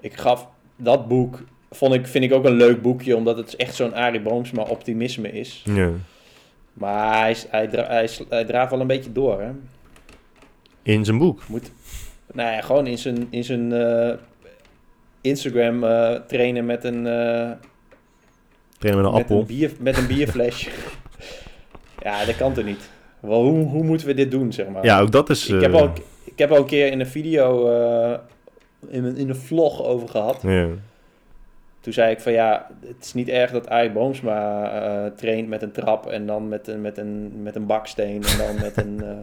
ik gaf dat boek, vond ik, vind ik ook een leuk boekje, omdat het echt zo'n Arie Boomsma optimisme is. Ja. Maar hij, hij, dra- hij, is- hij draaft wel een beetje door, hè. In zijn boek. Moet, nou ja, gewoon in zijn, in zijn eh, Instagram eh, trainen met een, eh, Trainen met een met appel. een, bier, met een bierflesje. [laughs] ja, dat kan toch niet? Wel, hoe, hoe moeten we dit doen, zeg maar? Ja, ook dat is... Ik heb, al, ik heb al een keer in een video, in, een, in een vlog over gehad. Ja. Toen zei ik van ja, het is niet erg dat Arie Boomsma eh, traint met een trap en dan met een, met een, met een baksteen en dan met een, eh,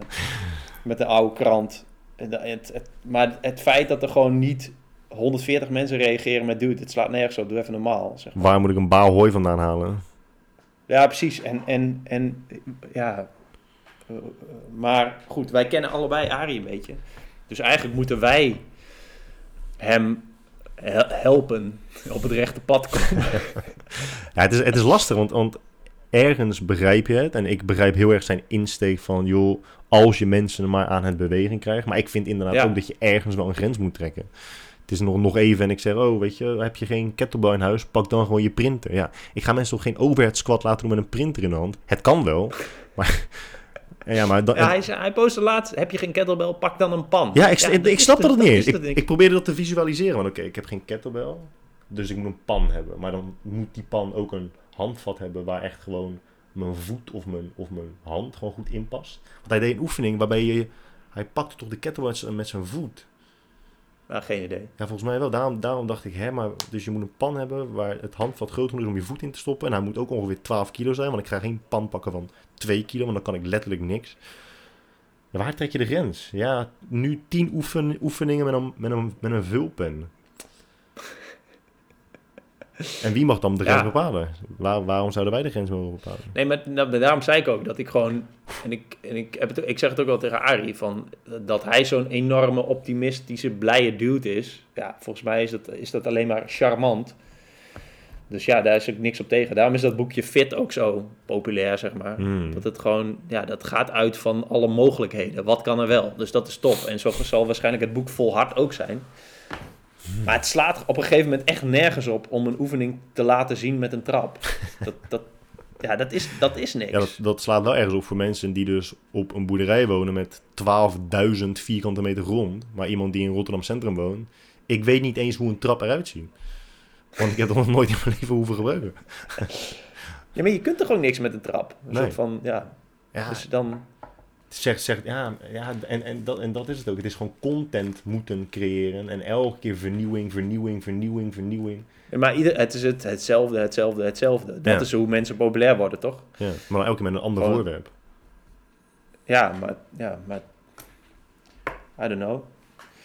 [laughs] met een oude krant. Het, het- maar het feit dat er gewoon niet 140 mensen reageren met dude, het slaat nergens op, doe even normaal. Zeg maar. Waar moet ik een baal hooi vandaan halen? Ja, precies. En, en, en ja. maar goed, wij kennen allebei Arie een beetje. Dus eigenlijk moeten wij hem he- helpen op het rechte pad komen. [laughs] Ja, het is, het is lastig, want, want ergens begrijp je het. En ik begrijp heel erg zijn insteek van, joh, als je mensen maar aan het bewegen krijgt. Maar ik vind inderdaad Ja. ook dat je ergens wel een grens moet trekken. Het is nog, nog even en ik zeg, oh, weet je, heb je geen kettlebell in huis? Pak dan gewoon je printer. Ja, ik ga mensen toch geen overhead squat laten doen met een printer in de hand? Het kan wel, [laughs] maar... Ja, maar Ja, hij, hij postte laatst, heb je geen kettlebell, pak dan een pan. Ja, ik, ik, snap dat het niet eens. is Ik, ik, probeerde dat te visualiseren. Want oké, ik heb geen kettlebell. Dus ik moet een pan hebben. Maar dan moet die pan ook een handvat hebben waar echt gewoon mijn voet of mijn, of mijn hand gewoon goed inpast. Want hij deed een oefening waarbij je, hij pakte toch de kettlebell met zijn voet. Nou, geen idee. Ja, volgens mij wel. Daarom, daarom dacht ik, hè, maar dus je moet een pan hebben waar het handvat groot genoeg is om je voet in te stoppen. En hij moet ook ongeveer 12 kilo zijn, want ik ga geen pan pakken van 2 kilo, want dan kan ik letterlijk niks. Waar trek je de grens? Ja, nu 10 oefen, oefeningen met een, met, een, met een vulpen. En wie mag dan de grens Ja. bepalen? Waar, waarom zouden wij de grens mogen bepalen? Nee, maar daarom zei ik ook dat ik gewoon. En ik, en ik, heb het, ik zeg het ook wel tegen Arie: van, dat hij zo'n enorme optimistische, blije dude is. Ja, volgens mij is dat, is dat alleen maar charmant. Dus ja, daar is ook niks op tegen. Daarom is dat boekje Fit ook zo populair, zeg maar. Hmm. Dat het gewoon, ja, dat gaat uit van alle mogelijkheden. Wat kan er wel? Dus dat is top. En zo zal waarschijnlijk het boek vol hard ook zijn. Maar het slaat op een gegeven moment echt nergens op om een oefening te laten zien met een trap. [laughs] Dat, dat, ja, dat is, dat is niks. Ja, dat, dat slaat wel ergens op voor mensen die dus op een boerderij wonen met 12.000 vierkante meter grond. Maar iemand die in Rotterdam Centrum woont, ik weet niet eens hoe een trap eruit ziet. Want ik heb het nog nooit in mijn leven hoeven gebruiken. Ja, maar je kunt er gewoon niks met een trap. Een Nee. soort van, ja. Ja, Dus dan, zegt, zegt, ja, ja en, en, dat, en dat is het ook. Het is gewoon content moeten creëren. En elke keer vernieuwing, vernieuwing, vernieuwing, vernieuwing. ja, maar ieder, het is het, hetzelfde, hetzelfde, hetzelfde. Dat Ja. is hoe mensen populair worden, toch? Ja, maar elke keer met een ander Gewoon- voorwerp. Ja, maar, ja, maar, I don't know.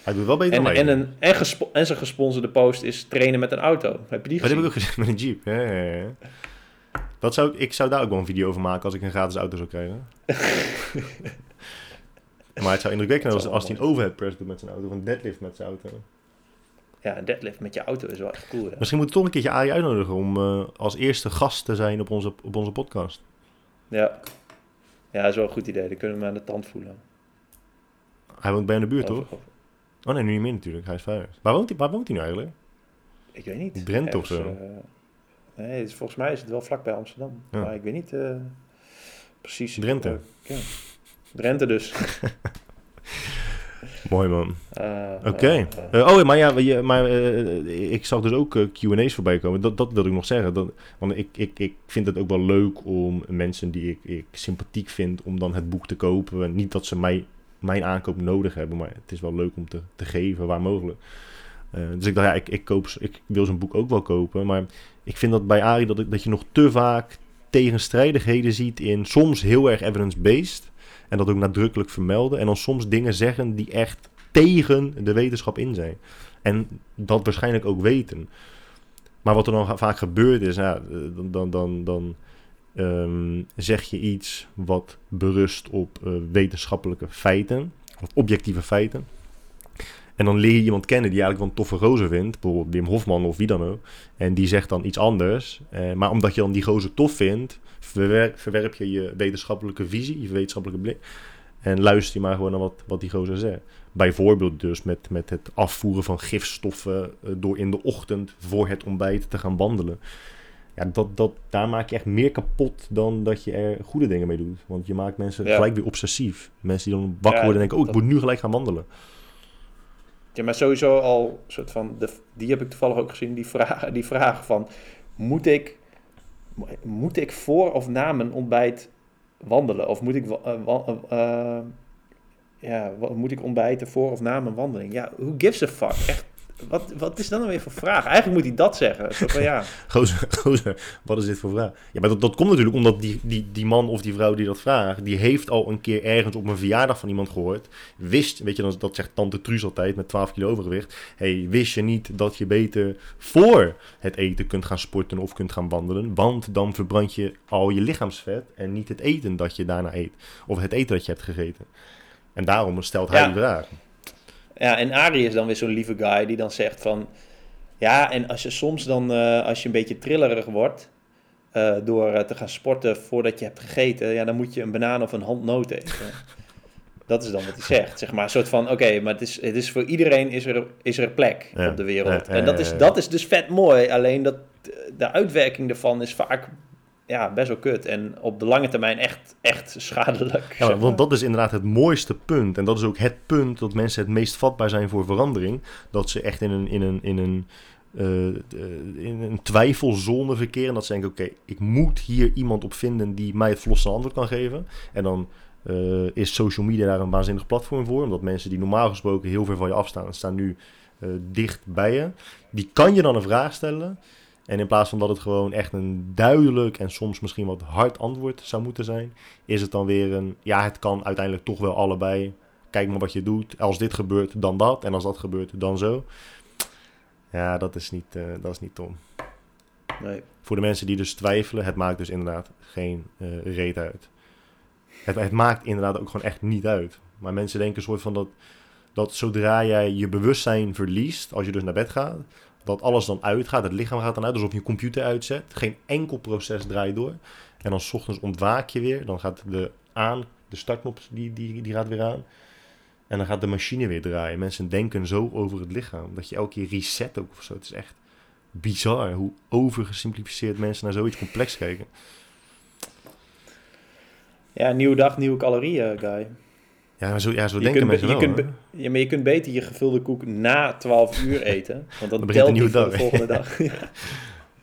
Hij doet wel beter En, dan en, een, en, gespo- en zijn gesponsorde post is trainen met een auto. Heb je die Maar dat heb gezien? ik ook gezien [laughs] met een Jeep. Ja, ja, ja. Dat zou, ik zou daar ook wel een video over maken als ik een gratis auto zou krijgen. [laughs] maar het zou indrukwekkend zijn als, hij een overhead press doet met zijn auto. Of een deadlift met zijn auto. Ja, een deadlift met je auto is wel echt cool. Misschien moeten we toch een keertje Arie uitnodigen om eh, als eerste gast te zijn op onze, op onze podcast. Ja. ja, dat is wel een goed idee. Dan kunnen we hem aan de tand voelen. Hij woont bij in de buurt, toch? Over- Oh nee, nu niet meer natuurlijk. Hij is verhuisd. Waar woont hij, waar woont hij nu eigenlijk? Ik weet niet. Drenthe of zo? eh, nee, is- volgens mij is het wel vlakbij Amsterdam. Ja. Maar ik weet niet eh, precies. Drenthe. eh, ja. Drenthe dus. [laughs] Mooi man. Oké. eh, Eh, oh, maar ja, maar, ik zag dus ook Q&A's voorbij komen. Dat, dat wilde ik nog zeggen. Dat, want ik, ik, ik vind het ook wel leuk om mensen die ik, ik sympathiek vind, om dan het boek te kopen. Niet dat ze mij, mijn aankoop nodig hebben, maar het is wel leuk om te, te geven waar mogelijk. Eh, dus ik dacht, ja, ik, ik, koop, ik wil zijn boek ook wel kopen. Maar ik vind dat bij Arie dat, dat je nog te vaak tegenstrijdigheden ziet in soms heel erg evidence-based. En dat ook nadrukkelijk vermelden. En dan soms dingen zeggen die echt tegen de wetenschap in zijn. En dat waarschijnlijk ook weten. Maar wat er dan vaak gebeurt is, ja, eh, dan, dan, dan, dan ehm, zeg je iets wat berust op eh, wetenschappelijke feiten, of objectieve feiten. En dan leer je iemand kennen die eigenlijk wel een toffe gozer vindt, bijvoorbeeld Wim Hofman of wie dan ook. En die zegt dan iets anders. Eh, maar omdat je dan die gozer tof vindt, verwerp, je je wetenschappelijke visie, je wetenschappelijke blik. En luister je maar gewoon naar wat, wat die gozer zegt. Bijvoorbeeld dus met, met het afvoeren van gifstoffen eh, door in de ochtend voor het ontbijt te gaan wandelen. Ja, dat, dat, daar maak je echt meer kapot dan dat je er goede dingen mee doet. Want je maakt mensen Ja. gelijk weer obsessief. Mensen die dan wakker Ja, worden en denken, oh, ik dat- moet nu gelijk gaan wandelen. Ja, maar sowieso al soort van, de, die heb ik toevallig ook gezien, die vraag, die vraag van, moet ik, moet ik voor of na mijn ontbijt wandelen? Of moet ik, eh, ja, moet ik ontbijten voor of na mijn wandeling? Ja, who gives a fuck? Echt, wat, wat is dat nou weer voor vraag? Eigenlijk moet hij dat zeggen. Zo van, ja, [laughs] Gozer, gozer, wat is dit voor vraag? Ja, maar dat, dat komt natuurlijk omdat die, die, die man of die vrouw die dat vraagt, die heeft al een keer ergens op een verjaardag van iemand gehoord. Wist, weet je, dat, dat zegt tante Truus altijd met 12 kilo overgewicht. hey, wist je niet dat je beter voor het eten kunt gaan sporten of kunt gaan wandelen? Want dan verbrand je al je lichaamsvet en niet het eten dat je daarna eet. Of het eten dat je hebt gegeten. En daarom stelt hij Ja. die vraag. Ja, en Arie is dan weer zo'n lieve guy die dan zegt van... Ja, en als je soms dan, eh, als je een beetje trillerig wordt... eh, door eh, te gaan sporten voordat je hebt gegeten... Ja, dan moet je een banaan of een handnoot eten. [laughs] Dat is dan wat hij zegt, zeg maar. Een soort van, oké, maar het is, het is voor iedereen is er, is er plek Ja, op de wereld. ja, en dat is, dat is dus vet mooi. Alleen dat, de uitwerking daarvan is vaak ja, best wel kut. En op de lange termijn echt, echt schadelijk. Ja, want dat is inderdaad het mooiste punt. En dat is ook het punt dat mensen het meest vatbaar zijn voor verandering. Dat ze echt in een, in een, in een eh, in een twijfelzone verkeren. En dat ze denken, oké, ik moet hier iemand op vinden die mij het vlosse antwoord kan geven. En dan eh, is social media daar een waanzinnig platform voor. Omdat mensen die normaal gesproken heel ver van je afstaan, staan nu uh, dicht bij je. Die kan je dan een vraag stellen. En in plaats van dat het gewoon echt een duidelijk en soms misschien wat hard antwoord zou moeten zijn, is het dan weer een, ja, het kan uiteindelijk toch wel allebei. Kijk maar wat je doet. Als dit gebeurt, dan dat. En als dat gebeurt, dan zo. Ja, dat is niet, uh, dat is niet Tom. Nee. Voor de mensen die dus twijfelen, het maakt dus inderdaad geen uh, reet uit. Het, het, maakt inderdaad ook gewoon echt niet uit. Maar mensen denken soort van dat, dat zodra jij je bewustzijn verliest, als je dus naar bed gaat, dat alles dan uitgaat, het lichaam gaat dan uit, alsof je computer uitzet. Geen enkel proces draait door. En dan s ochtends ontwaak je weer, dan gaat de aan, de startknop die, die, die gaat weer aan. En dan gaat de machine weer draaien. Mensen denken zo over het lichaam. Dat je elke keer reset ook of zo. Het is echt bizar hoe overgesimplificeerd mensen naar zoiets complex kijken. Ja, nieuwe dag, nieuwe calorieën, guy. Ja, zo, ja, zo denken mensen je wel. Kunt, ja, maar je kunt beter je gevulde koek na 12 uur eten. Want dan, Dan telt nieuwe voor de volgende dag. [laughs]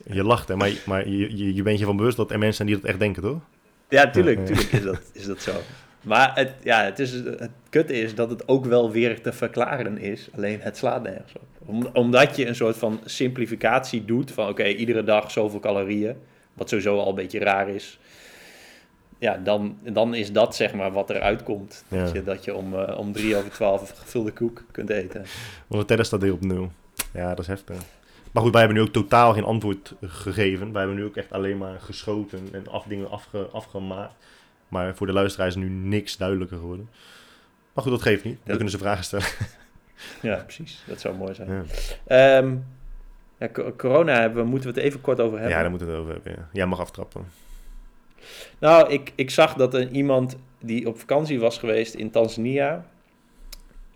Ja. Je lacht, hè, maar, maar je, je, je bent je van bewust dat er mensen zijn die dat echt denken, toch? Ja, tuurlijk, tuurlijk is, dat, is dat zo. Maar het, ja, het, is, het kutte is dat het ook wel weer te verklaren is. Alleen het slaat nergens op. Om, omdat je een soort van simplificatie doet van oké, iedere dag zoveel calorieën. Wat sowieso al een beetje raar is. Ja, dan, dan is dat zeg maar wat eruit komt. Dat, je, dat je om, eh, om drie over twaalf een gevulde koek kunt eten. Want de staat weer op nul. Ja, dat is heftig. Maar goed, wij hebben nu ook totaal geen antwoord gegeven. Wij hebben nu ook echt alleen maar geschoten en af, dingen afge, afgemaakt. Maar voor de luisteraar is nu niks duidelijker geworden. Maar goed, dat geeft niet. We Dat- kunnen ze vragen stellen. Ja, [laughs] precies. Dat zou mooi zijn. Ja. Ehm, ja, corona hebben we, moeten we het even kort over hebben. ja, daar moeten we het over hebben. Ja. Jij mag aftrappen. Nou, ik, ik zag dat er iemand die op vakantie was geweest in Tanzania.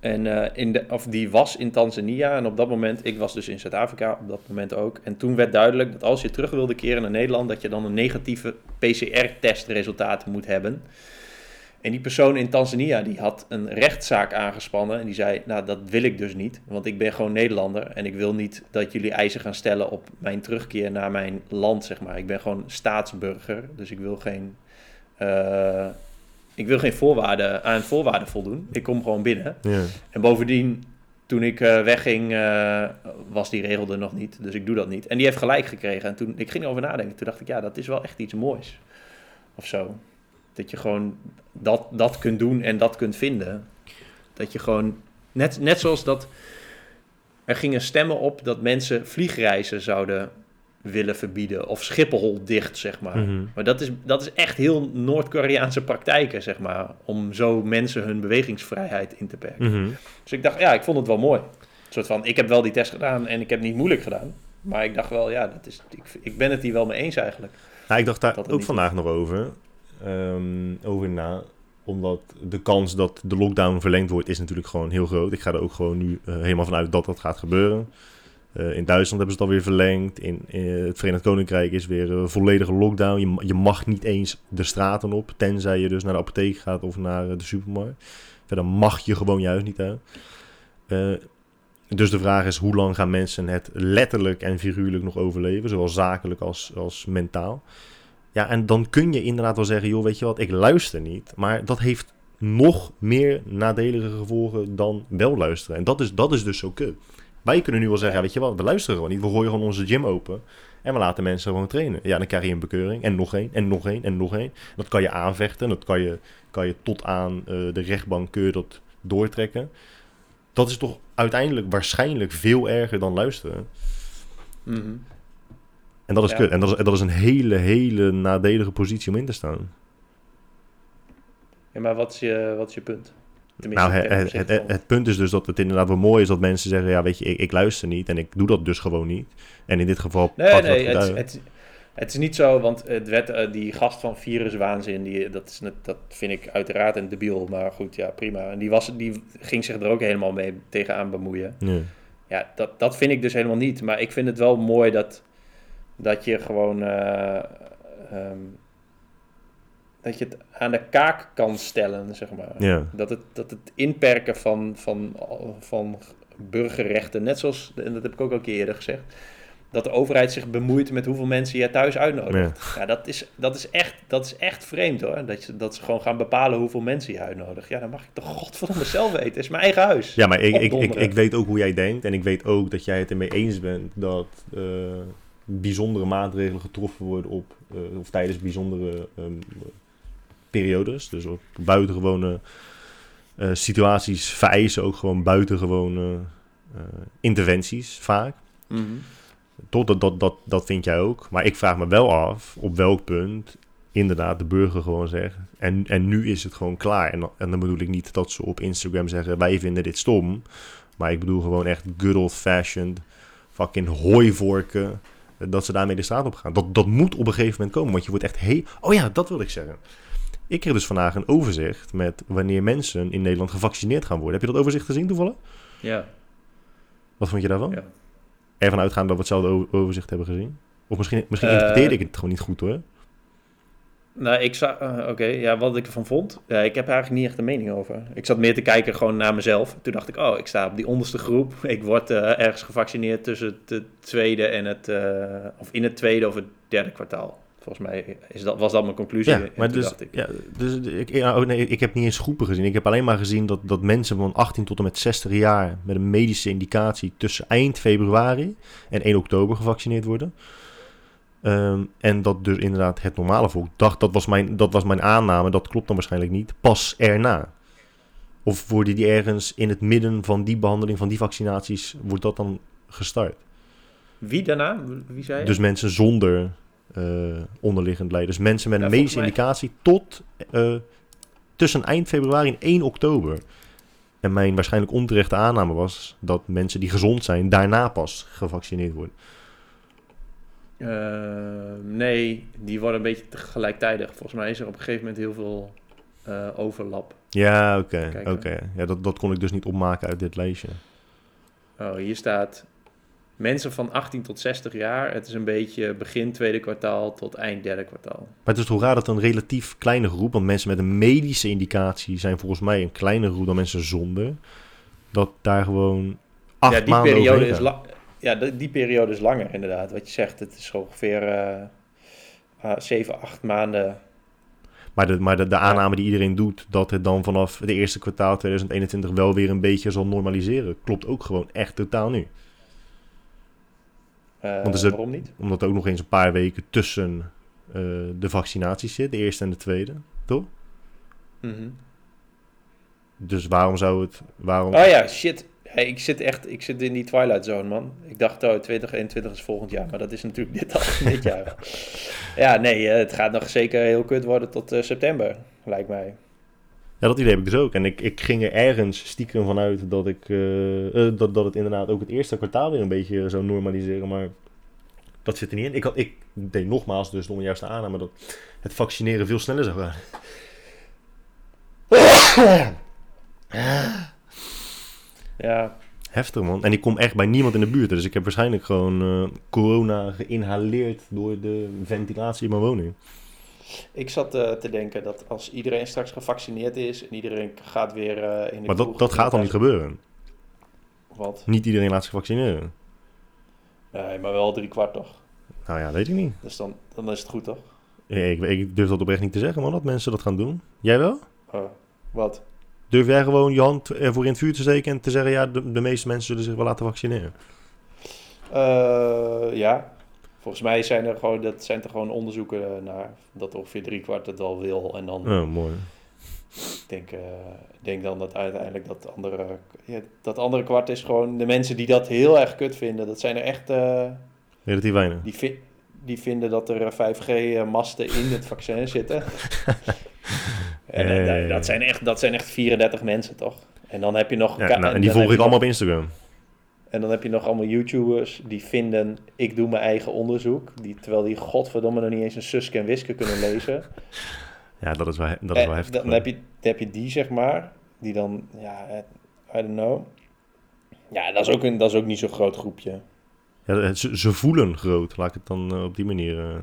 En eh, in de, of die was in Tanzania. En op dat moment, ik was dus in Zuid-Afrika op dat moment ook. En toen werd duidelijk dat als je terug wilde keren naar Nederland, dat je dan een negatieve PCR-testresultaat moet hebben. En die persoon in Tanzania, die had een rechtszaak aangespannen. En die zei, nou dat wil ik dus niet. Want ik ben gewoon Nederlander. En ik wil niet dat jullie eisen gaan stellen op mijn terugkeer naar mijn land, zeg maar. Ik ben gewoon staatsburger. Dus ik wil geen... eh, ik wil geen voorwaarden, aan voorwaarden voldoen. Ik kom gewoon binnen. Ja. En bovendien, toen ik eh, wegging, eh, was die regel er nog niet. Dus ik doe dat niet. En die heeft gelijk gekregen. En toen ik ging erover nadenken, toen dacht ik, ja, dat is wel echt iets moois. Of zo. Dat je gewoon dat, dat kunt doen en dat kunt vinden. Dat je gewoon, net, net zoals dat, er gingen stemmen op dat mensen vliegreizen zouden willen verbieden. Of Schiphol dicht, zeg maar. Mhm. Maar dat is, dat is echt heel Noord-Koreaanse praktijken, zeg maar. Om zo mensen hun bewegingsvrijheid in te perken. Mhm. Dus ik dacht, ja, ik vond het wel mooi. Een soort van, ik heb wel die test gedaan en ik heb niet moeilijk gedaan. Maar ik dacht wel, ja, dat is, ik, ik ben het hier wel mee eens eigenlijk. Nou, ik dacht daar ook vandaag nog over. Ehm, over na. Omdat de kans dat de lockdown verlengd wordt, is natuurlijk gewoon heel groot. Ik ga er ook gewoon nu eh, helemaal vanuit dat dat gaat gebeuren. Eh, in Duitsland hebben ze het alweer verlengd. In, in het Verenigd Koninkrijk is weer een volledige lockdown. Je, je mag niet eens de straten op, tenzij je dus naar de apotheek gaat of naar eh, de supermarkt. Verder mag je gewoon juist niet uit. Eh, dus de vraag is, hoe lang gaan mensen het letterlijk en figuurlijk nog overleven? Zowel zakelijk als, als mentaal. Ja, en dan kun je inderdaad wel zeggen, joh, weet je wat, ik luister niet. Maar dat heeft nog meer nadelige gevolgen dan wel luisteren. En dat is, dat is dus zo kut. Wij kunnen nu wel zeggen, weet je wat, we luisteren gewoon niet. We gooien gewoon onze gym open en we laten mensen gewoon trainen. Ja, dan krijg je een bekeuring en nog één en nog één en nog één. Dat kan je aanvechten, dat kan je, kan je tot aan eh, de rechtbank kun dat doortrekken. Dat is toch uiteindelijk waarschijnlijk veel erger dan luisteren. Mhm. En dat is Ja. kut. En dat is, dat is een hele, hele nadelige positie om in te staan. Ja, maar wat is je, wat is je punt? Tenminste, Nou, het, het, het, punt is dus dat het inderdaad wel mooi is dat mensen zeggen... ja, weet je, ik, ik luister niet en ik doe dat dus gewoon niet. En in dit geval Nee, nee, het, het, is niet zo, want het werd, eh, die gast van viruswaanzin, die, dat, is net, dat vind ik uiteraard een debiel, maar goed, ja, prima. En die, was, die ging zich er ook helemaal mee tegenaan bemoeien. Ja. Ja, dat, dat vind ik dus helemaal niet. Maar ik vind het wel mooi dat, dat je gewoon. eh, ehm, dat je het aan de kaak kan stellen, zeg maar. Ja. Dat, het, dat het inperken van, van, van burgerrechten, net zoals, en dat heb ik ook al een keer eerder gezegd, dat de overheid zich bemoeit met hoeveel mensen je thuis uitnodigt. Ja, dat, is, dat, is echt, dat is echt vreemd hoor. Dat, je, dat ze gewoon gaan bepalen hoeveel mensen je uitnodigt. Ja, dan mag ik toch godverdomme zelf weten. Het is mijn eigen huis. Ja, maar ik, ik, ik, ik, weet ook hoe jij denkt. En ik weet ook dat jij het ermee eens bent dat uh, bijzondere maatregelen getroffen worden op, uh, of tijdens bijzondere um, periodes. Dus op buitengewone uh, situaties vereisen ook gewoon buitengewone interventies vaak. Mm -hmm. Tot dat, dat, dat, dat vind jij ook. Maar ik vraag me wel af op welk punt inderdaad de burger gewoon zegt. En, en nu is het gewoon klaar. En, en dan bedoel ik niet dat ze op Instagram zeggen: wij vinden dit stom. Maar ik bedoel gewoon echt good old fashioned fucking hooivorken. Dat ze daarmee de straat op gaan. Dat, dat moet op een gegeven moment komen. Want je wordt echt heel. Oh ja, dat wil ik zeggen. Ik kreeg dus vandaag een overzicht met wanneer mensen in Nederland gevaccineerd gaan worden. Heb je dat overzicht gezien toevallig? Ja. Wat vond je daarvan? Ja ervan uitgaan dat we hetzelfde overzicht hebben gezien? Of misschien, misschien interpreteerde ik het gewoon niet goed hoor. Nou, ik zag, uh, oké, ja, wat ik ervan vond. Ja, ik heb er eigenlijk niet echt een mening over. Ik zat meer te kijken gewoon naar mezelf. Toen dacht ik, oh, ik sta op die onderste groep. [laughs] Ik word uh, ergens gevaccineerd tussen het tweede en het, uh, of in het tweede of het derde kwartaal. Volgens mij is dat, was dat mijn conclusie. Ja, maar dus, ik. Ja, dus ik, ja, oh nee, ik heb niet eens groepen gezien. Ik heb alleen maar gezien dat, dat mensen van 18 tot en met 60 jaar met een medische indicatie tussen eind februari en 1 oktober gevaccineerd worden. Um, en dat dus inderdaad het normale volk dacht, dat was, mijn, dat was mijn aanname, dat klopt dan waarschijnlijk niet, pas erna. Of worden die ergens in het midden van die behandeling, van die vaccinaties, wordt dat dan gestart? Wie daarna? Wie zei je? Dus mensen zonder uh, onderliggend lijden. Dus mensen met een ja, medische mij... indicatie tot uh, tussen eind februari en 1 oktober. En mijn waarschijnlijk onterechte aanname was dat mensen die gezond zijn daarna pas gevaccineerd worden. Uh, nee, die worden een beetje tegelijkertijd. Volgens mij is er op een gegeven moment heel veel overlap. Ja, oké. Okay, oké. Ja, dat, dat kon ik dus niet opmaken uit dit lijstje. Oh, hier staat mensen van 18 tot 60 jaar. Het is een beetje begin tweede kwartaal tot eind derde kwartaal. Maar het is toch raar dat een relatief kleine groep, want mensen met een medische indicatie zijn volgens mij een kleine groep dan mensen zonder, dat daar gewoon acht ja, die maanden periode is Ja, die, periode is langer inderdaad. Wat je zegt, het is ongeveer uh, uh, 7, 8 maanden. Maar, de, maar de, de aanname die iedereen doet, dat het dan vanaf het eerste kwartaal 2021 wel weer een beetje zal normaliseren, klopt ook gewoon echt totaal nu. Uh, Want er, waarom niet? Omdat er ook nog eens een paar weken tussen uh, de vaccinaties zit, de eerste en de tweede, toch? Mm -hmm. Dus waarom zou het... Waarom... Oh ja, shit. Ik zit echt ik zit in die Twilight Zone, man. Ik dacht, oh, 2021 is volgend jaar, maar dat is natuurlijk dit al [laughs] dit jaar. ja, nee, het gaat nog zeker heel kut worden tot uh, september, lijkt mij. Ja, dat idee heb ik dus ook. En ik, ik ging er ergens stiekem vanuit dat, ik, uh, uh, dat, dat het inderdaad ook het eerste kwartaal weer een beetje zou normaliseren. Maar dat zit er niet in. Ik, had, ik deed nogmaals dus de juiste aanname dat het vaccineren veel sneller zou gaan. [coughs] Ja. Heftig man. En ik kom echt bij niemand in de buurt. Dus ik heb waarschijnlijk gewoon uh, corona geïnhaleerd door de ventilatie in mijn woning. Ik zat uh, te denken dat als iedereen straks gevaccineerd is en iedereen gaat weer uh, in de Maar dat, dat gaat dan niet gebeuren. Wat? Niet iedereen laat zich vaccineren. Nee, maar wel drie kwart toch? Nou ja, weet ik niet. Dus dan, dan is het goed toch? ik, ik durf dat oprecht niet te zeggen, man, dat mensen dat gaan doen. Jij wel? Oh, wat? Durf jij gewoon je hand ervoor in het vuur te steken en te zeggen, ja, de, de meeste mensen zullen zich wel laten vaccineren? Uh, ja, Volgens mij zijn er gewoon, dat zijn er gewoon onderzoeken naar dat ongeveer drie kwart het al wil. En dan. Oh, mooi. Ik denk, uh, denk dan dat uiteindelijk dat andere, ja, dat andere kwart is gewoon de mensen die dat heel erg kut vinden. Dat zijn er echt. Uh, Relatief weinig. Die, vi die vinden dat er 5G-masten in het vaccin zitten. [laughs] en hey. dat, zijn echt, dat zijn echt 34 mensen, toch? En dan heb je nog. Ja, nou, en die volg ik allemaal op Instagram. En dan heb je nog allemaal YouTubers die vinden, ik doe mijn eigen onderzoek. Die, terwijl die godverdomme nog niet eens een Suske en Wiske kunnen [laughs] lezen. Ja, dat is wel, dat is wel heftig. Dan heb, je, dan heb je die, zeg maar, die dan, ja, I don't know. Ja, dat is ook, een, dat is ook niet zo'n groot groepje. Ja, ze, ze voelen groot, laat ik het dan uh, op die manier... Uh...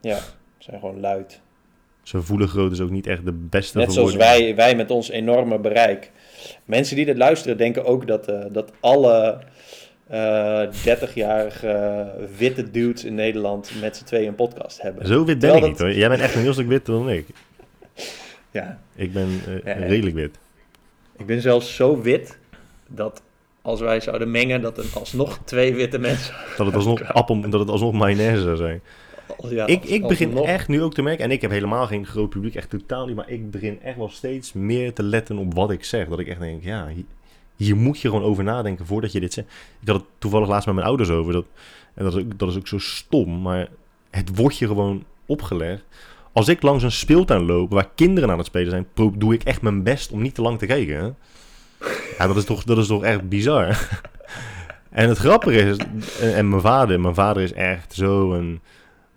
Ja, zijn gewoon luid. Zijn voelengroot is ook niet echt de beste Net zoals wij, wij met ons enorme bereik. Mensen die dit luisteren denken ook dat, eh, dat alle eh 30-jarige witte dudes in Nederland met z'n tweeën een podcast hebben. Zo wit ben ik niet hoor. Jij bent echt een heel stuk witter dan ik. [laughs] Ja, Ik ben eh, ja. redelijk wit. ik ben zelfs zo wit dat als wij zouden mengen, dat er alsnog twee witte mensen... Dat het alsnog, [laughs] appel, dat het alsnog mayonaise zou zijn. Ja, ik ik begin echt nu ook te merken, en ik heb helemaal geen groot publiek, echt totaal niet, maar ik begin echt wel steeds meer te letten op wat ik zeg. Dat ik echt denk, ja, hier, hier moet je gewoon over nadenken voordat je dit zegt. Ik had het toevallig laatst met mijn ouders over, dat, en dat is, ook, dat is ook zo stom, maar het wordt je gewoon opgelegd. Als ik langs een speeltuin loop waar kinderen aan het spelen zijn, doe ik echt mijn best om niet te lang te kijken. Hè? Ja, dat is toch, dat is toch echt bizar. [laughs] en het grappige is, en, mijn vader, mijn vader is echt zo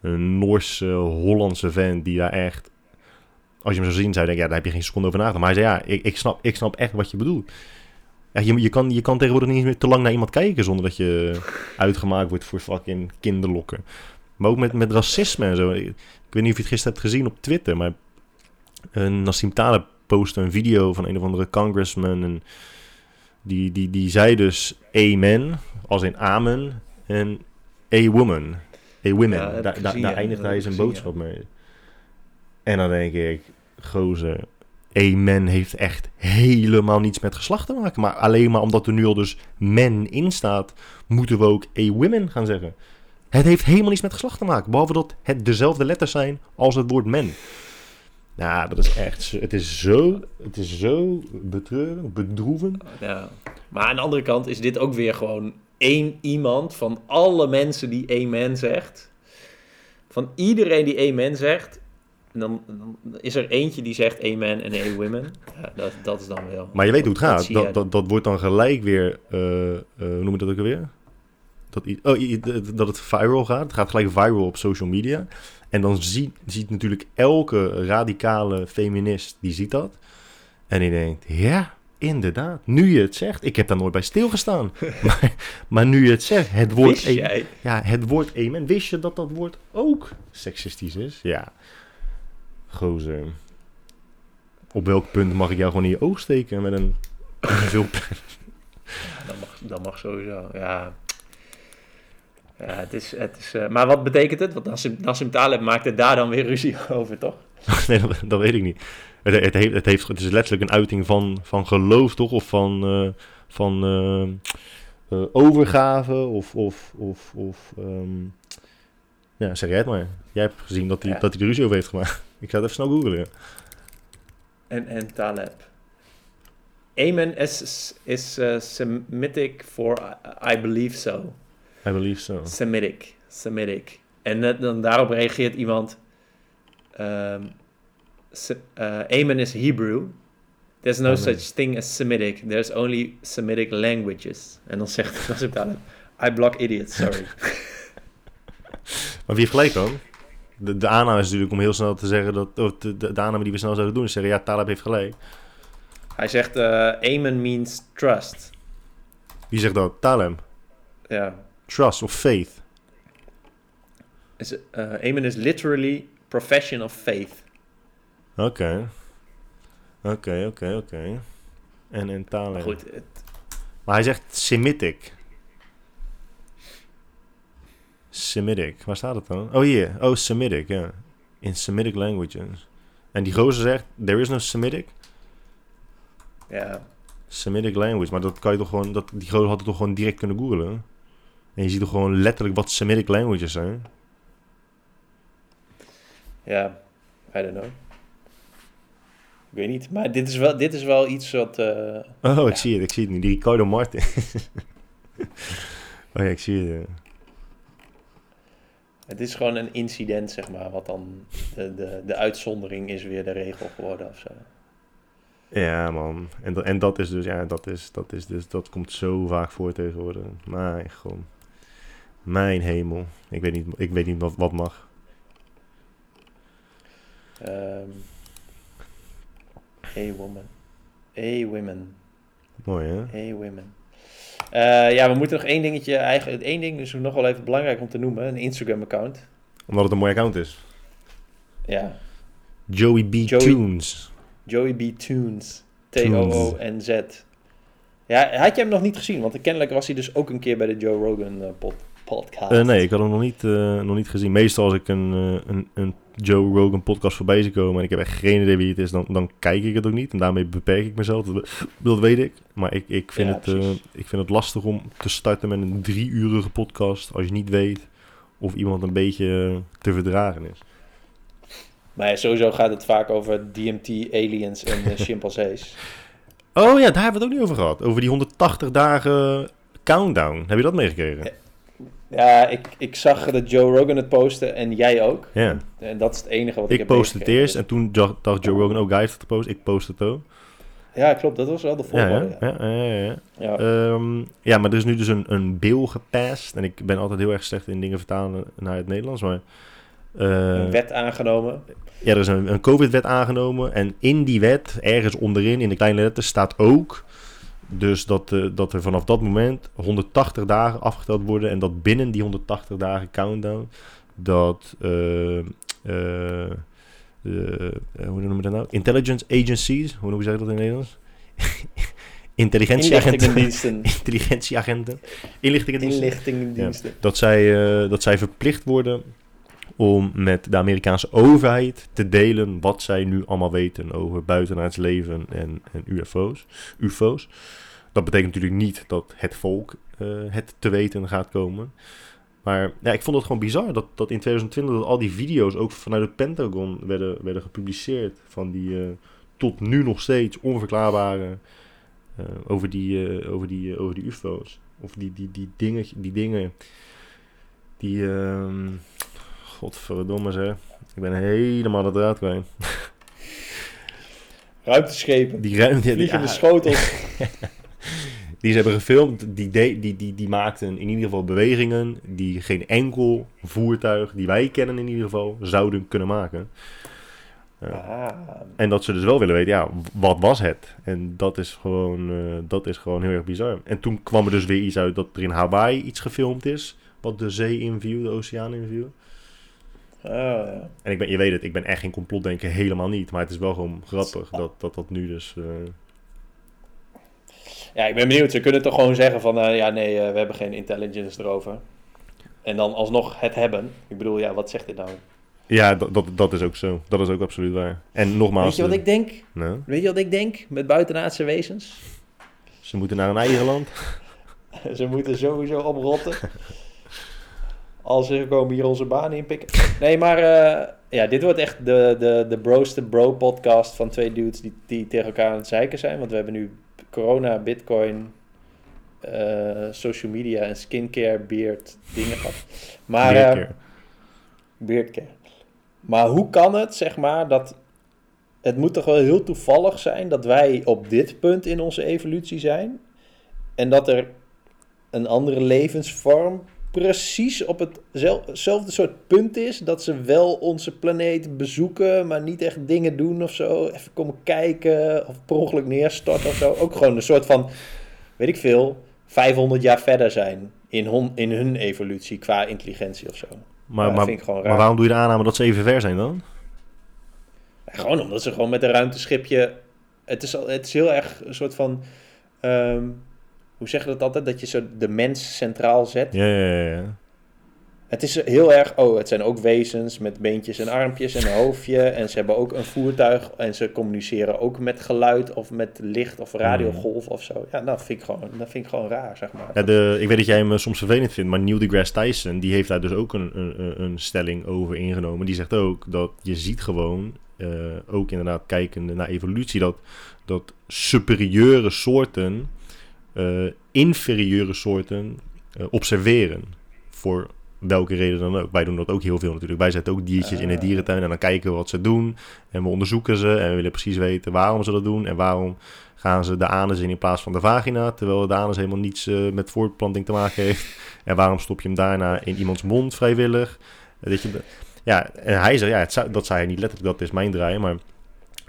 een, een Noorse, Hollandse vent die daar echt, als je hem zou zien, zou je ja, daar heb je geen seconde over nagedacht. Maar hij zei, ja, ik, ik, snap, ik snap echt wat je bedoelt. Ja, je, je, kan, je kan tegenwoordig niet meer te lang naar iemand kijken zonder dat je uitgemaakt wordt voor fucking kinderlokken. Maar ook met, met racisme en zo. Ik, weet niet of je het gisteren hebt gezien op Twitter, maar uh, Nassim Taleb postte een video van een of andere congressman en die, die, die zei dus amen, als in amen, en a woman. A women. Ja, daar gezien, eindigt hij zijn boodschap mee. En dan denk ik, gozer, amen heeft echt helemaal niets met geslacht te maken. Maar alleen maar omdat er nu al dus men in staat, moeten we ook a women gaan zeggen. Het heeft helemaal niets met geslacht te maken. Behalve dat het dezelfde letters zijn als het woord men. Nou, dat is echt... Het is zo, het is zo betreurend, bedroevend. Ja. Maar aan de andere kant is dit ook weer gewoon één iemand van alle mensen die amen zegt. Van iedereen die amen zegt. En dan, dan is er eentje die zegt amen en a women. Ja, dat, dat is dan wel. Maar je weet hoe het gaat. Dat, dat, dat wordt dan gelijk weer... eh, eh, hoe noem je dat ook alweer? Dat, oh, dat het viral gaat. Het gaat gelijk viral op social media. En dan ziet, ziet natuurlijk elke radicale feminist, die ziet dat. En die denkt, ja, inderdaad. Nu je het zegt. Ik heb daar nooit bij stilgestaan. [laughs] maar, maar nu je het zegt, het woord... Ja, het woord amen. Wist je dat dat woord ook seksistisch is? Ja. Gozer. Op welk punt mag ik jou gewoon in je oog steken met een veel [laughs] Dat mag, dat mag sowieso, ja. Ja, het is, het is, eh, maar wat betekent het? Want Nassim, Nassim Taleb maakt er daar dan weer ruzie over, toch? [laughs] Nee, dat, dat weet ik niet. Het, het, heeft, het, heeft, het is letterlijk een uiting van, van geloof, toch? Of van, eh, van eh, eh, overgave, of... of, of, of ehm, ja, zeg jij het maar. Jij hebt gezien dat hij Ja. dat hij er ruzie over heeft gemaakt. [laughs] Ik ga het even snel googlen. En, en Taleb. Amen is, is Semitic for I, I believe so. I believe so. Semitic. Semitic. En net dan daarop reageert iemand. ehm, Eh, Amen is Hebrew. There's no Amen. such thing as Semitic. There's only Semitic languages. En dan zegt [laughs] Taleb. I block idiots, sorry. [laughs] Maar wie heeft gelijk dan? De, de aanname is natuurlijk om heel snel te zeggen dat... Of de, de, de aanname die we snel zouden doen is zeggen... Ja, Taleb heeft gelijk. Hij zegt, eh, Amen means trust. Wie zegt dat? Taleb. Ja. Trust of faith. Is, eh, amen is literally profession of faith. Oké. Oké, oké, oké. En, en Taleb. Maar goed, het, Maar hij zegt Semitic. Semitic. Waar staat het dan? Oh, hier. Oh, Semitic, ja. In Semitic languages. En die gozer zegt... There is no Semitic. ja, Semitic language. Maar dat kan je toch gewoon... Dat, die gozer had het toch gewoon direct kunnen googlen. En je ziet toch gewoon letterlijk wat Semitic languages zijn. ja, I don't know. Ik weet niet, maar dit is wel, dit is wel iets wat... eh, Oh, ik zie het. Ik zie het niet. Die Ricardo Martin. [laughs] oh ja, ik zie het. het is gewoon een incident, zeg maar, wat dan de, de, de uitzondering is weer de regel geworden of zo. Ja, man. En, dat- en dat is dus, ja, dat is, dat is dus, dat komt zo vaak voor tegenwoordig. Mijn god. Mijn hemel. Ik weet niet, ik weet niet wat, wat mag. Ehm a woman. A women. Mooi, hè? A women. Eh, ja, we moeten nog één dingetje, eigenlijk, één ding is nog wel even belangrijk om te noemen, een Instagram account. Omdat het een mooi account is. Ja, Joey B. Joey- Tunes. Joey B. Tunes. T-O-O-N-Z. Ja, had je hem nog niet gezien? Want kennelijk was hij dus ook een keer bij de Joe Rogan eh, pod- podcast. Eh, nee, ik had hem nog niet, eh, nog niet gezien. Meestal als ik een, eh, een, een Joe Rogan podcast voorbij zie komen en ik heb echt geen idee wie het is, dan, dan kijk ik het ook niet. En daarmee beperk ik mezelf. Dat, dat weet ik. Maar ik, ik, vind Ja, het, ik vind het lastig om te starten met een drie-urige podcast als je niet weet of iemand een beetje te verdragen is. Maar ja, sowieso gaat het vaak over DMT, aliens en [laughs] chimpansees. Oh ja, daar hebben we het ook niet over gehad. Over die 180 dagen countdown. Heb je dat meegekregen? Ja, ik, ik zag dat Joe Rogan het posten en jij ook. Ja. En dat is het enige wat ik, Ik heb postte het eerst en toen dacht Joe Rogan ook, hij heeft het gepost. Ik post het ook. Ja, klopt. Dat was wel de volgorde. ja, ja, ja, ja. Ja. Ehm, ja, maar er is nu dus een, een bill gepast. En ik ben altijd heel erg slecht in dingen vertalen naar het Nederlands. Maar eh, een wet aangenomen. ja, er is een, een COVID-wet aangenomen. En in die wet, ergens onderin in de kleine letters, staat ook... Dus dat, eh, dat er vanaf dat moment 180 dagen afgeteld worden. En dat binnen die 180 dagen countdown... Dat... eh, eh, hoe noemen we dat nou? Intelligence agencies. Hoe zeg je dat in het Nederlands? [laughs] Intelligentieagenten. Inlichtingendiensten. [laughs] Intelligentieagenten. Inlichtingendiensten. Inlichtingendiensten. Dat zij, dat zij verplicht worden om met de Amerikaanse overheid te delen wat zij nu allemaal weten over buitenaards leven en, en UFO's. UFO's. Dat betekent natuurlijk niet dat het volk eh, het te weten gaat komen. Maar ja, ik vond het gewoon bizar dat, dat in 2020 dat al die video's ook vanuit het Pentagon werden, werden gepubliceerd. Van die eh, tot nu nog steeds onverklaarbare eh, over, die, over, die, over die UFO's. Of die, die, die, dingen, die dingen. Die. Godverdomme zeg. Ik ben helemaal de draad kwijt. [laughs] Ruimteschepen. Die ruimte. Die, Vliegende ah, schotels. [laughs] die ze hebben gefilmd, die, de, die, die, die maakten in ieder geval bewegingen die geen enkel voertuig die wij kennen in ieder geval zouden kunnen maken. Ah, En dat ze dus wel willen weten, ja, wat was het? En dat is gewoon, eh, dat is gewoon heel erg bizar. En toen kwam er dus weer iets uit dat er in Hawaii iets gefilmd is, wat de zee inviel, de oceaan inviel. Oh, ja. En ik ben, je weet het, ik ben echt geen complotdenker, helemaal niet. Maar het is wel gewoon grappig dat dat, dat nu dus... eh, ja, ik ben benieuwd. Ze kunnen toch gewoon zeggen van... eh, ja, nee, eh, we hebben geen intelligence erover. En dan alsnog het hebben. Ik bedoel, ja, wat zegt dit nou? Ja, dat, dat, dat is ook zo. Dat is ook absoluut waar. En nogmaals... Weet je wat ik denk? nou, Weet je wat ik denk? Met buitenaardse wezens? ze moeten naar een eigen land. [laughs] Ze moeten sowieso oprotten. Als ze komen hier onze banen inpikken. Nee, maar eh, ja, dit wordt echt de, de, de Bros to Bro podcast van twee dudes die, die tegen elkaar aan het zeiken zijn. Want we hebben nu corona, bitcoin, eh, social media en skincare, beard, dingen gehad. Maar, eh, keer. beardcare. Maar hoe kan het, zeg maar, dat... Het moet toch wel heel toevallig zijn dat wij op dit punt in onze evolutie zijn. En dat er een andere levensvorm precies op hetzelfde soort punt is. Dat ze wel onze planeet bezoeken, maar niet echt dingen doen of zo. Even komen kijken of per ongeluk neerstorten of zo. Ook gewoon een soort van, weet ik veel, 500 jaar verder zijn in, hon, in hun evolutie qua intelligentie of zo. Maar, dat maar, vind ik gewoon raar. maar waarom doe je de aanname dat ze even ver zijn dan? Gewoon omdat ze gewoon met een ruimteschipje. Het is, al, het is heel erg een soort van. ehm, hoe zeg je dat altijd? Dat je zo de mens centraal zet. Ja, ja, ja. Het is heel erg. Oh, het zijn ook wezens met beentjes en armpjes en een hoofdje. En ze hebben ook een voertuig. En ze communiceren ook met geluid of met licht of radiogolf of zo. Ja, dat vind ik gewoon, dat vind ik gewoon raar, zeg maar. Ja, de, ik weet dat jij hem eh, soms vervelend vindt, maar Neil deGrasse Tyson, die heeft daar dus ook een, een, een- een stelling over ingenomen. Die zegt ook dat je ziet gewoon, eh, ook inderdaad kijkende naar evolutie, dat, dat superieure soorten eh, inferieure soorten eh, observeren. Voor welke reden dan ook. Wij doen dat ook heel veel natuurlijk. Wij zetten ook diertjes in de Ah. dierentuin en dan kijken we wat ze doen. En we onderzoeken ze en we willen precies weten waarom ze dat doen en waarom gaan ze de anus in in plaats van de vagina, terwijl de anus helemaal niets eh, met voortplanting te maken heeft. [laughs] En waarom stop je hem daarna in iemands mond vrijwillig? Dat je, ja, en hij zei, ja, zou, dat zei hij niet letterlijk, dat is mijn draai, maar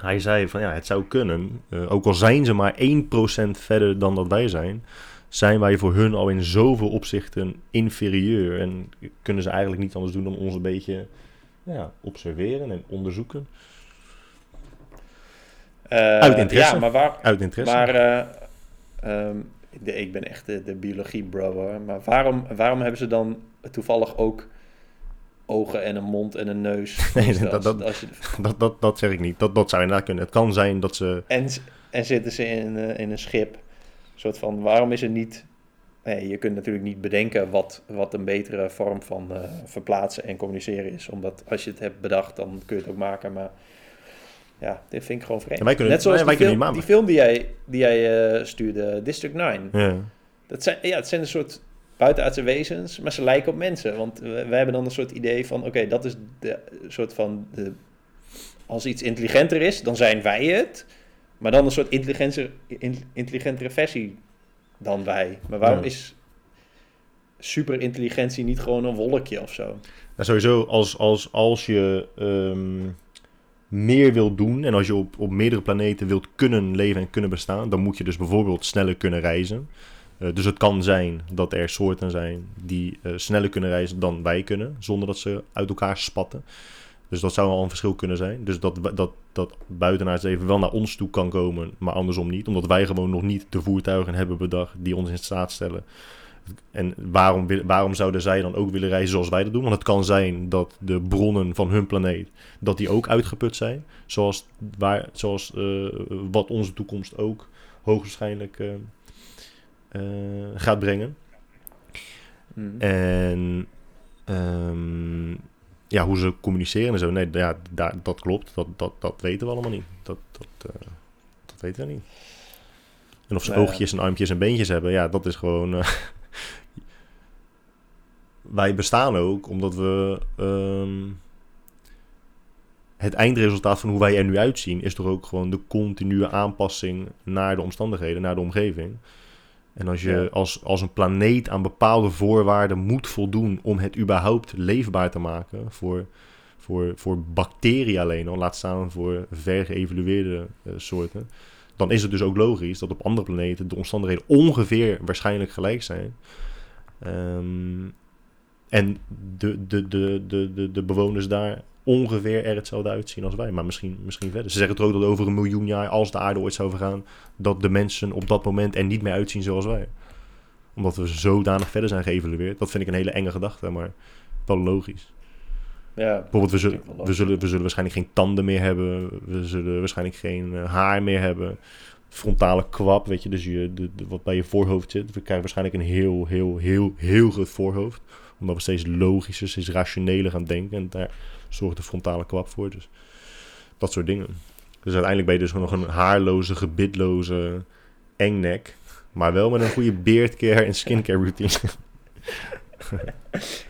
hij zei van ja, het zou kunnen, eh, ook al zijn ze maar 1% verder dan dat wij zijn, zijn wij voor hun al in zoveel opzichten inferieur en kunnen ze eigenlijk niet anders doen dan ons een beetje ja, observeren en onderzoeken. Eh, Uit interesse. Ja, maar waar... Uit interesse. Maar eh, ehm, de- ik ben echt de, de biologie bro hoor. Maar waarom, waarom hebben ze dan toevallig ook ogen en een mond en een neus? [laughs] Nee, Dus dat- als- dat- als je, Dat, dat, dat zeg ik niet. Dat, dat zou inderdaad kunnen. Het kan zijn dat ze... en, en zitten ze in, eh, in een schip. Een soort van, waarom is er niet... Nee, je kunt natuurlijk niet bedenken wat, wat een betere vorm van eh, verplaatsen en communiceren is. Omdat als je het hebt bedacht, dan kun je het ook maken. Maar ja, dit vind ik gewoon vreemd. Ja, wij kunnen- Net zoals wij- wij die, kunnen film, die film die jij, die jij eh, stuurde, District 9. Ja. Dat zijn, ja, het zijn een soort buitenaardse wezens, maar ze lijken op mensen. Want we, wij hebben dan een soort idee van, oké, dat is de soort van, de, als iets intelligenter is, dan zijn wij het. Maar dan een soort intelligenter, in- intelligentere versie dan wij. Maar waarom Ja. is superintelligentie niet gewoon een wolkje of zo? Nou, sowieso, als, als, als je ehm, meer wilt doen en als je op, op meerdere planeten wilt kunnen leven en kunnen bestaan, dan moet je dus bijvoorbeeld sneller kunnen reizen. Eh, dus het kan zijn dat er soorten zijn die eh, sneller kunnen reizen dan wij kunnen, zonder dat ze uit elkaar spatten. Dus dat zou al een verschil kunnen zijn. Dus dat, dat, dat buitenaards leven wel naar ons toe kan komen, maar andersom niet. Omdat wij gewoon nog niet de voertuigen hebben bedacht die ons in staat stellen en waarom, waarom zouden zij dan ook willen reizen zoals wij dat doen? Want het kan zijn dat de bronnen van hun planeet, dat die ook uitgeput zijn. Zoals, waar, zoals eh, wat onze toekomst ook hoogstwaarschijnlijk gaat brengen. Hmm. En ehm, ja, hoe ze communiceren en zo. Nee, ja, daar, dat klopt. Dat, dat, dat weten we allemaal niet. Dat, dat, eh, dat weten we niet. En of ze Nou oogjes en armpjes en beentjes hebben, ja, dat is gewoon... eh, [laughs] wij bestaan ook omdat we... ehm, het eindresultaat van hoe wij er nu uitzien... is toch ook gewoon de continue aanpassing naar de omstandigheden, naar de omgeving. En als je als, als een planeet aan bepaalde voorwaarden moet voldoen om het überhaupt leefbaar te maken voor, voor, voor bacteriën alleen al, laat staan voor ver geëvolueerde eh, soorten, dan is het dus ook logisch dat op andere planeten de omstandigheden ongeveer waarschijnlijk gelijk zijn. Ehm, en de, de, de, de, de, de bewoners daar ongeveer er hetzelfde uitzien als wij, maar misschien, misschien verder. Ze zeggen toch ook dat over een miljoen jaar, als de aarde ooit zou vergaan, dat de mensen op dat moment er niet meer uitzien zoals wij. Omdat we zodanig verder zijn geëvalueerd. Dat vind ik een hele enge gedachte, maar wel logisch. Ja, Bijvoorbeeld, we zullen, we zullen, we zullen waarschijnlijk geen tanden meer hebben. We zullen waarschijnlijk geen eh, haar meer hebben. Frontale kwap, weet je, dus je, de, de- wat bij je voorhoofd zit. We krijgen waarschijnlijk een heel, heel, heel, heel groot voorhoofd. Omdat we steeds logischer, steeds rationeler gaan denken. En daar zorgt de frontale kwap voor. Dus dat soort dingen. Dus uiteindelijk ben je dus gewoon nog een haarloze, gebitloze engnek. Maar wel met een goede beardcare en skincare routine. [laughs]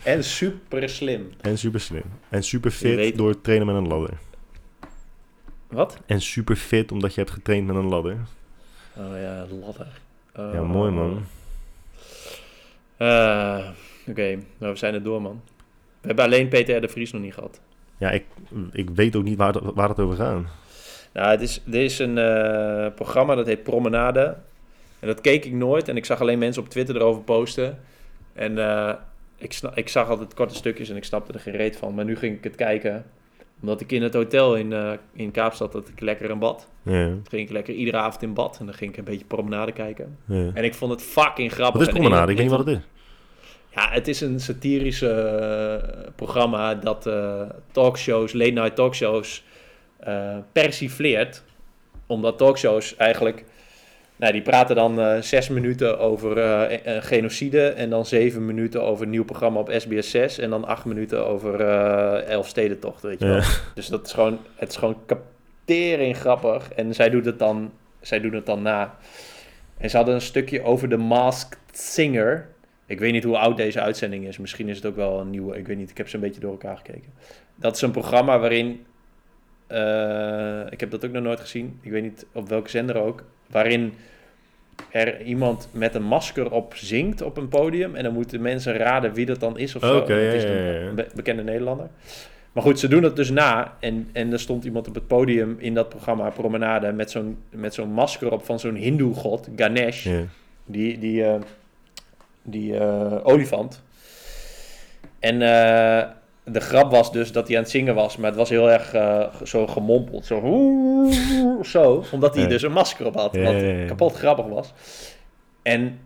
en super slim. en super slim. En super fit weet- door het trainen met een ladder. Wat? En super fit omdat je hebt getraind met een ladder. Oh ja, ladder. Oh. Ja, mooi man. Eh, Oké, nou we zijn er door man. We hebben alleen PTR de Vries nog niet gehad. Ja, ik, ik weet ook niet waar, het- waar het over gaat. Nou, het is, er is een eh, programma dat heet Promenade. En dat keek ik nooit. En ik zag alleen mensen op Twitter erover posten. En eh, ik, ik zag altijd korte stukjes en ik snapte er geen reet van. Maar nu ging ik het kijken. Omdat ik in het hotel in, eh, in Kaapstad had ik lekker een bad. Ja, Toen ging ik lekker iedere avond in bad. En dan ging ik een beetje promenade kijken. ja. En ik vond het fucking grappig. Wat is En promenade? Ik weet niet wat het is. Ja, het is een satirische eh, programma dat eh, talkshows, late night talkshows, eh, persifleert. Omdat talkshows eigenlijk, nou die praten dan zes minuten over genocide en dan zeven minuten over een nieuw programma op SBS 6 en dan acht minuten over eh Elfstedentocht, weet je wel. Ja. Dus dat is gewoon, het is gewoon kaptering grappig en zij doet het dan, zij doen het dan na. En ze hadden een stukje over de Masked Singer. Ik weet niet hoe oud deze uitzending is. Misschien is het ook wel een nieuwe. Ik weet niet. Ik heb ze een beetje door elkaar gekeken. Dat is een programma waarin. eh, ik heb dat ook nog nooit gezien. Ik weet niet op welke zender ook. Waarin er iemand met een masker op zingt op een podium. En dan moeten mensen raden wie dat dan is of zo. Oké, het ja, is een be- bekende Nederlander. Maar goed, ze doen dat dus na. En, en er stond iemand op het podium in dat programma Promenade. met zo'n, met zo'n masker op van zo'n Hindoe-god, Ganesh. Ja. Die, die, eh, die eh, olifant. En eh, de grap was dus dat hij aan het zingen was, maar het was heel erg uh, zo gemompeld. Zo, [laughs] zo omdat hij Ja. dus een masker op had, wat ja, ja. kapot grappig was. En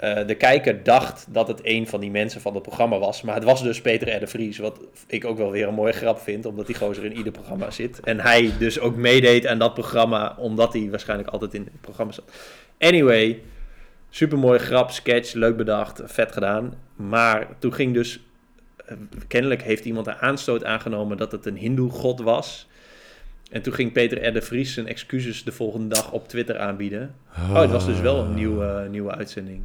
eh, de kijker dacht dat het een van die mensen van het programma was, maar het was dus Peter R. de Vries, wat ik ook wel weer een mooie grap vind, omdat die gozer in ieder programma zit. En hij dus ook meedeed aan dat programma, omdat hij waarschijnlijk altijd in het programma zat. Anyway, supermooie grap, sketch, leuk bedacht, vet gedaan. Maar toen ging dus eh, kennelijk heeft iemand een aanstoot aangenomen dat het een hindoe-god was. En toen ging Peter R. de Vries zijn excuses de volgende dag op Twitter aanbieden. Oh, het was dus wel een nieuwe, nieuwe uitzending.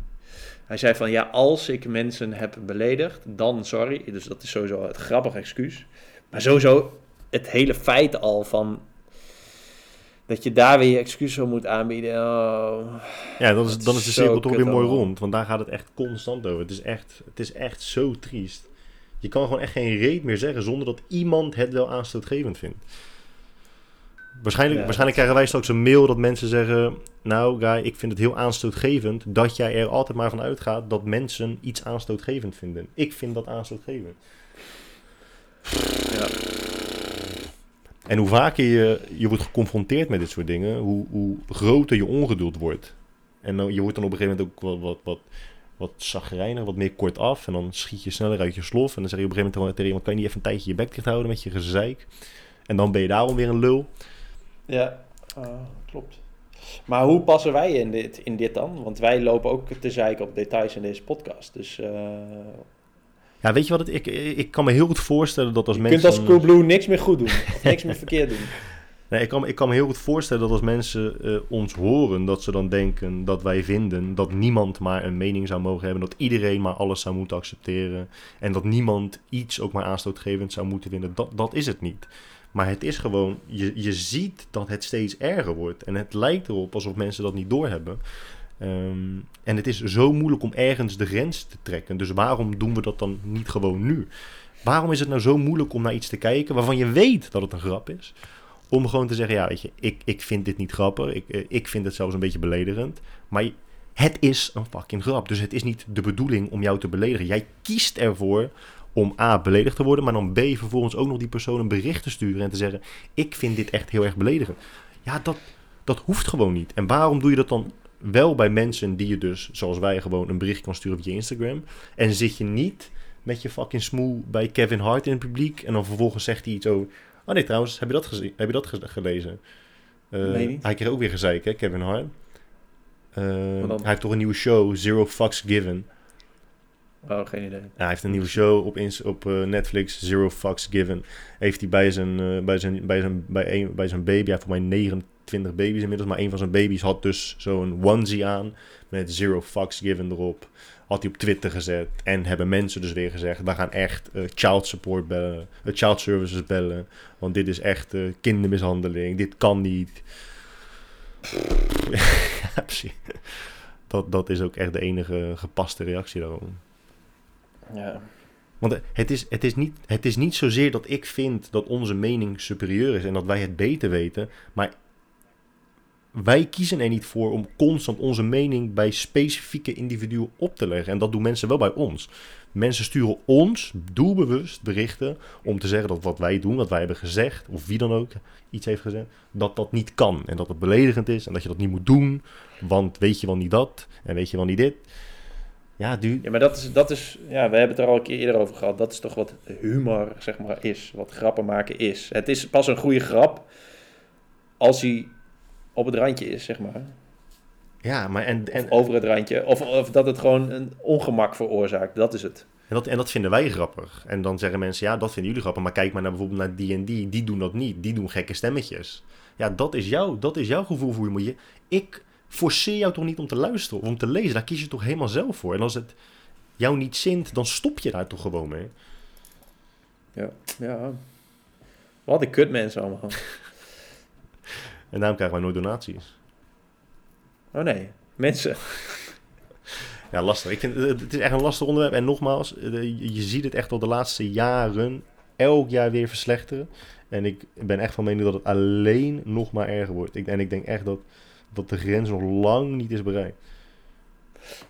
Hij zei van, ja, als ik mensen heb beledigd, dan sorry. Dus dat is sowieso het grappige excuus. Maar sowieso het hele feit al van... dat je daar weer je excuus voor moet aanbieden. Oh. Ja, dan is, dan is de cirkel toch weer mooi rond. Want daar gaat het echt constant over. Het is echt, het is echt zo triest. Je kan gewoon echt geen reet meer zeggen zonder dat iemand het wel aanstootgevend vindt. Waarschijnlijk, Ja. waarschijnlijk krijgen wij straks een mail dat mensen zeggen... Nou, guy, ik vind het heel aanstootgevend dat jij er altijd maar van uitgaat dat mensen iets aanstootgevend vinden. Ik vind dat aanstootgevend. Ja. En hoe vaker je, je wordt geconfronteerd met dit soort dingen, hoe, hoe groter je ongeduld wordt. En dan, je wordt dan op een gegeven moment ook wat, wat, wat, wat zagrijnig, wat meer kortaf. En dan schiet je sneller uit je slof. En dan zeg je op een gegeven moment tegen iemand, kan je niet even een tijdje je bek dicht houden met je gezeik? En dan ben je daarom weer een lul. Ja, ah, klopt. Maar hoe passen wij in dit, in dit dan? Want wij lopen ook te zeiken op details in deze podcast. Dus eh, Ja, weet je wat het, ik, ik kan me heel goed voorstellen dat als je mensen... kunt als Coolblue niks meer goed doen. Of niks meer verkeerd doen. [laughs] Nee, ik, kan, me- ik kan me heel goed voorstellen dat als mensen eh, ons horen, dat ze dan denken dat wij vinden dat niemand maar een mening zou mogen hebben, dat iedereen maar alles zou moeten accepteren en dat niemand iets ook maar aanstootgevend zou moeten vinden. Dat, dat is het niet. Maar het is gewoon, je, je ziet dat het steeds erger wordt en het lijkt erop alsof mensen dat niet doorhebben. Ehm, en het is zo moeilijk om ergens de grens te trekken. Dus waarom doen we dat dan niet gewoon nu? Waarom is het nou zo moeilijk om naar iets te kijken waarvan je weet dat het een grap is? Om gewoon te zeggen, ja, weet je, ik, ik vind dit niet grappig. Ik, eh, ik vind het zelfs een beetje beledigend. Maar het is een fucking grap. Dus het is niet de bedoeling om jou te beledigen. Jij kiest ervoor om A, beledigd te worden, maar dan B, vervolgens ook nog die persoon een bericht te sturen en te zeggen, ik vind dit echt heel erg beledigend. Ja, dat, dat hoeft gewoon niet. En waarom doe je dat dan wel bij mensen die je dus, zoals wij, gewoon een bericht kan sturen op je Instagram? En zit je niet met je fucking smoel bij Kevin Hart in het publiek en dan vervolgens zegt hij iets over... Oh nee, trouwens, heb je dat, gezien, heb je dat ge- gelezen? Eh, Nee, hij kreeg ook weer gezeik, hè, Kevin Hart. Eh, hij heeft toch een nieuwe show, Zero Fucks Given. Oh, geen idee. Ja, hij heeft een nieuwe show op, op eh, Netflix, Zero Fucks Given. Heeft hij bij zijn, bij zijn, bij zijn, bij een, bij zijn baby, hij heeft voor mij 29 baby's inmiddels, maar een van zijn baby's had dus zo'n onesie aan met Zero Fucks Given erop. Had hij op Twitter gezet en hebben mensen dus weer gezegd, we gaan echt eh, child support bellen, eh, child services bellen, want dit is echt eh, kindermishandeling, dit kan niet. [laughs] ja, precies. Dat, dat is ook echt de enige gepaste reactie daarom. Ja. Want het is, het, is niet, het is niet zozeer dat ik vind dat onze mening superieur is en dat wij het beter weten. Maar wij kiezen er niet voor om constant onze mening bij specifieke individuen op te leggen. En dat doen mensen wel bij ons. Mensen sturen ons doelbewust berichten om te zeggen dat wat wij doen, wat wij hebben gezegd, of wie dan ook iets heeft gezegd, dat dat niet kan. En dat het beledigend is en dat je dat niet moet doen, want weet je wel niet dat en weet je wel niet dit. Ja, dude. Ja, maar dat is, dat is, ja, we hebben het er al een keer eerder over gehad. Dat is toch wat humor, zeg maar, is. Wat grappen maken is. Het is pas een goede grap als hij op het randje is, zeg maar. Ja, maar en, en, Of over het randje. Of, of dat het gewoon een ongemak veroorzaakt. Dat is het. En dat, en dat vinden wij grappig. En dan zeggen mensen, ja, dat vinden jullie grappig. Maar kijk maar naar bijvoorbeeld naar die en die. Die doen dat niet. Die doen gekke stemmetjes. Ja, dat is, jou, dat is jouw gevoel voor humor. Je, ik forceer jou toch niet om te luisteren of om te lezen. Daar kies je toch helemaal zelf voor. En als het jou niet zint, dan stop je daar toch gewoon mee. Ja. ja. Wat een kut mensen allemaal. [laughs] En daarom krijgen wij nooit donaties. Oh nee, mensen. [laughs] Ja, lastig. Ik vind, het is echt een lastig onderwerp. En nogmaals, eh, je je ziet het echt al de laatste jaren elk jaar weer verslechteren. En ik ben echt van mening dat het alleen nog maar erger wordt. Ik, en ik denk echt dat, dat de grens nog lang niet is bereikt.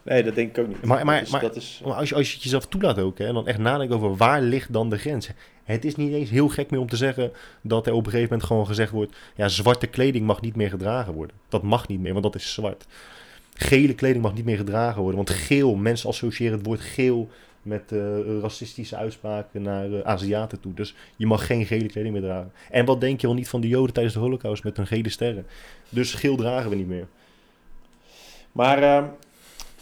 Nee, dat denk ik ook niet. Maar, maar, maar, dat is... maar als, je, als je het jezelf toelaat ook, hè, en dan echt nadenkt over waar ligt dan de grens. Het is niet eens heel gek meer om te zeggen dat er op een gegeven moment gewoon gezegd wordt... ja, zwarte kleding mag niet meer gedragen worden. Dat mag niet meer, want dat is zwart. Gele kleding mag niet meer gedragen worden, want geel, mensen associëren het woord geel met eh, racistische uitspraken naar eh, Aziaten toe. Dus je mag geen gele kleding meer dragen. En wat denk je wel niet van de Joden tijdens de Holocaust met hun gele sterren? Dus geel dragen we niet meer. Maar ehm,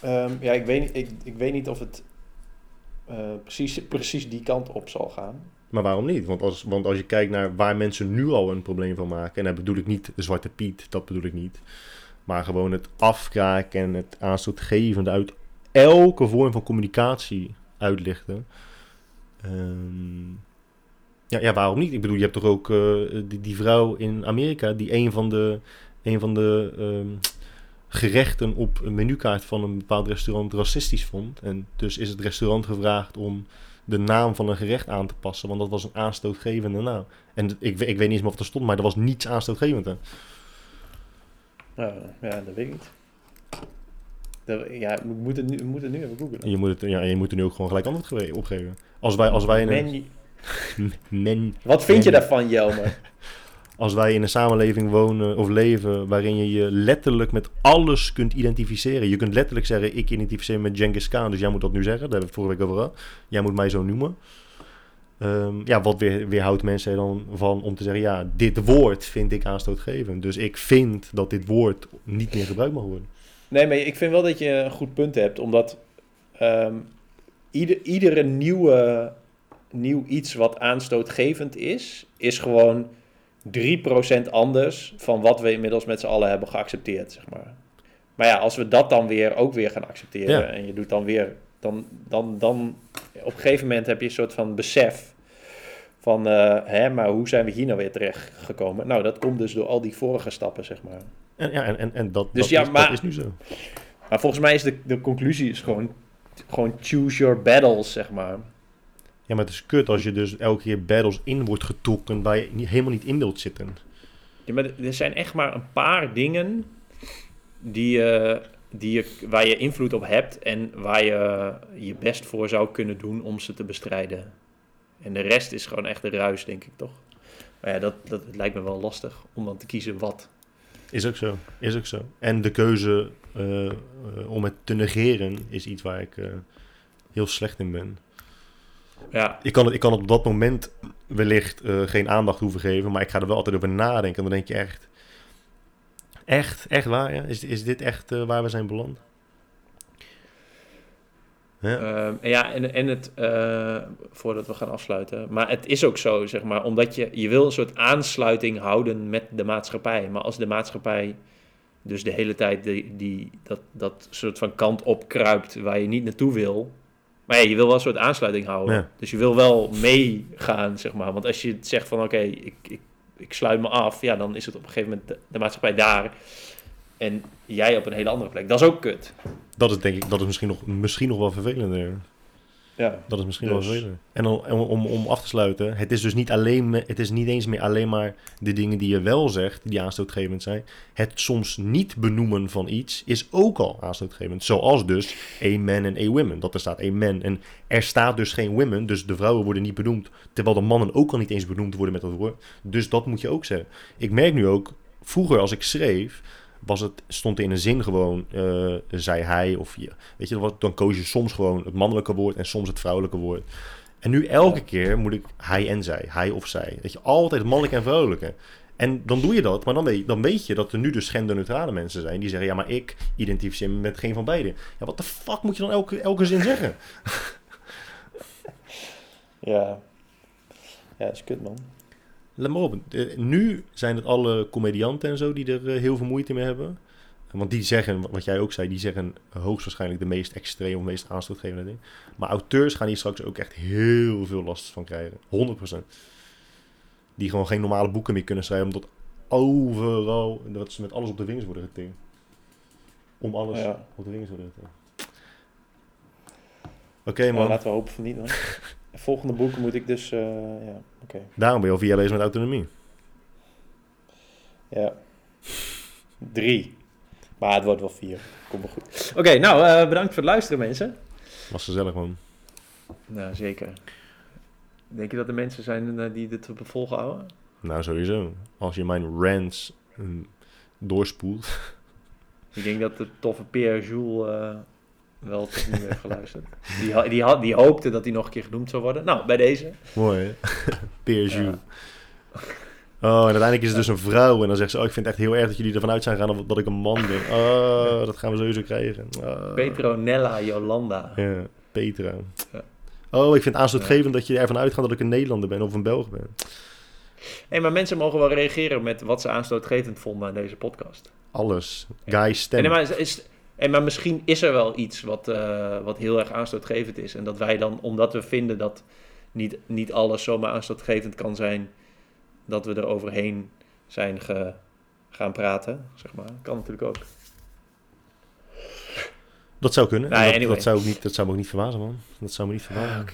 ehm, ja, ik weet, ik, ik weet niet of het eh, precies, precies die kant op zal gaan. Maar waarom niet? Want als, want als je kijkt naar waar mensen nu al een probleem van maken, en dat bedoel ik niet de Zwarte Piet, dat bedoel ik niet. Maar gewoon het afkraken en het aanstootgevende uit elke vorm van communicatie uitlichten. Ehm, ja, ja, waarom niet? Ik bedoel, je hebt toch ook eh, die, die vrouw in Amerika die een van de, een van de ehm, gerechten op een menukaart van een bepaald restaurant racistisch vond. En dus is het restaurant gevraagd om de naam van een gerecht aan te passen, want dat was een aanstootgevende naam. En ik, ik weet niet eens meer of er stond, maar er was niets aanstootgevend aan. Nou, ja, dat weet ik niet. Dat, ja, we moeten, nu, we moeten nu even googlen. En je moet, het, ja, je moet er nu ook gewoon gelijk antwoord ge- op geven. Als wij, als wij, een, [laughs] men, Wat vind je daarvan, Jelmer? [laughs] als wij in een samenleving wonen of leven waarin je je letterlijk met alles kunt identificeren. Je kunt letterlijk zeggen, ik identificeer me met Genghis Khan, dus jij moet dat nu zeggen. Daar hebben we het vorige week over gehad. Jij moet mij zo noemen. Ehm, ja, wat weer, weerhoudt mensen dan van om te zeggen, ja, dit woord vind ik aanstootgevend. Dus ik vind dat dit woord niet meer gebruikt mag worden. Nee, maar ik vind wel dat je een goed punt hebt, omdat ehm, ieder, iedere nieuwe, nieuw iets wat aanstootgevend is, is gewoon 3% anders van wat we inmiddels met z'n allen hebben geaccepteerd, zeg maar. Maar ja, als we dat dan weer ook weer gaan accepteren Ja. en je doet dan weer, dan, dan, dan op een gegeven moment heb je een soort van besef van, eh, hè, maar hoe zijn we hier nou weer terecht gekomen? Nou, dat komt dus door al die vorige stappen, zeg maar. En, ja, en, en, en dat, Dus dat, ja, is, maar- dat is nu zo. Maar volgens mij is de, de conclusie is gewoon, gewoon choose your battles, zeg maar. Ja, maar het is kut als je dus elke keer battles in wordt getrokken waar je niet, helemaal niet in wilt zitten. Ja, maar er zijn echt maar een paar dingen die, je die je, waar je invloed op hebt en waar je je best voor zou kunnen doen om ze te bestrijden. En de rest is gewoon echt de ruis, denk ik toch? Maar ja, dat, dat lijkt me wel lastig om dan te kiezen wat. Is ook zo, is ook zo. En de keuze eh, eh, om het te negeren is iets waar ik heel slecht in ben. Ja, Ik kan, het, ik kan het op dat moment wellicht eh, geen aandacht hoeven geven, maar ik ga er wel altijd over nadenken. En dan denk je echt, echt, echt waar? Ja? Is, is dit echt eh, waar we zijn beland? Ja. Ehm, en ja, en, en het, eh, voordat we gaan afsluiten, maar het is ook zo, zeg maar, omdat je, je wil een soort aansluiting houden met de maatschappij. Maar als de maatschappij dus de hele tijd die, die, dat, dat soort van kant opkruipt waar je niet naartoe wil. Maar ja, je wil wel een soort aansluiting houden. Ja. Dus je wil wel meegaan, zeg maar. Want als je zegt van, oké, ik, ik, ik sluit me af, ja, dan is het op een gegeven moment de, de maatschappij daar. En jij op een hele andere plek. Dat is ook kut. Dat is denk ik, dat is misschien nog, misschien nog wel vervelender. Ja. Dat is misschien Dus- wel vervelender. En dan, om, om, om af te sluiten, het is dus niet alleen, het is niet eens meer alleen maar de dingen die je wel zegt, die aanstootgevend zijn. Het soms niet benoemen van iets is ook al aanstootgevend. Zoals dus a man en a women. Dat er staat a man. En er staat dus geen women, dus de vrouwen worden niet benoemd. Terwijl de mannen ook al niet eens benoemd worden met dat woord. Dus dat moet je ook zeggen. Ik merk nu ook, vroeger als ik schreef, was het, stond er in een zin gewoon, eh, zei hij of je. Weet je, dan koos je soms gewoon het mannelijke woord en soms het vrouwelijke woord. En nu elke keer moet ik hij en zij, hij of zij. Weet je, altijd mannelijk en vrouwelijke. En dan doe je dat, maar dan weet, dan weet je dat er nu dus genderneutrale mensen zijn die zeggen: ja, maar ik identificeer me met geen van beide. Ja, wat de fuck moet je dan elke, elke zin zeggen? [laughs] Ja. Ja, dat is kut, man. Let maar op. nu zijn het alle comedianten en zo die er eh, heel veel moeite mee hebben. Want die zeggen, wat jij ook zei, die zeggen hoogstwaarschijnlijk de meest extreme of meest aanstootgevende dingen. Maar auteurs gaan hier straks ook echt heel veel last van krijgen. 100%. Die gewoon geen normale boeken meer kunnen schrijven, omdat overal, dat ze met alles op de vingers worden getikt. Om alles Ja. op de vingers worden getikt. Oké Ja, man, laten we hopen van niet, man. [laughs] Volgende boeken moet ik dus... eh, ja, oké. daarom ben je al vier jaar bezig met autonomie. Ja. Drie. Maar het wordt wel vier. Komt wel goed. Oké, nou, eh, bedankt voor het luisteren, mensen. Was gezellig, man. Nou, zeker. Denk je dat er mensen zijn eh, die dit bevolgen houden? Nou, sowieso. Als je mijn rants eh, doorspoelt. Ik denk dat de toffe Pierre Jules eh, wel tot nu heeft geluisterd. Die, die, had, die hoopte dat hij nog een keer genoemd zou worden. Nou, bij deze. Mooi. [laughs] Ja. Oh, en uiteindelijk is het dus een vrouw. En dan zegt ze, oh, ik vind het echt heel erg dat jullie ervan uit zijn gegaan dat- dat ik een man ben. [laughs] Oh, dat gaan we sowieso krijgen. Oh. Petronella Jolanda. Ja, Petra. Ja. Oh, ik vind het aanstootgevend dat je ervan uitgaat dat ik een Nederlander ben of een Belg ben. Hey, maar mensen mogen wel reageren met wat ze aanstootgevend vonden aan deze podcast. Alles. Guy stem. En, maar, is- en maar misschien is er wel iets wat, eh, wat heel erg aanstootgevend is. En dat wij dan, omdat we vinden dat niet, niet alles zomaar aanstootgevend kan zijn, dat we er overheen zijn ge- gaan praten, zeg maar. Kan natuurlijk ook. Dat zou kunnen. En dat, anyway. dat, zou ik niet, dat zou me ook niet verbazen, man. Dat zou me niet verbazen. Oké.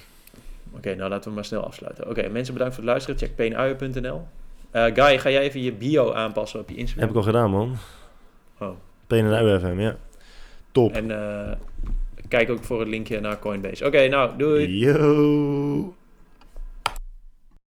Oké, nou laten we maar snel afsluiten. Oké, mensen bedankt voor het luisteren. Check peenuien.nl. Eh Guy, ga jij even je bio aanpassen op je Instagram? Heb ik al gedaan, man. Oh. FM, ja. Top. En eh, kijk ook voor het linkje naar Coinbase. Oké, nou, doei. Yo.